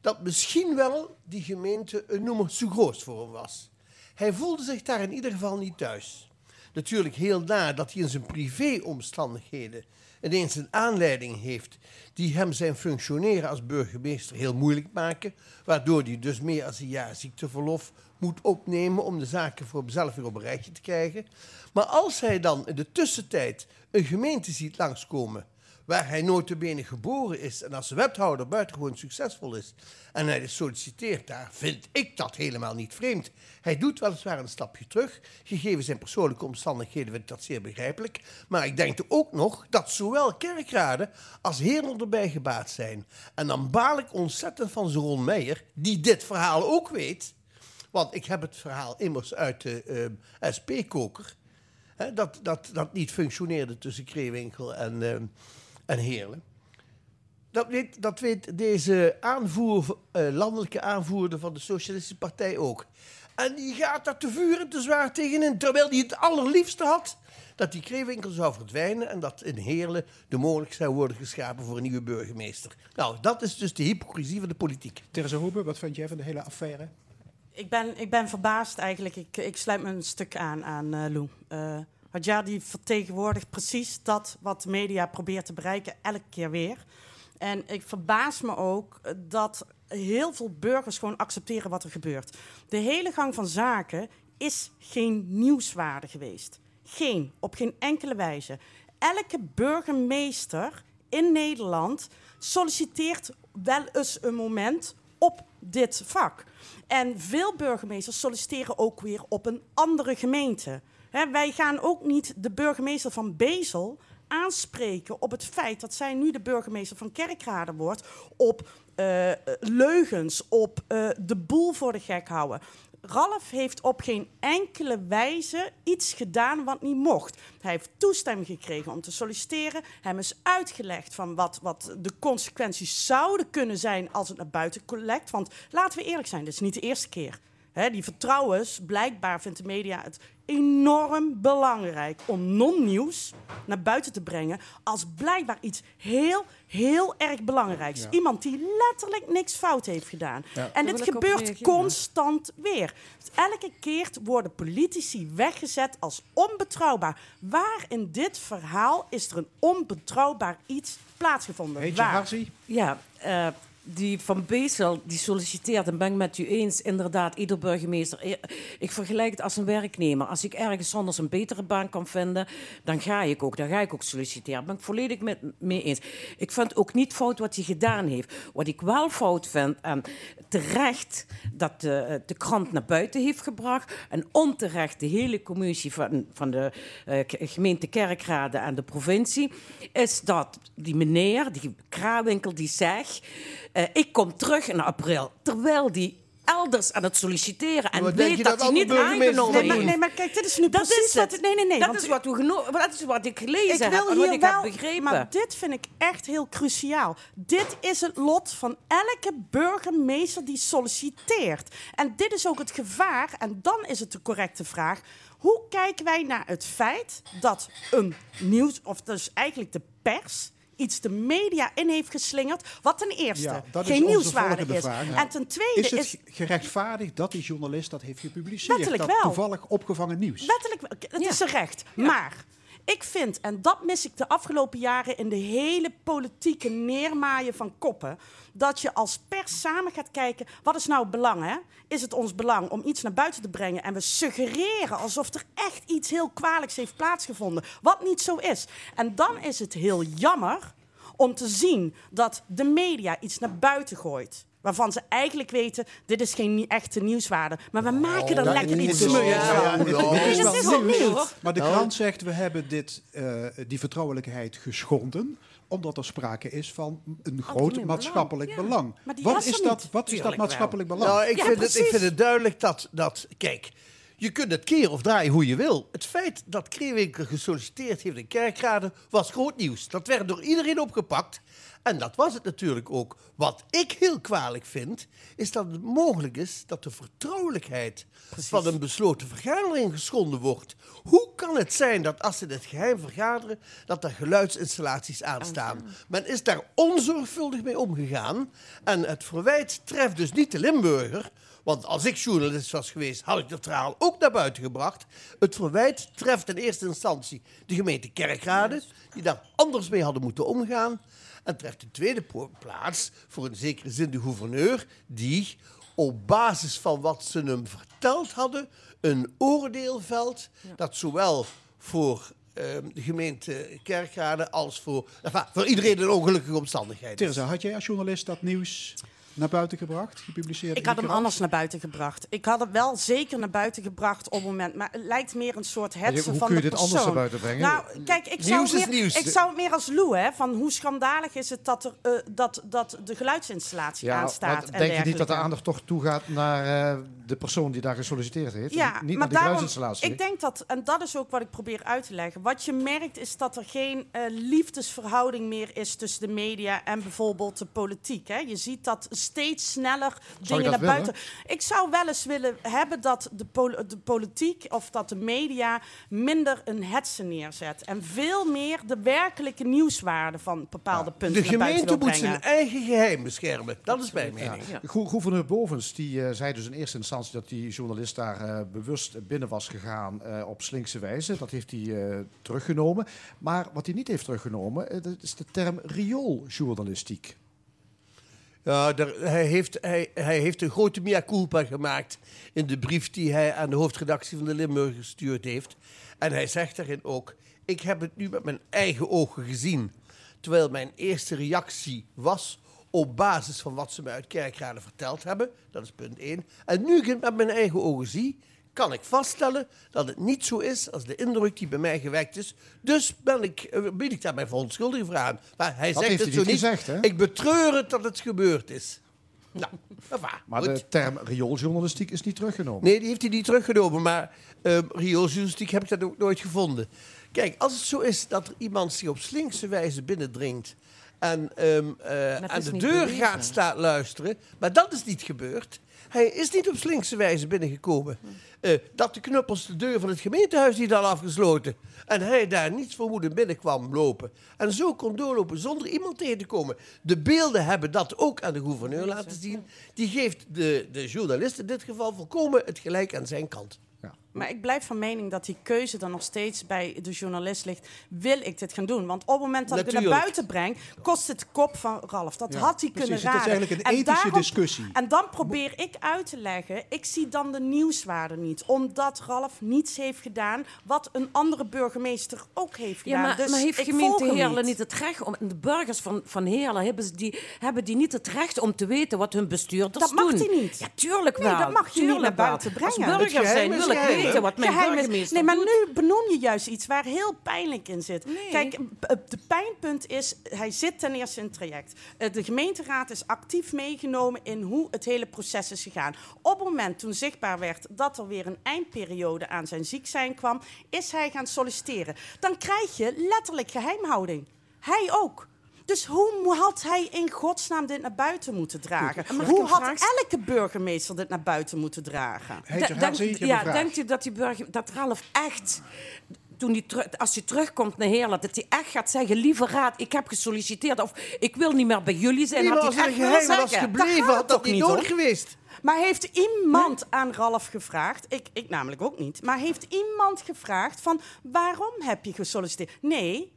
Dat misschien wel die gemeente een nummer te groot voor hem was. Hij voelde zich daar in ieder geval niet thuis. Natuurlijk heel na dat hij in zijn privéomstandigheden ineens een aanleiding heeft die hem zijn functioneren als burgemeester heel moeilijk maken, waardoor hij dus meer als een jaar ziekteverlof moet opnemen om de zaken voor hemzelf weer op een rijtje te krijgen. Maar als hij dan in de tussentijd een gemeente ziet langskomen waar hij notabene geboren is en als wethouder buitengewoon succesvol is en hij solliciteert daar, vind ik dat helemaal niet vreemd. Hij doet weliswaar een stapje terug. Gegeven zijn persoonlijke omstandigheden vind ik dat zeer begrijpelijk. Maar ik denk ook nog dat zowel kerkraden als heren erbij gebaat zijn. En dan baal ik ontzettend van Zoron Meijer, die dit verhaal ook weet. Want ik heb het verhaal immers uit de uh, SP-koker. Dat, dat, dat niet functioneerde tussen Kreewinkel en, uh, en Heerlen. Dat weet, dat weet deze aanvoer, uh, landelijke aanvoerder van de Socialistische Partij ook. En die gaat daar te vuur en te zwaar tegenin. Terwijl hij het allerliefste had dat die kreewinkel zou verdwijnen en dat in Heerlen de mogelijkheid zou worden geschapen voor een nieuwe burgemeester. Nou, dat is dus de hypocrisie van de politiek. Theresa Hoebe, wat vind jij van de hele affaire? Ik ben, ik ben verbaasd eigenlijk. Ik, ik sluit me een stuk aan aan uh, Lou. Uh, Hadja die vertegenwoordigt precies dat wat de media probeert te bereiken, elke keer weer. En ik verbaas me ook dat heel veel burgers gewoon accepteren wat er gebeurt. De hele gang van zaken is geen nieuwswaarde geweest. Geen, op geen enkele wijze. Elke burgemeester in Nederland solliciteert wel eens een moment op dit vak. En veel burgemeesters solliciteren ook weer op een andere gemeente. Wij gaan ook niet de burgemeester van Bezel aanspreken op het feit dat zij nu de burgemeester van Kerkrade wordt, op uh, leugens, op uh, de boel voor de gek houden. Ralf heeft op geen enkele wijze iets gedaan wat niet mocht. Hij heeft toestemming gekregen om te solliciteren. Hem is uitgelegd van wat, wat de consequenties zouden kunnen zijn als het naar buiten collect. Want laten we eerlijk zijn, dit is niet de eerste keer. He, die vertrouwens, blijkbaar vindt de media het enorm belangrijk om non-nieuws naar buiten te brengen als blijkbaar iets heel, heel erg belangrijks. Ja. Iemand die letterlijk niks fout heeft gedaan. Ja. En dit gebeurt constant weer. Elke keer worden politici weggezet als onbetrouwbaar. Waar in dit verhaal is er een onbetrouwbaar iets plaatsgevonden? Heet je Harzi? Ja, uh, die van Bezel die solliciteert, en ben ik met u eens, inderdaad, ieder burgemeester. Ik vergelijk het als een werknemer. Als ik ergens anders een betere baan kan vinden, dan ga ik ook. Dan ga ik ook solliciteren. Ben ik volledig met mee eens. Ik vind ook niet fout wat hij gedaan heeft. Wat ik wel fout vind, en terecht dat de, de krant naar buiten heeft gebracht, en onterecht de hele commissie van, van de uh, gemeente Kerkrade en de provincie, is dat die meneer, die Krawinkel, die zegt. Uh, ik kom terug in april. Terwijl die elders aan het solliciteren en weet dat, hij niet aangenomen nee, maar, nee, maar kijk, dit is nu dat precies is wat, nee, nee, nee, dat, is wat, we dat is wat ik gelezen ik heb en wat ik wel, heb begrepen. Maar dit vind ik echt heel cruciaal. Dit is het lot van elke burgemeester die solliciteert. En dit is ook het gevaar, en dan is het de correcte vraag... hoe kijken wij naar het feit dat een nieuws... of dus eigenlijk de pers iets de media in heeft geslingerd, wat ten eerste ja, geen nieuwswaarde is. Vraag. En ten tweede is het is... gerechtvaardigd dat die journalist dat heeft gepubliceerd? Wettelijk dat wel. toevallig opgevangen nieuws? Wettelijk wel. Het ja. is een recht. Maar ik vind, en dat mis ik de afgelopen jaren in de hele politieke neermaaien van koppen, dat je als pers samen gaat kijken, wat is nou belang? Hè? Is het ons belang om iets naar buiten te brengen en we suggereren alsof er echt iets heel kwalijks heeft plaatsgevonden, wat niet zo is. En dan is het heel jammer om te zien dat de media iets naar buiten gooit Waarvan ze eigenlijk weten, dit is geen nie- echte nieuwswaarde. Maar we maken er Ja, lekker iets moois ja, Nee, is dat wel is wel nieuws. nieuw, hoor. Maar de Nou. krant zegt, we hebben dit, eh, die vertrouwelijkheid geschonden omdat er sprake is van een groot belang, maatschappelijk belang. Maar die Wat was is er dat, niet. wat is dat Tuurlijk maatschappelijk belang? Nou, ik, vind het, ik vind het duidelijk dat, dat... Kijk, je kunt het keren of draaien hoe je wil. Het feit dat Kreewinkel gesolliciteerd heeft in Kerkrade was groot nieuws. Dat werd door iedereen opgepakt. En dat was het natuurlijk ook. Wat ik heel kwalijk vind, is dat het mogelijk is dat de vertrouwelijkheid van een besloten vergadering geschonden wordt. Hoe kan het zijn dat als ze het geheim vergaderen, dat er geluidsinstallaties aanstaan? Men is daar onzorgvuldig mee omgegaan. En het verwijt treft dus niet de Limburger. Want als ik journalist was geweest, had ik dat verhaal ook naar buiten gebracht. Het verwijt treft in eerste instantie de gemeente Kerkrade, die daar anders mee hadden moeten omgaan. En treft in tweede plaats, voor een zekere zin, de gouverneur, die op basis van wat ze hem verteld hadden, een oordeel velt dat zowel voor ehm, de gemeente Kerkrade als voor, enfin, voor iedereen een ongelukkige omstandigheid is. Teresa, had jij als journalist dat nieuws naar buiten gebracht, gepubliceerd? Ik had de hem anders naar buiten gebracht. Ik had hem wel zeker naar buiten gebracht op het moment. Maar het lijkt meer een soort hetsen hoe van kun je de dit anders persoon. naar buiten brengen? Nou, kijk, ik zou, Nieuws meer, nieuws. ik zou het meer als Lou, hè. Van hoe schandalig is het dat, er, eh, dat, dat de geluidsinstallatie Ja, aanstaat maar en denk je niet dat de aandacht toch toegaat naar eh, de persoon die daar gesolliciteerd heeft? Ja, en niet maar naar de daarom, geluidsinstallatie? ik denk dat, en dat is ook wat ik probeer uit te leggen. Wat je merkt is dat er geen eh, liefdesverhouding meer is tussen de media en bijvoorbeeld de politiek. Hè. Je ziet dat steeds sneller dingen naar willen? buiten. Ik zou wel eens willen hebben dat de, pol- de politiek of dat de media minder een hetsen neerzet. En veel meer de werkelijke nieuwswaarde van bepaalde punten De naar buiten gemeente wil moet brengen. zijn eigen geheim beschermen. Dat is mijn Ja. mening. Gou- Gouverneur Bovens die, eh, zei dus in eerste instantie dat die journalist daar eh, bewust binnen was gegaan eh, op slinkse wijze. Dat heeft hij eh, teruggenomen. Maar wat hij niet heeft teruggenomen, dat is de term riooljournalistiek. Ja, hij, heeft, hij, hij heeft een grote mea culpa gemaakt in de brief die hij aan de hoofdredactie van de Limburg gestuurd heeft. En hij zegt daarin ook, ik heb het nu met mijn eigen ogen gezien. Terwijl mijn eerste reactie was op basis van wat ze me uit Kerkrade verteld hebben. Dat is punt 1. En nu ik het met mijn eigen ogen zie, kan ik vaststellen dat het niet zo is als de indruk die bij mij gewekt is. Dus ben ik, eh, bied ik daar mijn verontschuldiging voor aan. Maar hij Dat zegt heeft het zo niet niet. gezegd, hè? Ik betreur het dat het gebeurd is. Nou, enfin, Maar goed. de term riooljournalistiek is niet teruggenomen. Nee, die heeft hij niet teruggenomen. Maar uh, riooljournalistiek heb ik dat ook nooit gevonden. Kijk, als het zo is dat er iemand zich op slinkse wijze binnendringt... en ehm, eh, aan de deur gaat staan luisteren... maar dat is niet gebeurd. Hij is niet op slinkse wijze binnengekomen. Eh, dat de knuppels de deur van het gemeentehuis niet hadden afgesloten... en hij daar niets vermoedend binnenkwam lopen... en zo kon doorlopen zonder iemand tegen te komen. De beelden hebben dat ook aan de gouverneur laten zien. Die geeft de, de journalist in dit geval volkomen het gelijk aan zijn kant. Maar ik blijf van mening dat die keuze dan nog steeds bij de journalist ligt. Wil ik dit gaan doen? Want op het moment dat ik het naar buiten breng, kost het kop van Ralf. Dat Ja, had hij precies. kunnen Het is raden. eigenlijk een En ethische daarom- discussie. En dan probeer ik uit te leggen, ik zie dan de nieuwswaarde niet. Omdat Ralf niets heeft gedaan wat een andere burgemeester ook heeft gedaan. Ja, maar, dus maar heeft ik gemeente Heerlen niet. niet het recht om... De burgers van, van Heerlen hebben, ze die, hebben die niet het recht om te weten wat hun bestuurders Dat mag doen? die niet. Ja, tuurlijk Nee, wel. dat mag je niet naar buiten brengen. Als burger Het zijn wil ik geheim, weten hè? wat mijn Geheim is- burgemeester Nee, maar doet. nu benoem je juist iets waar heel pijnlijk in zit. Kijk, de pijnpunt is, hij zit ten eerste in het traject. Eh, De gemeenteraad is actief meegenomen in hoe het hele proces is gegaan. Op het moment toen zichtbaar werd dat er weer een eindperiode aan zijn ziek zijn kwam, is hij gaan solliciteren. Dan krijg je letterlijk geheimhouding. Hij ook. Dus hoe had hij in godsnaam dit naar buiten moeten dragen? Hoe had vraag elke burgemeester dit naar buiten moeten dragen? De- denk- ja, denkt u dat, die burger, dat Ralf echt, toen die als hij terugkomt naar Heerlen, dat hij echt gaat zeggen: Lieve raad, ik heb gesolliciteerd of ik wil niet meer bij jullie zijn? Nee, had hij er echt geheim was gebleven, gaat had dat toch niet nodig geweest. Maar heeft iemand aan Ralf gevraagd, ik, ik namelijk ook niet, maar heeft iemand gevraagd van waarom heb je gesolliciteerd? Nee,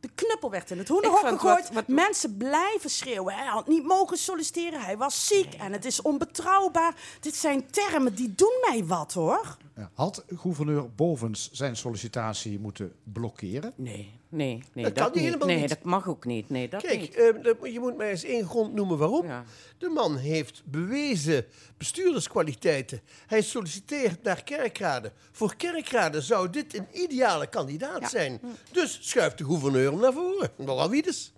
de knuppel werd in het hoenderhok gegooid. wat- Mensen blijven schreeuwen. Hij had niet mogen solliciteren. Hij was ziek en het is onbetrouwbaar. Dit zijn termen die doen mij wat hoor. Had gouverneur Bovens zijn sollicitatie moeten blokkeren? Nee, nee, nee. Dat kan niet. helemaal nee, niet. dat mag ook niet. Nee, dat Kijk, niet. eh, je moet mij eens één grond noemen waarom. Ja. De man heeft bewezen bestuurderskwaliteiten. Hij solliciteert naar Kerkrade. Voor Kerkrade zou dit een ideale kandidaat zijn. Dus schuift de gouverneur hem naar voren. Nogal wie dus.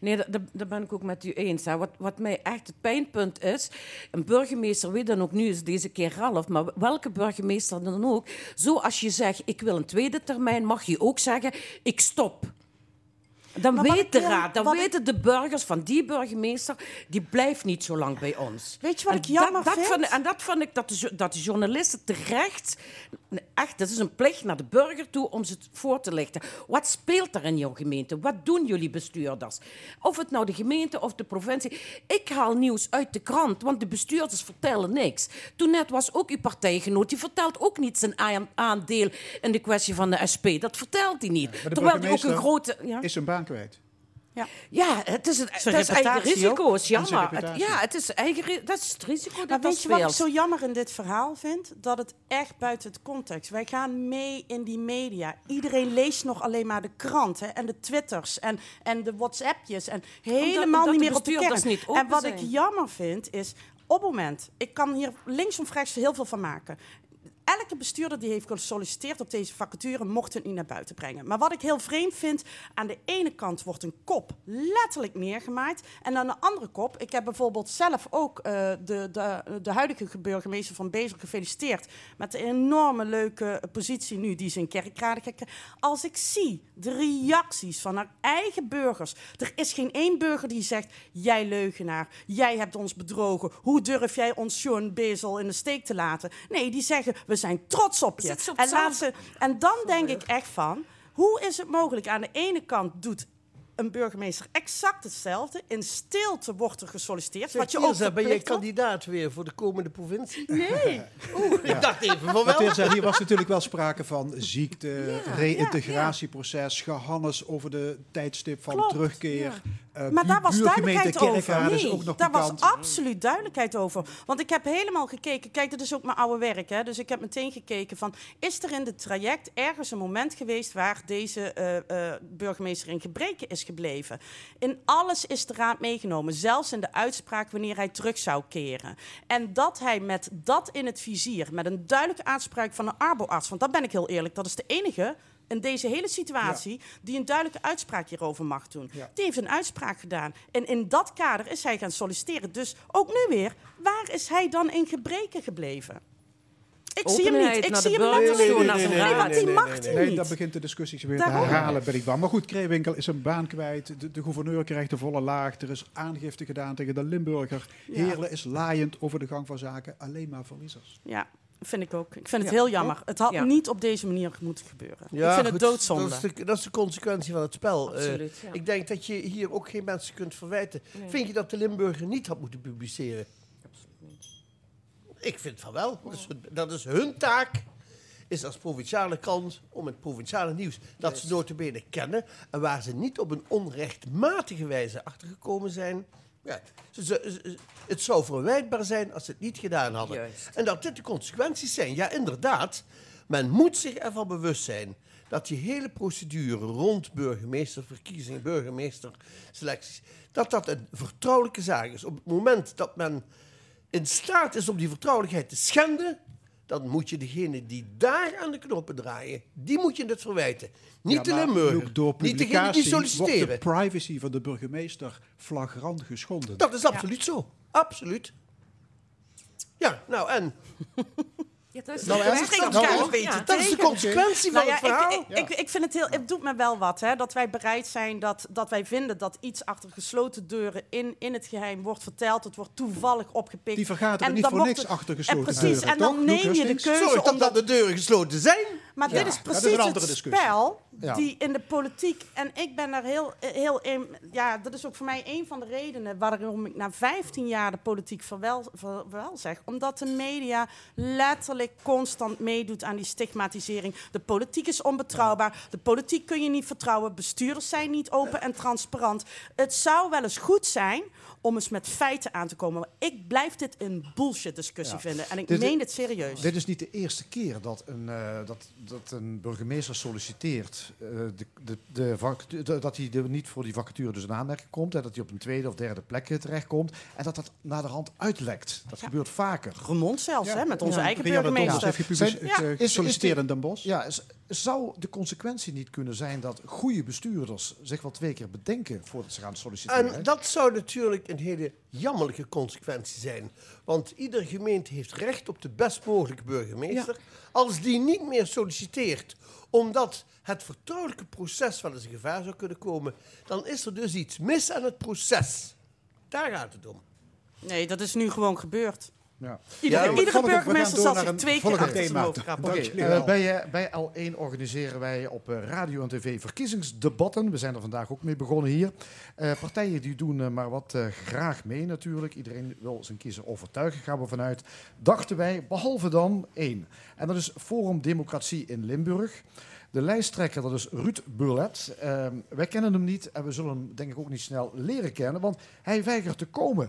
Nee, dat, dat, ben ik ook met u eens. Hè. Wat, wat mij echt het pijnpunt is, een burgemeester, weet dan ook nu is deze keer Ralf, maar welke burgemeester dan ook, zoals je zegt, ik wil een tweede termijn, mag je ook zeggen, ik stop. Dan Maar weet de raad, dan ik- weten de burgers van die burgemeester, die blijft niet zo lang bij ons. Weet je wat En ik jammer dat, dat vind? en dat vond ik dat de, dat de journalisten terecht, echt, dat is een plicht naar de burger toe om ze voor te lichten. Wat speelt er in jouw gemeente? Wat doen jullie bestuurders? Of het nou de gemeente of de provincie. Ik haal nieuws uit de krant, want de bestuurders vertellen niks. Toen net was ook uw partijgenoot, die vertelt ook niet zijn aan- aandeel in de kwestie van de SP. Dat vertelt hij niet. Maar de Terwijl hij ook een grote... Ja? is zijn baan kwijt. Ja. Ja, het is, het, dat is eigen risico. Is jammer. Het- ja, het is eigen dat is het risico dat Maar dat weet je wat ik zo jammer in dit verhaal vind? Dat het echt buiten het context. Wij gaan mee in die media. Iedereen leest nog alleen maar de krant hè, en de twitters en, en de whatsappjes. En helemaal omdat niet de meer op de kern. niet open en wat ik jammer vind is, op het moment... Ik kan hier links of rechts heel veel van maken. Elke bestuurder die heeft gesolliciteerd op deze vacature mocht het niet naar buiten brengen. Maar wat ik heel vreemd vind, aan de ene kant wordt een kop letterlijk neergemaaid. En aan de andere kop, ik heb bijvoorbeeld zelf ook eh, de, de, de huidige burgemeester van Bezel gefeliciteerd. Met de enorme leuke positie nu die ze in Kerkrade krijgen. Als ik zie de reacties van haar eigen burgers. Er is geen één burger die zegt, jij leugenaar, jij hebt ons bedrogen. Hoe durf jij ons John Bezel in de steek te laten? Nee, die zeggen, we zijn trots op je. Zit ze op En, laat ze, en dan denk ik echt van, hoe is het mogelijk? Aan de ene kant doet een burgemeester exact hetzelfde. In stilte wordt er gesolliciteerd. Wat je ook Ilse, ben jij kandidaat weer voor de komende provincie? Nee. Oeh, ik dacht even van wel. Tirza, hier was natuurlijk wel sprake van ziekte, reïntegratieproces, gehannes over de tijdstip van Klopt, terugkeer. Eh, Maar daar was duidelijkheid over. Nee, ook nog daar was absoluut duidelijkheid over. Want ik heb helemaal gekeken. Kijk, dat is ook mijn oude werk. Hè? Dus ik heb meteen gekeken van... is er in het traject ergens een moment geweest... waar deze eh, burgemeester in gebreken is gebleven? In alles is de raad meegenomen. Zelfs in de uitspraak wanneer hij terug zou keren. En dat hij met dat in het vizier... met een duidelijke uitspraak van een arboarts... want dat ben ik heel eerlijk, dat is de enige in deze hele situatie die een duidelijke uitspraak hierover mag doen. Ja. Die heeft een uitspraak gedaan. En in dat kader is hij gaan solliciteren. Dus ook nu weer, waar is hij dan in gebreken gebleven? Ik zie hem niet. Ik zie hem letterlijk niet. naar zijn Nee, want die mag hij Nee, niet. dan begint de discussie weer Daarom. te herhalen, ben ik bang. Maar goed, Kreewinkel is een baan kwijt. De, de gouverneur krijgt de volle laag. Er is aangifte gedaan tegen de Limburger. Ja. Heerlen is laaiend over de gang van zaken. Alleen maar verliezers. Ja, vind ik ook. Ik vind het Ja. heel jammer. Het had Ja. niet op deze manier moeten gebeuren. Ja, ik vind goed, het doodzonde. Dat is, de, dat is de consequentie van het spel. Eh, Absoluut, ja. Ik denk dat je hier ook geen mensen kunt verwijten. Nee. Vind je dat de Limburger niet had moeten publiceren? Ik vind van wel. Dat is, hun- dat is hun taak. Is als provinciale krant om het provinciale nieuws dat ze notabene kennen en waar ze niet op een onrechtmatige wijze achtergekomen zijn. Ja, ze- het zou verwijtbaar zijn als ze het niet gedaan hadden. Juist. En dat dit de consequenties zijn. Ja, inderdaad. Men moet zich ervan bewust zijn dat die hele procedure rond burgemeesterverkiezingen, burgemeesterselecties, dat dat een vertrouwelijke zaak is. Op het moment dat men in staat is om die vertrouwelijkheid te schenden, dan moet je degene die daar aan de knoppen draaien, die moet je het verwijten. Niet Ja, de Limburger, niet degene die publicatie wordt solliciteren. de privacy van de burgemeester flagrant geschonden. Dat is absoluut zo. Absoluut. Ja, nou en? Ja, dat is Nou, de en? kwestie. Nou, Ja. en? Ja. Dat is de consequentie van Nou het verhaal. Ik, ik, vind het heel, het doet me wel wat, hè, dat wij bereid zijn, dat, dat wij vinden dat iets achter gesloten deuren in, in het geheim wordt verteld. Het wordt toevallig opgepikt. Die vergaderen En niet voor niks het- achter En gesloten precies, deuren, en dan toch? neem je de keuze Zorg om dat, dat de deuren gesloten zijn. Maar dit is is precies andere het discussie. spel die in de politiek... En ik ben daar heel, heel... in- Ja, dat is ook voor mij een van de redenen... waarom ik na 15 jaar de politiek verwel, ver- wel zeg. Omdat de media letterlijk constant meedoet aan die stigmatisering. De politiek is onbetrouwbaar. De politiek kun je niet vertrouwen. Bestuurders zijn niet open en transparant. Het zou wel eens goed zijn om eens met feiten aan te komen. Ik blijf dit een bullshit discussie Ja. vinden. En ik Dit- meen dit serieus. Dit is niet de eerste keer dat een, eh, dat, dat een burgemeester solliciteert eh, de, de, de vacature- de- dat hij de- niet voor die vacature dus in aanmerking komt. Hè, dat hij op een tweede of derde plek terechtkomt. En dat dat naar de hand uitlekt. Dat gebeurt vaker. Remond zelfs, hè, met onze eigen burgemeester. Zijn- eh, is- in Den Bosch. Ja, is- zou de consequentie niet kunnen zijn dat goede bestuurders zich wel twee keer bedenken voordat ze gaan solliciteren? En dat zou natuurlijk een hele jammerlijke consequentie zijn. Want iedere gemeente heeft recht op de best mogelijke burgemeester. Als die niet meer solliciteert omdat het vertrouwelijke proces wel eens in gevaar zou kunnen komen, dan is er dus iets mis aan het proces. Daar gaat het om. Nee, dat is nu gewoon gebeurd. Ja. Iedere, Ja, burgemeester zal zich twee keer achter zijn thema. hoofd eh, bij, eh, bij L1 organiseren wij op eh, radio en tv verkiezingsdebatten. We zijn er vandaag ook mee begonnen hier. Eh, partijen die doen maar wat eh, graag mee natuurlijk. Iedereen wil zijn kiezer overtuigen, gaan we vanuit. Dachten wij, behalve dan één. En dat is Forum Democratie in Limburg. De lijsttrekker, dat is Ruud Burlet. Eh, wij kennen hem niet en we zullen hem denk ik ook niet snel leren kennen, want hij weigert te komen.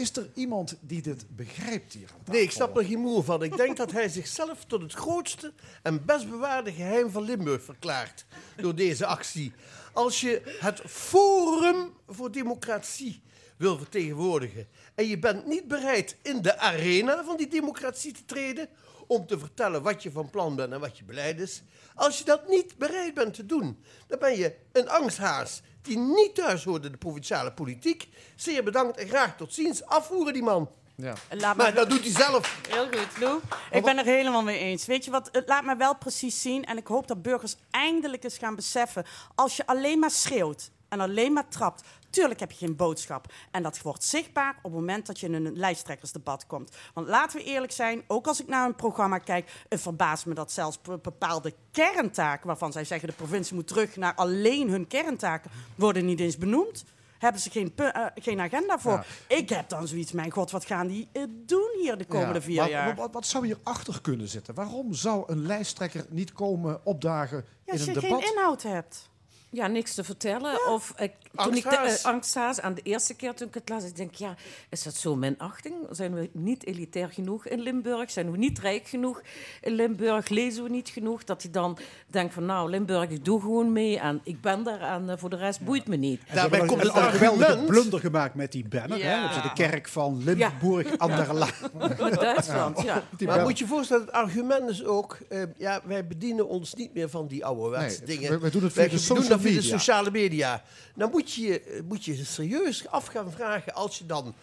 Is er iemand die dit begrijpt hier? aan Nee, ik snap er geen moer van. Ik denk dat hij zichzelf tot het grootste en best bewaarde geheim van Limburg verklaart door deze actie. Als je het Forum voor Democratie wil vertegenwoordigen en je bent niet bereid in de arena van die democratie te treden om te vertellen wat je van plan bent en wat je beleid is. Als je dat niet bereid bent te doen, dan ben je een angsthaas die niet thuis hoort in de provinciale politiek. Zeer bedankt en graag tot ziens. Afvoeren die man. Ja. Laat Maar dat doet hij zelf. Heel goed, Lou. Ik ben er helemaal mee eens. Weet je wat, het laat me wel precies zien. En ik hoop dat burgers eindelijk eens gaan beseffen. Als je alleen maar schreeuwt en alleen maar trapt. Tuurlijk heb je geen boodschap. En dat wordt zichtbaar op het moment dat je in een lijsttrekkersdebat komt. Want laten we eerlijk zijn, ook als ik naar een programma kijk, het verbaast me dat zelfs be- bepaalde kerntaken, waarvan zij zeggen de provincie moet terug naar alleen hun kerntaken, worden niet eens benoemd. Hebben ze geen, eh, geen agenda voor. Ik heb dan zoiets, mijn god, wat gaan die eh, doen hier de komende Ja, vier maar jaar? Wat, wat zou hierachter kunnen zitten? Waarom zou een lijsttrekker niet komen opdagen Ja, in als een je debat? geen inhoud hebt. Ja, niks te vertellen. Of ik, toen ik de, angsthaas aan de eerste keer toen ik het las, ik denk ja, is dat zo minachting? Zijn we niet elitair genoeg in Limburg? Zijn we niet rijk genoeg in Limburg? Lezen we niet genoeg? Dat hij dan denkt van nou, Limburg, ik doe gewoon mee en ik ben daar en eh, voor de rest boeit me niet. Hebben komt een, geweldige argument. blunder gemaakt met die banner. Hè? Ja. De kerk van Limburg aan de. Duitsland, ja. Maar moet je je voorstellen, het argument is ook... eh, ja, wij bedienen ons niet meer van die ouderwetse Nee, dingen. we- we doen het via Wij de doen dat via de sociale media. Dan moet je je moet je serieus af gaan vragen... als je dan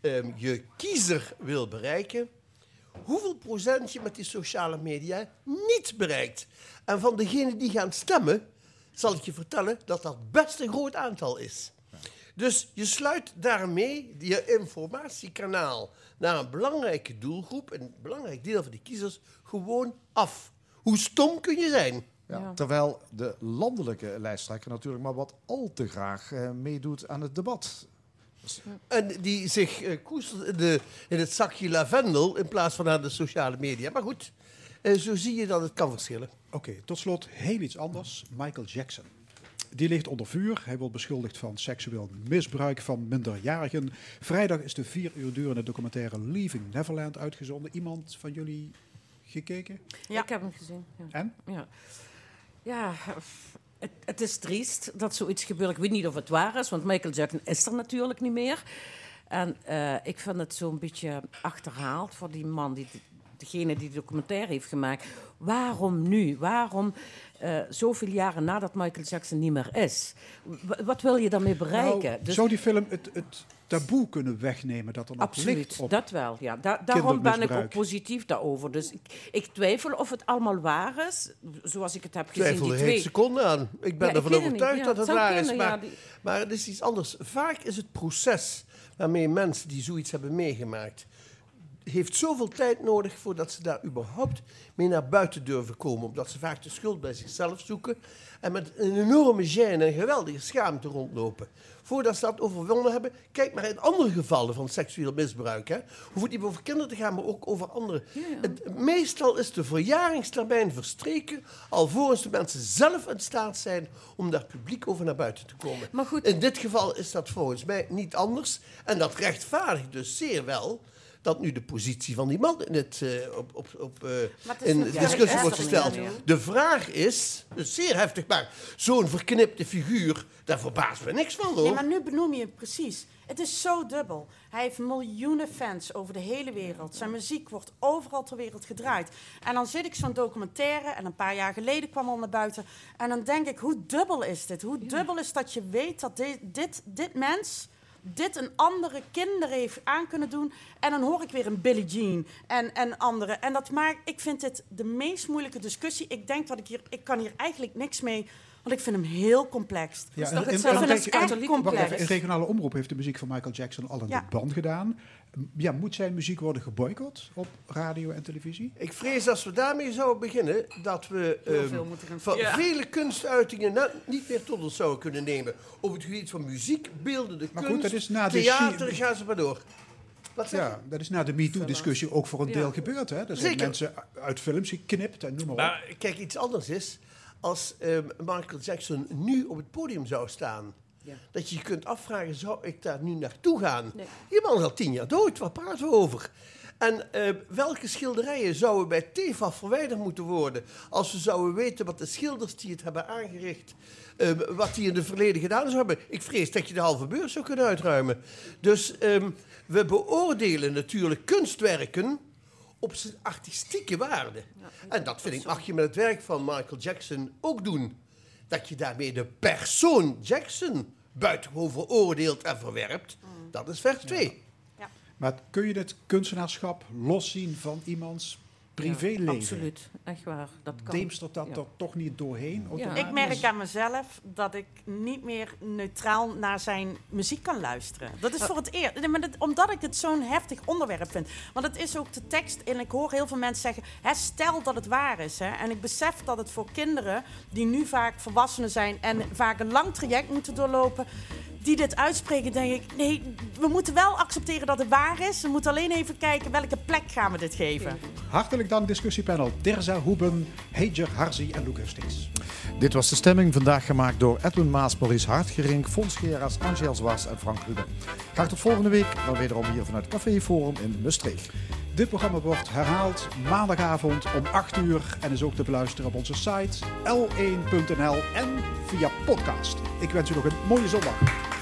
ehm, je kiezer wil bereiken... hoeveel procent je met die sociale media niet bereikt. En van degenen die gaan stemmen... zal ik je vertellen dat dat best een groot aantal is. Dus je sluit daarmee je informatiekanaal naar een belangrijke doelgroep, een belangrijk deel van die kiezers, gewoon af. Hoe stom kun je zijn? Ja, Terwijl de landelijke lijsttrekker natuurlijk maar wat al te graag eh, meedoet aan het debat. En die zich eh, koestert in, de, in het zakje lavendel in plaats van aan de sociale media. Maar goed, eh, zo zie je dat het kan verschillen. Oké, tot slot heel iets anders. Michael Jackson. Die ligt onder vuur. Hij wordt beschuldigd van seksueel misbruik van minderjarigen. Vrijdag is de vier uur durende documentaire Leaving Neverland uitgezonden. Iemand van jullie gekeken? Ik heb hem gezien. Ja. En? Ja, ja het, het is triest dat zoiets gebeurt. Ik weet niet of het waar is, want Michael Jackson is er natuurlijk niet meer. En eh, ik vind het zo'n beetje achterhaald voor die man, die, degene die de documentaire heeft gemaakt. Waarom nu? Waarom eh, zoveel jaren nadat Michael Jackson niet meer is? W- wat wil je daarmee bereiken? Nou, Dus- Zou die film het, het taboe kunnen wegnemen dat er nog Absoluut, ligt op dat wel. Ja. Da- daarom ben ik ook positief daarover. Dus ik, ik twijfel of het allemaal waar is, zoals ik het heb gezien. twijfel Die er twee. geen seconde aan. Ik ben Ja, ervan ik het overtuigd dat het waar is. Maar, ja, die- maar het is iets anders. Vaak is het proces waarmee mensen die zoiets hebben meegemaakt... heeft zoveel tijd nodig voordat ze daar überhaupt mee naar buiten durven komen. Omdat ze vaak de schuld bij zichzelf zoeken en met een enorme gêne en geweldige schaamte rondlopen. Voordat ze dat overwonnen hebben, kijk maar in andere gevallen van seksueel misbruik. Hè. Hoeft het niet over kinderen te gaan, maar ook over anderen. Het- meestal is de verjaringstermijn verstreken alvorens de mensen zelf in staat zijn om daar publiek over naar buiten te komen. Maar goed. In dit geval is dat volgens mij niet anders. En dat rechtvaardigt dus zeer wel dat nu de positie van die man in, het, eh, op, op, op, eh, in discussie wordt gesteld. ja. De vraag is, dus zeer heftig, maar zo'n verknipte figuur, daar verbaast me niks van hoor. Nee, maar nu benoem je het precies. Het is zo dubbel. Hij heeft miljoenen fans over de hele wereld. Zijn muziek wordt overal ter wereld gedraaid. En dan zit ik zo'n documentaire, en een paar jaar geleden kwam al naar buiten. En dan denk ik, hoe dubbel is dit? Hoe dubbel is dat je weet dat dit, dit, dit mens dit een andere kinderen heeft aan kunnen doen. En dan hoor ik weer een Billie Jean en, en anderen. En dat maakt, ik vind dit de meest moeilijke discussie. Ik denk dat ik hier, ik kan hier eigenlijk niks mee, want ik vind hem heel complex. Ja, Ja, en- en- ik en- vind en- hem en- echt complex. in regionale omroep heeft de muziek van Michael Jackson al Ja. de band gedaan. Ja, moet zijn muziek worden geboycott op radio en televisie? Ik vrees als we daarmee zouden beginnen, dat we Heel ehm, veel moeten gaan- van Ja. vele kunstuitingen na- niet meer tot ons zouden kunnen nemen. Op het gebied van muziek, beeldende Maar kunst, goed, dat is na de theater, shi- ga ze maar door. Wat zeg Ja, dat is na de MeToo-discussie ook voor een Ja. deel gebeurd. Hè? Er zijn Zeker. mensen uit films geknipt en noem maar op. Maar kijk, iets anders is, als ehm, Michael Jackson nu op het podium zou staan, dat je je kunt afvragen, zou ik daar nu naartoe gaan? Die man is al tien jaar dood, waar praten we over? En eh, welke schilderijen zouden bij TEFAF verwijderd moeten worden als we zouden weten wat de schilders die het hebben aangericht, eh, wat die in het verleden gedaan hebben? Ik vrees dat je de halve beurs zou kunnen uitruimen. Dus ehm, we beoordelen natuurlijk kunstwerken op zijn artistieke waarde. en dat vind ik mag je met het werk van Michael Jackson ook doen. Dat je daarmee de persoon Jackson buitengewoon veroordeelt en verwerpt. Dat is vers 2. Maar kun je het kunstenaarschap loszien van iemands privéleven? absoluut, echt waar. Dat kan. Deemstert dat Ja. er toch niet doorheen? Ik merk aan mezelf dat ik niet meer neutraal naar zijn muziek kan luisteren. Dat is voor het eerst. Nee, maar dat- omdat ik het zo'n heftig onderwerp vind. Want het is ook de tekst. En ik hoor heel veel mensen zeggen: hè, stel dat het waar is. Hè. En ik besef dat het voor kinderen die nu vaak volwassenen zijn en vaak een lang traject moeten doorlopen. Die dit uitspreken, denk ik, nee, we moeten wel accepteren dat het waar is. We moeten alleen even kijken welke plek gaan we dit geven. Hartelijk dank discussiepanel Terza Hoeben, Heijer Harzi en Luc Hustings. Dit was de stemming vandaag gemaakt door Edwin Maas, Maurice Hartgerink, Fons Geras, Angel Zwas en Frank Ruben. Graag tot volgende week, dan wederom hier vanuit Café Forum in Maastricht. Dit programma wordt herhaald maandagavond om 8 uur en is ook te beluisteren op onze site l1.nl en via podcast. Ik wens u nog een mooie zondag.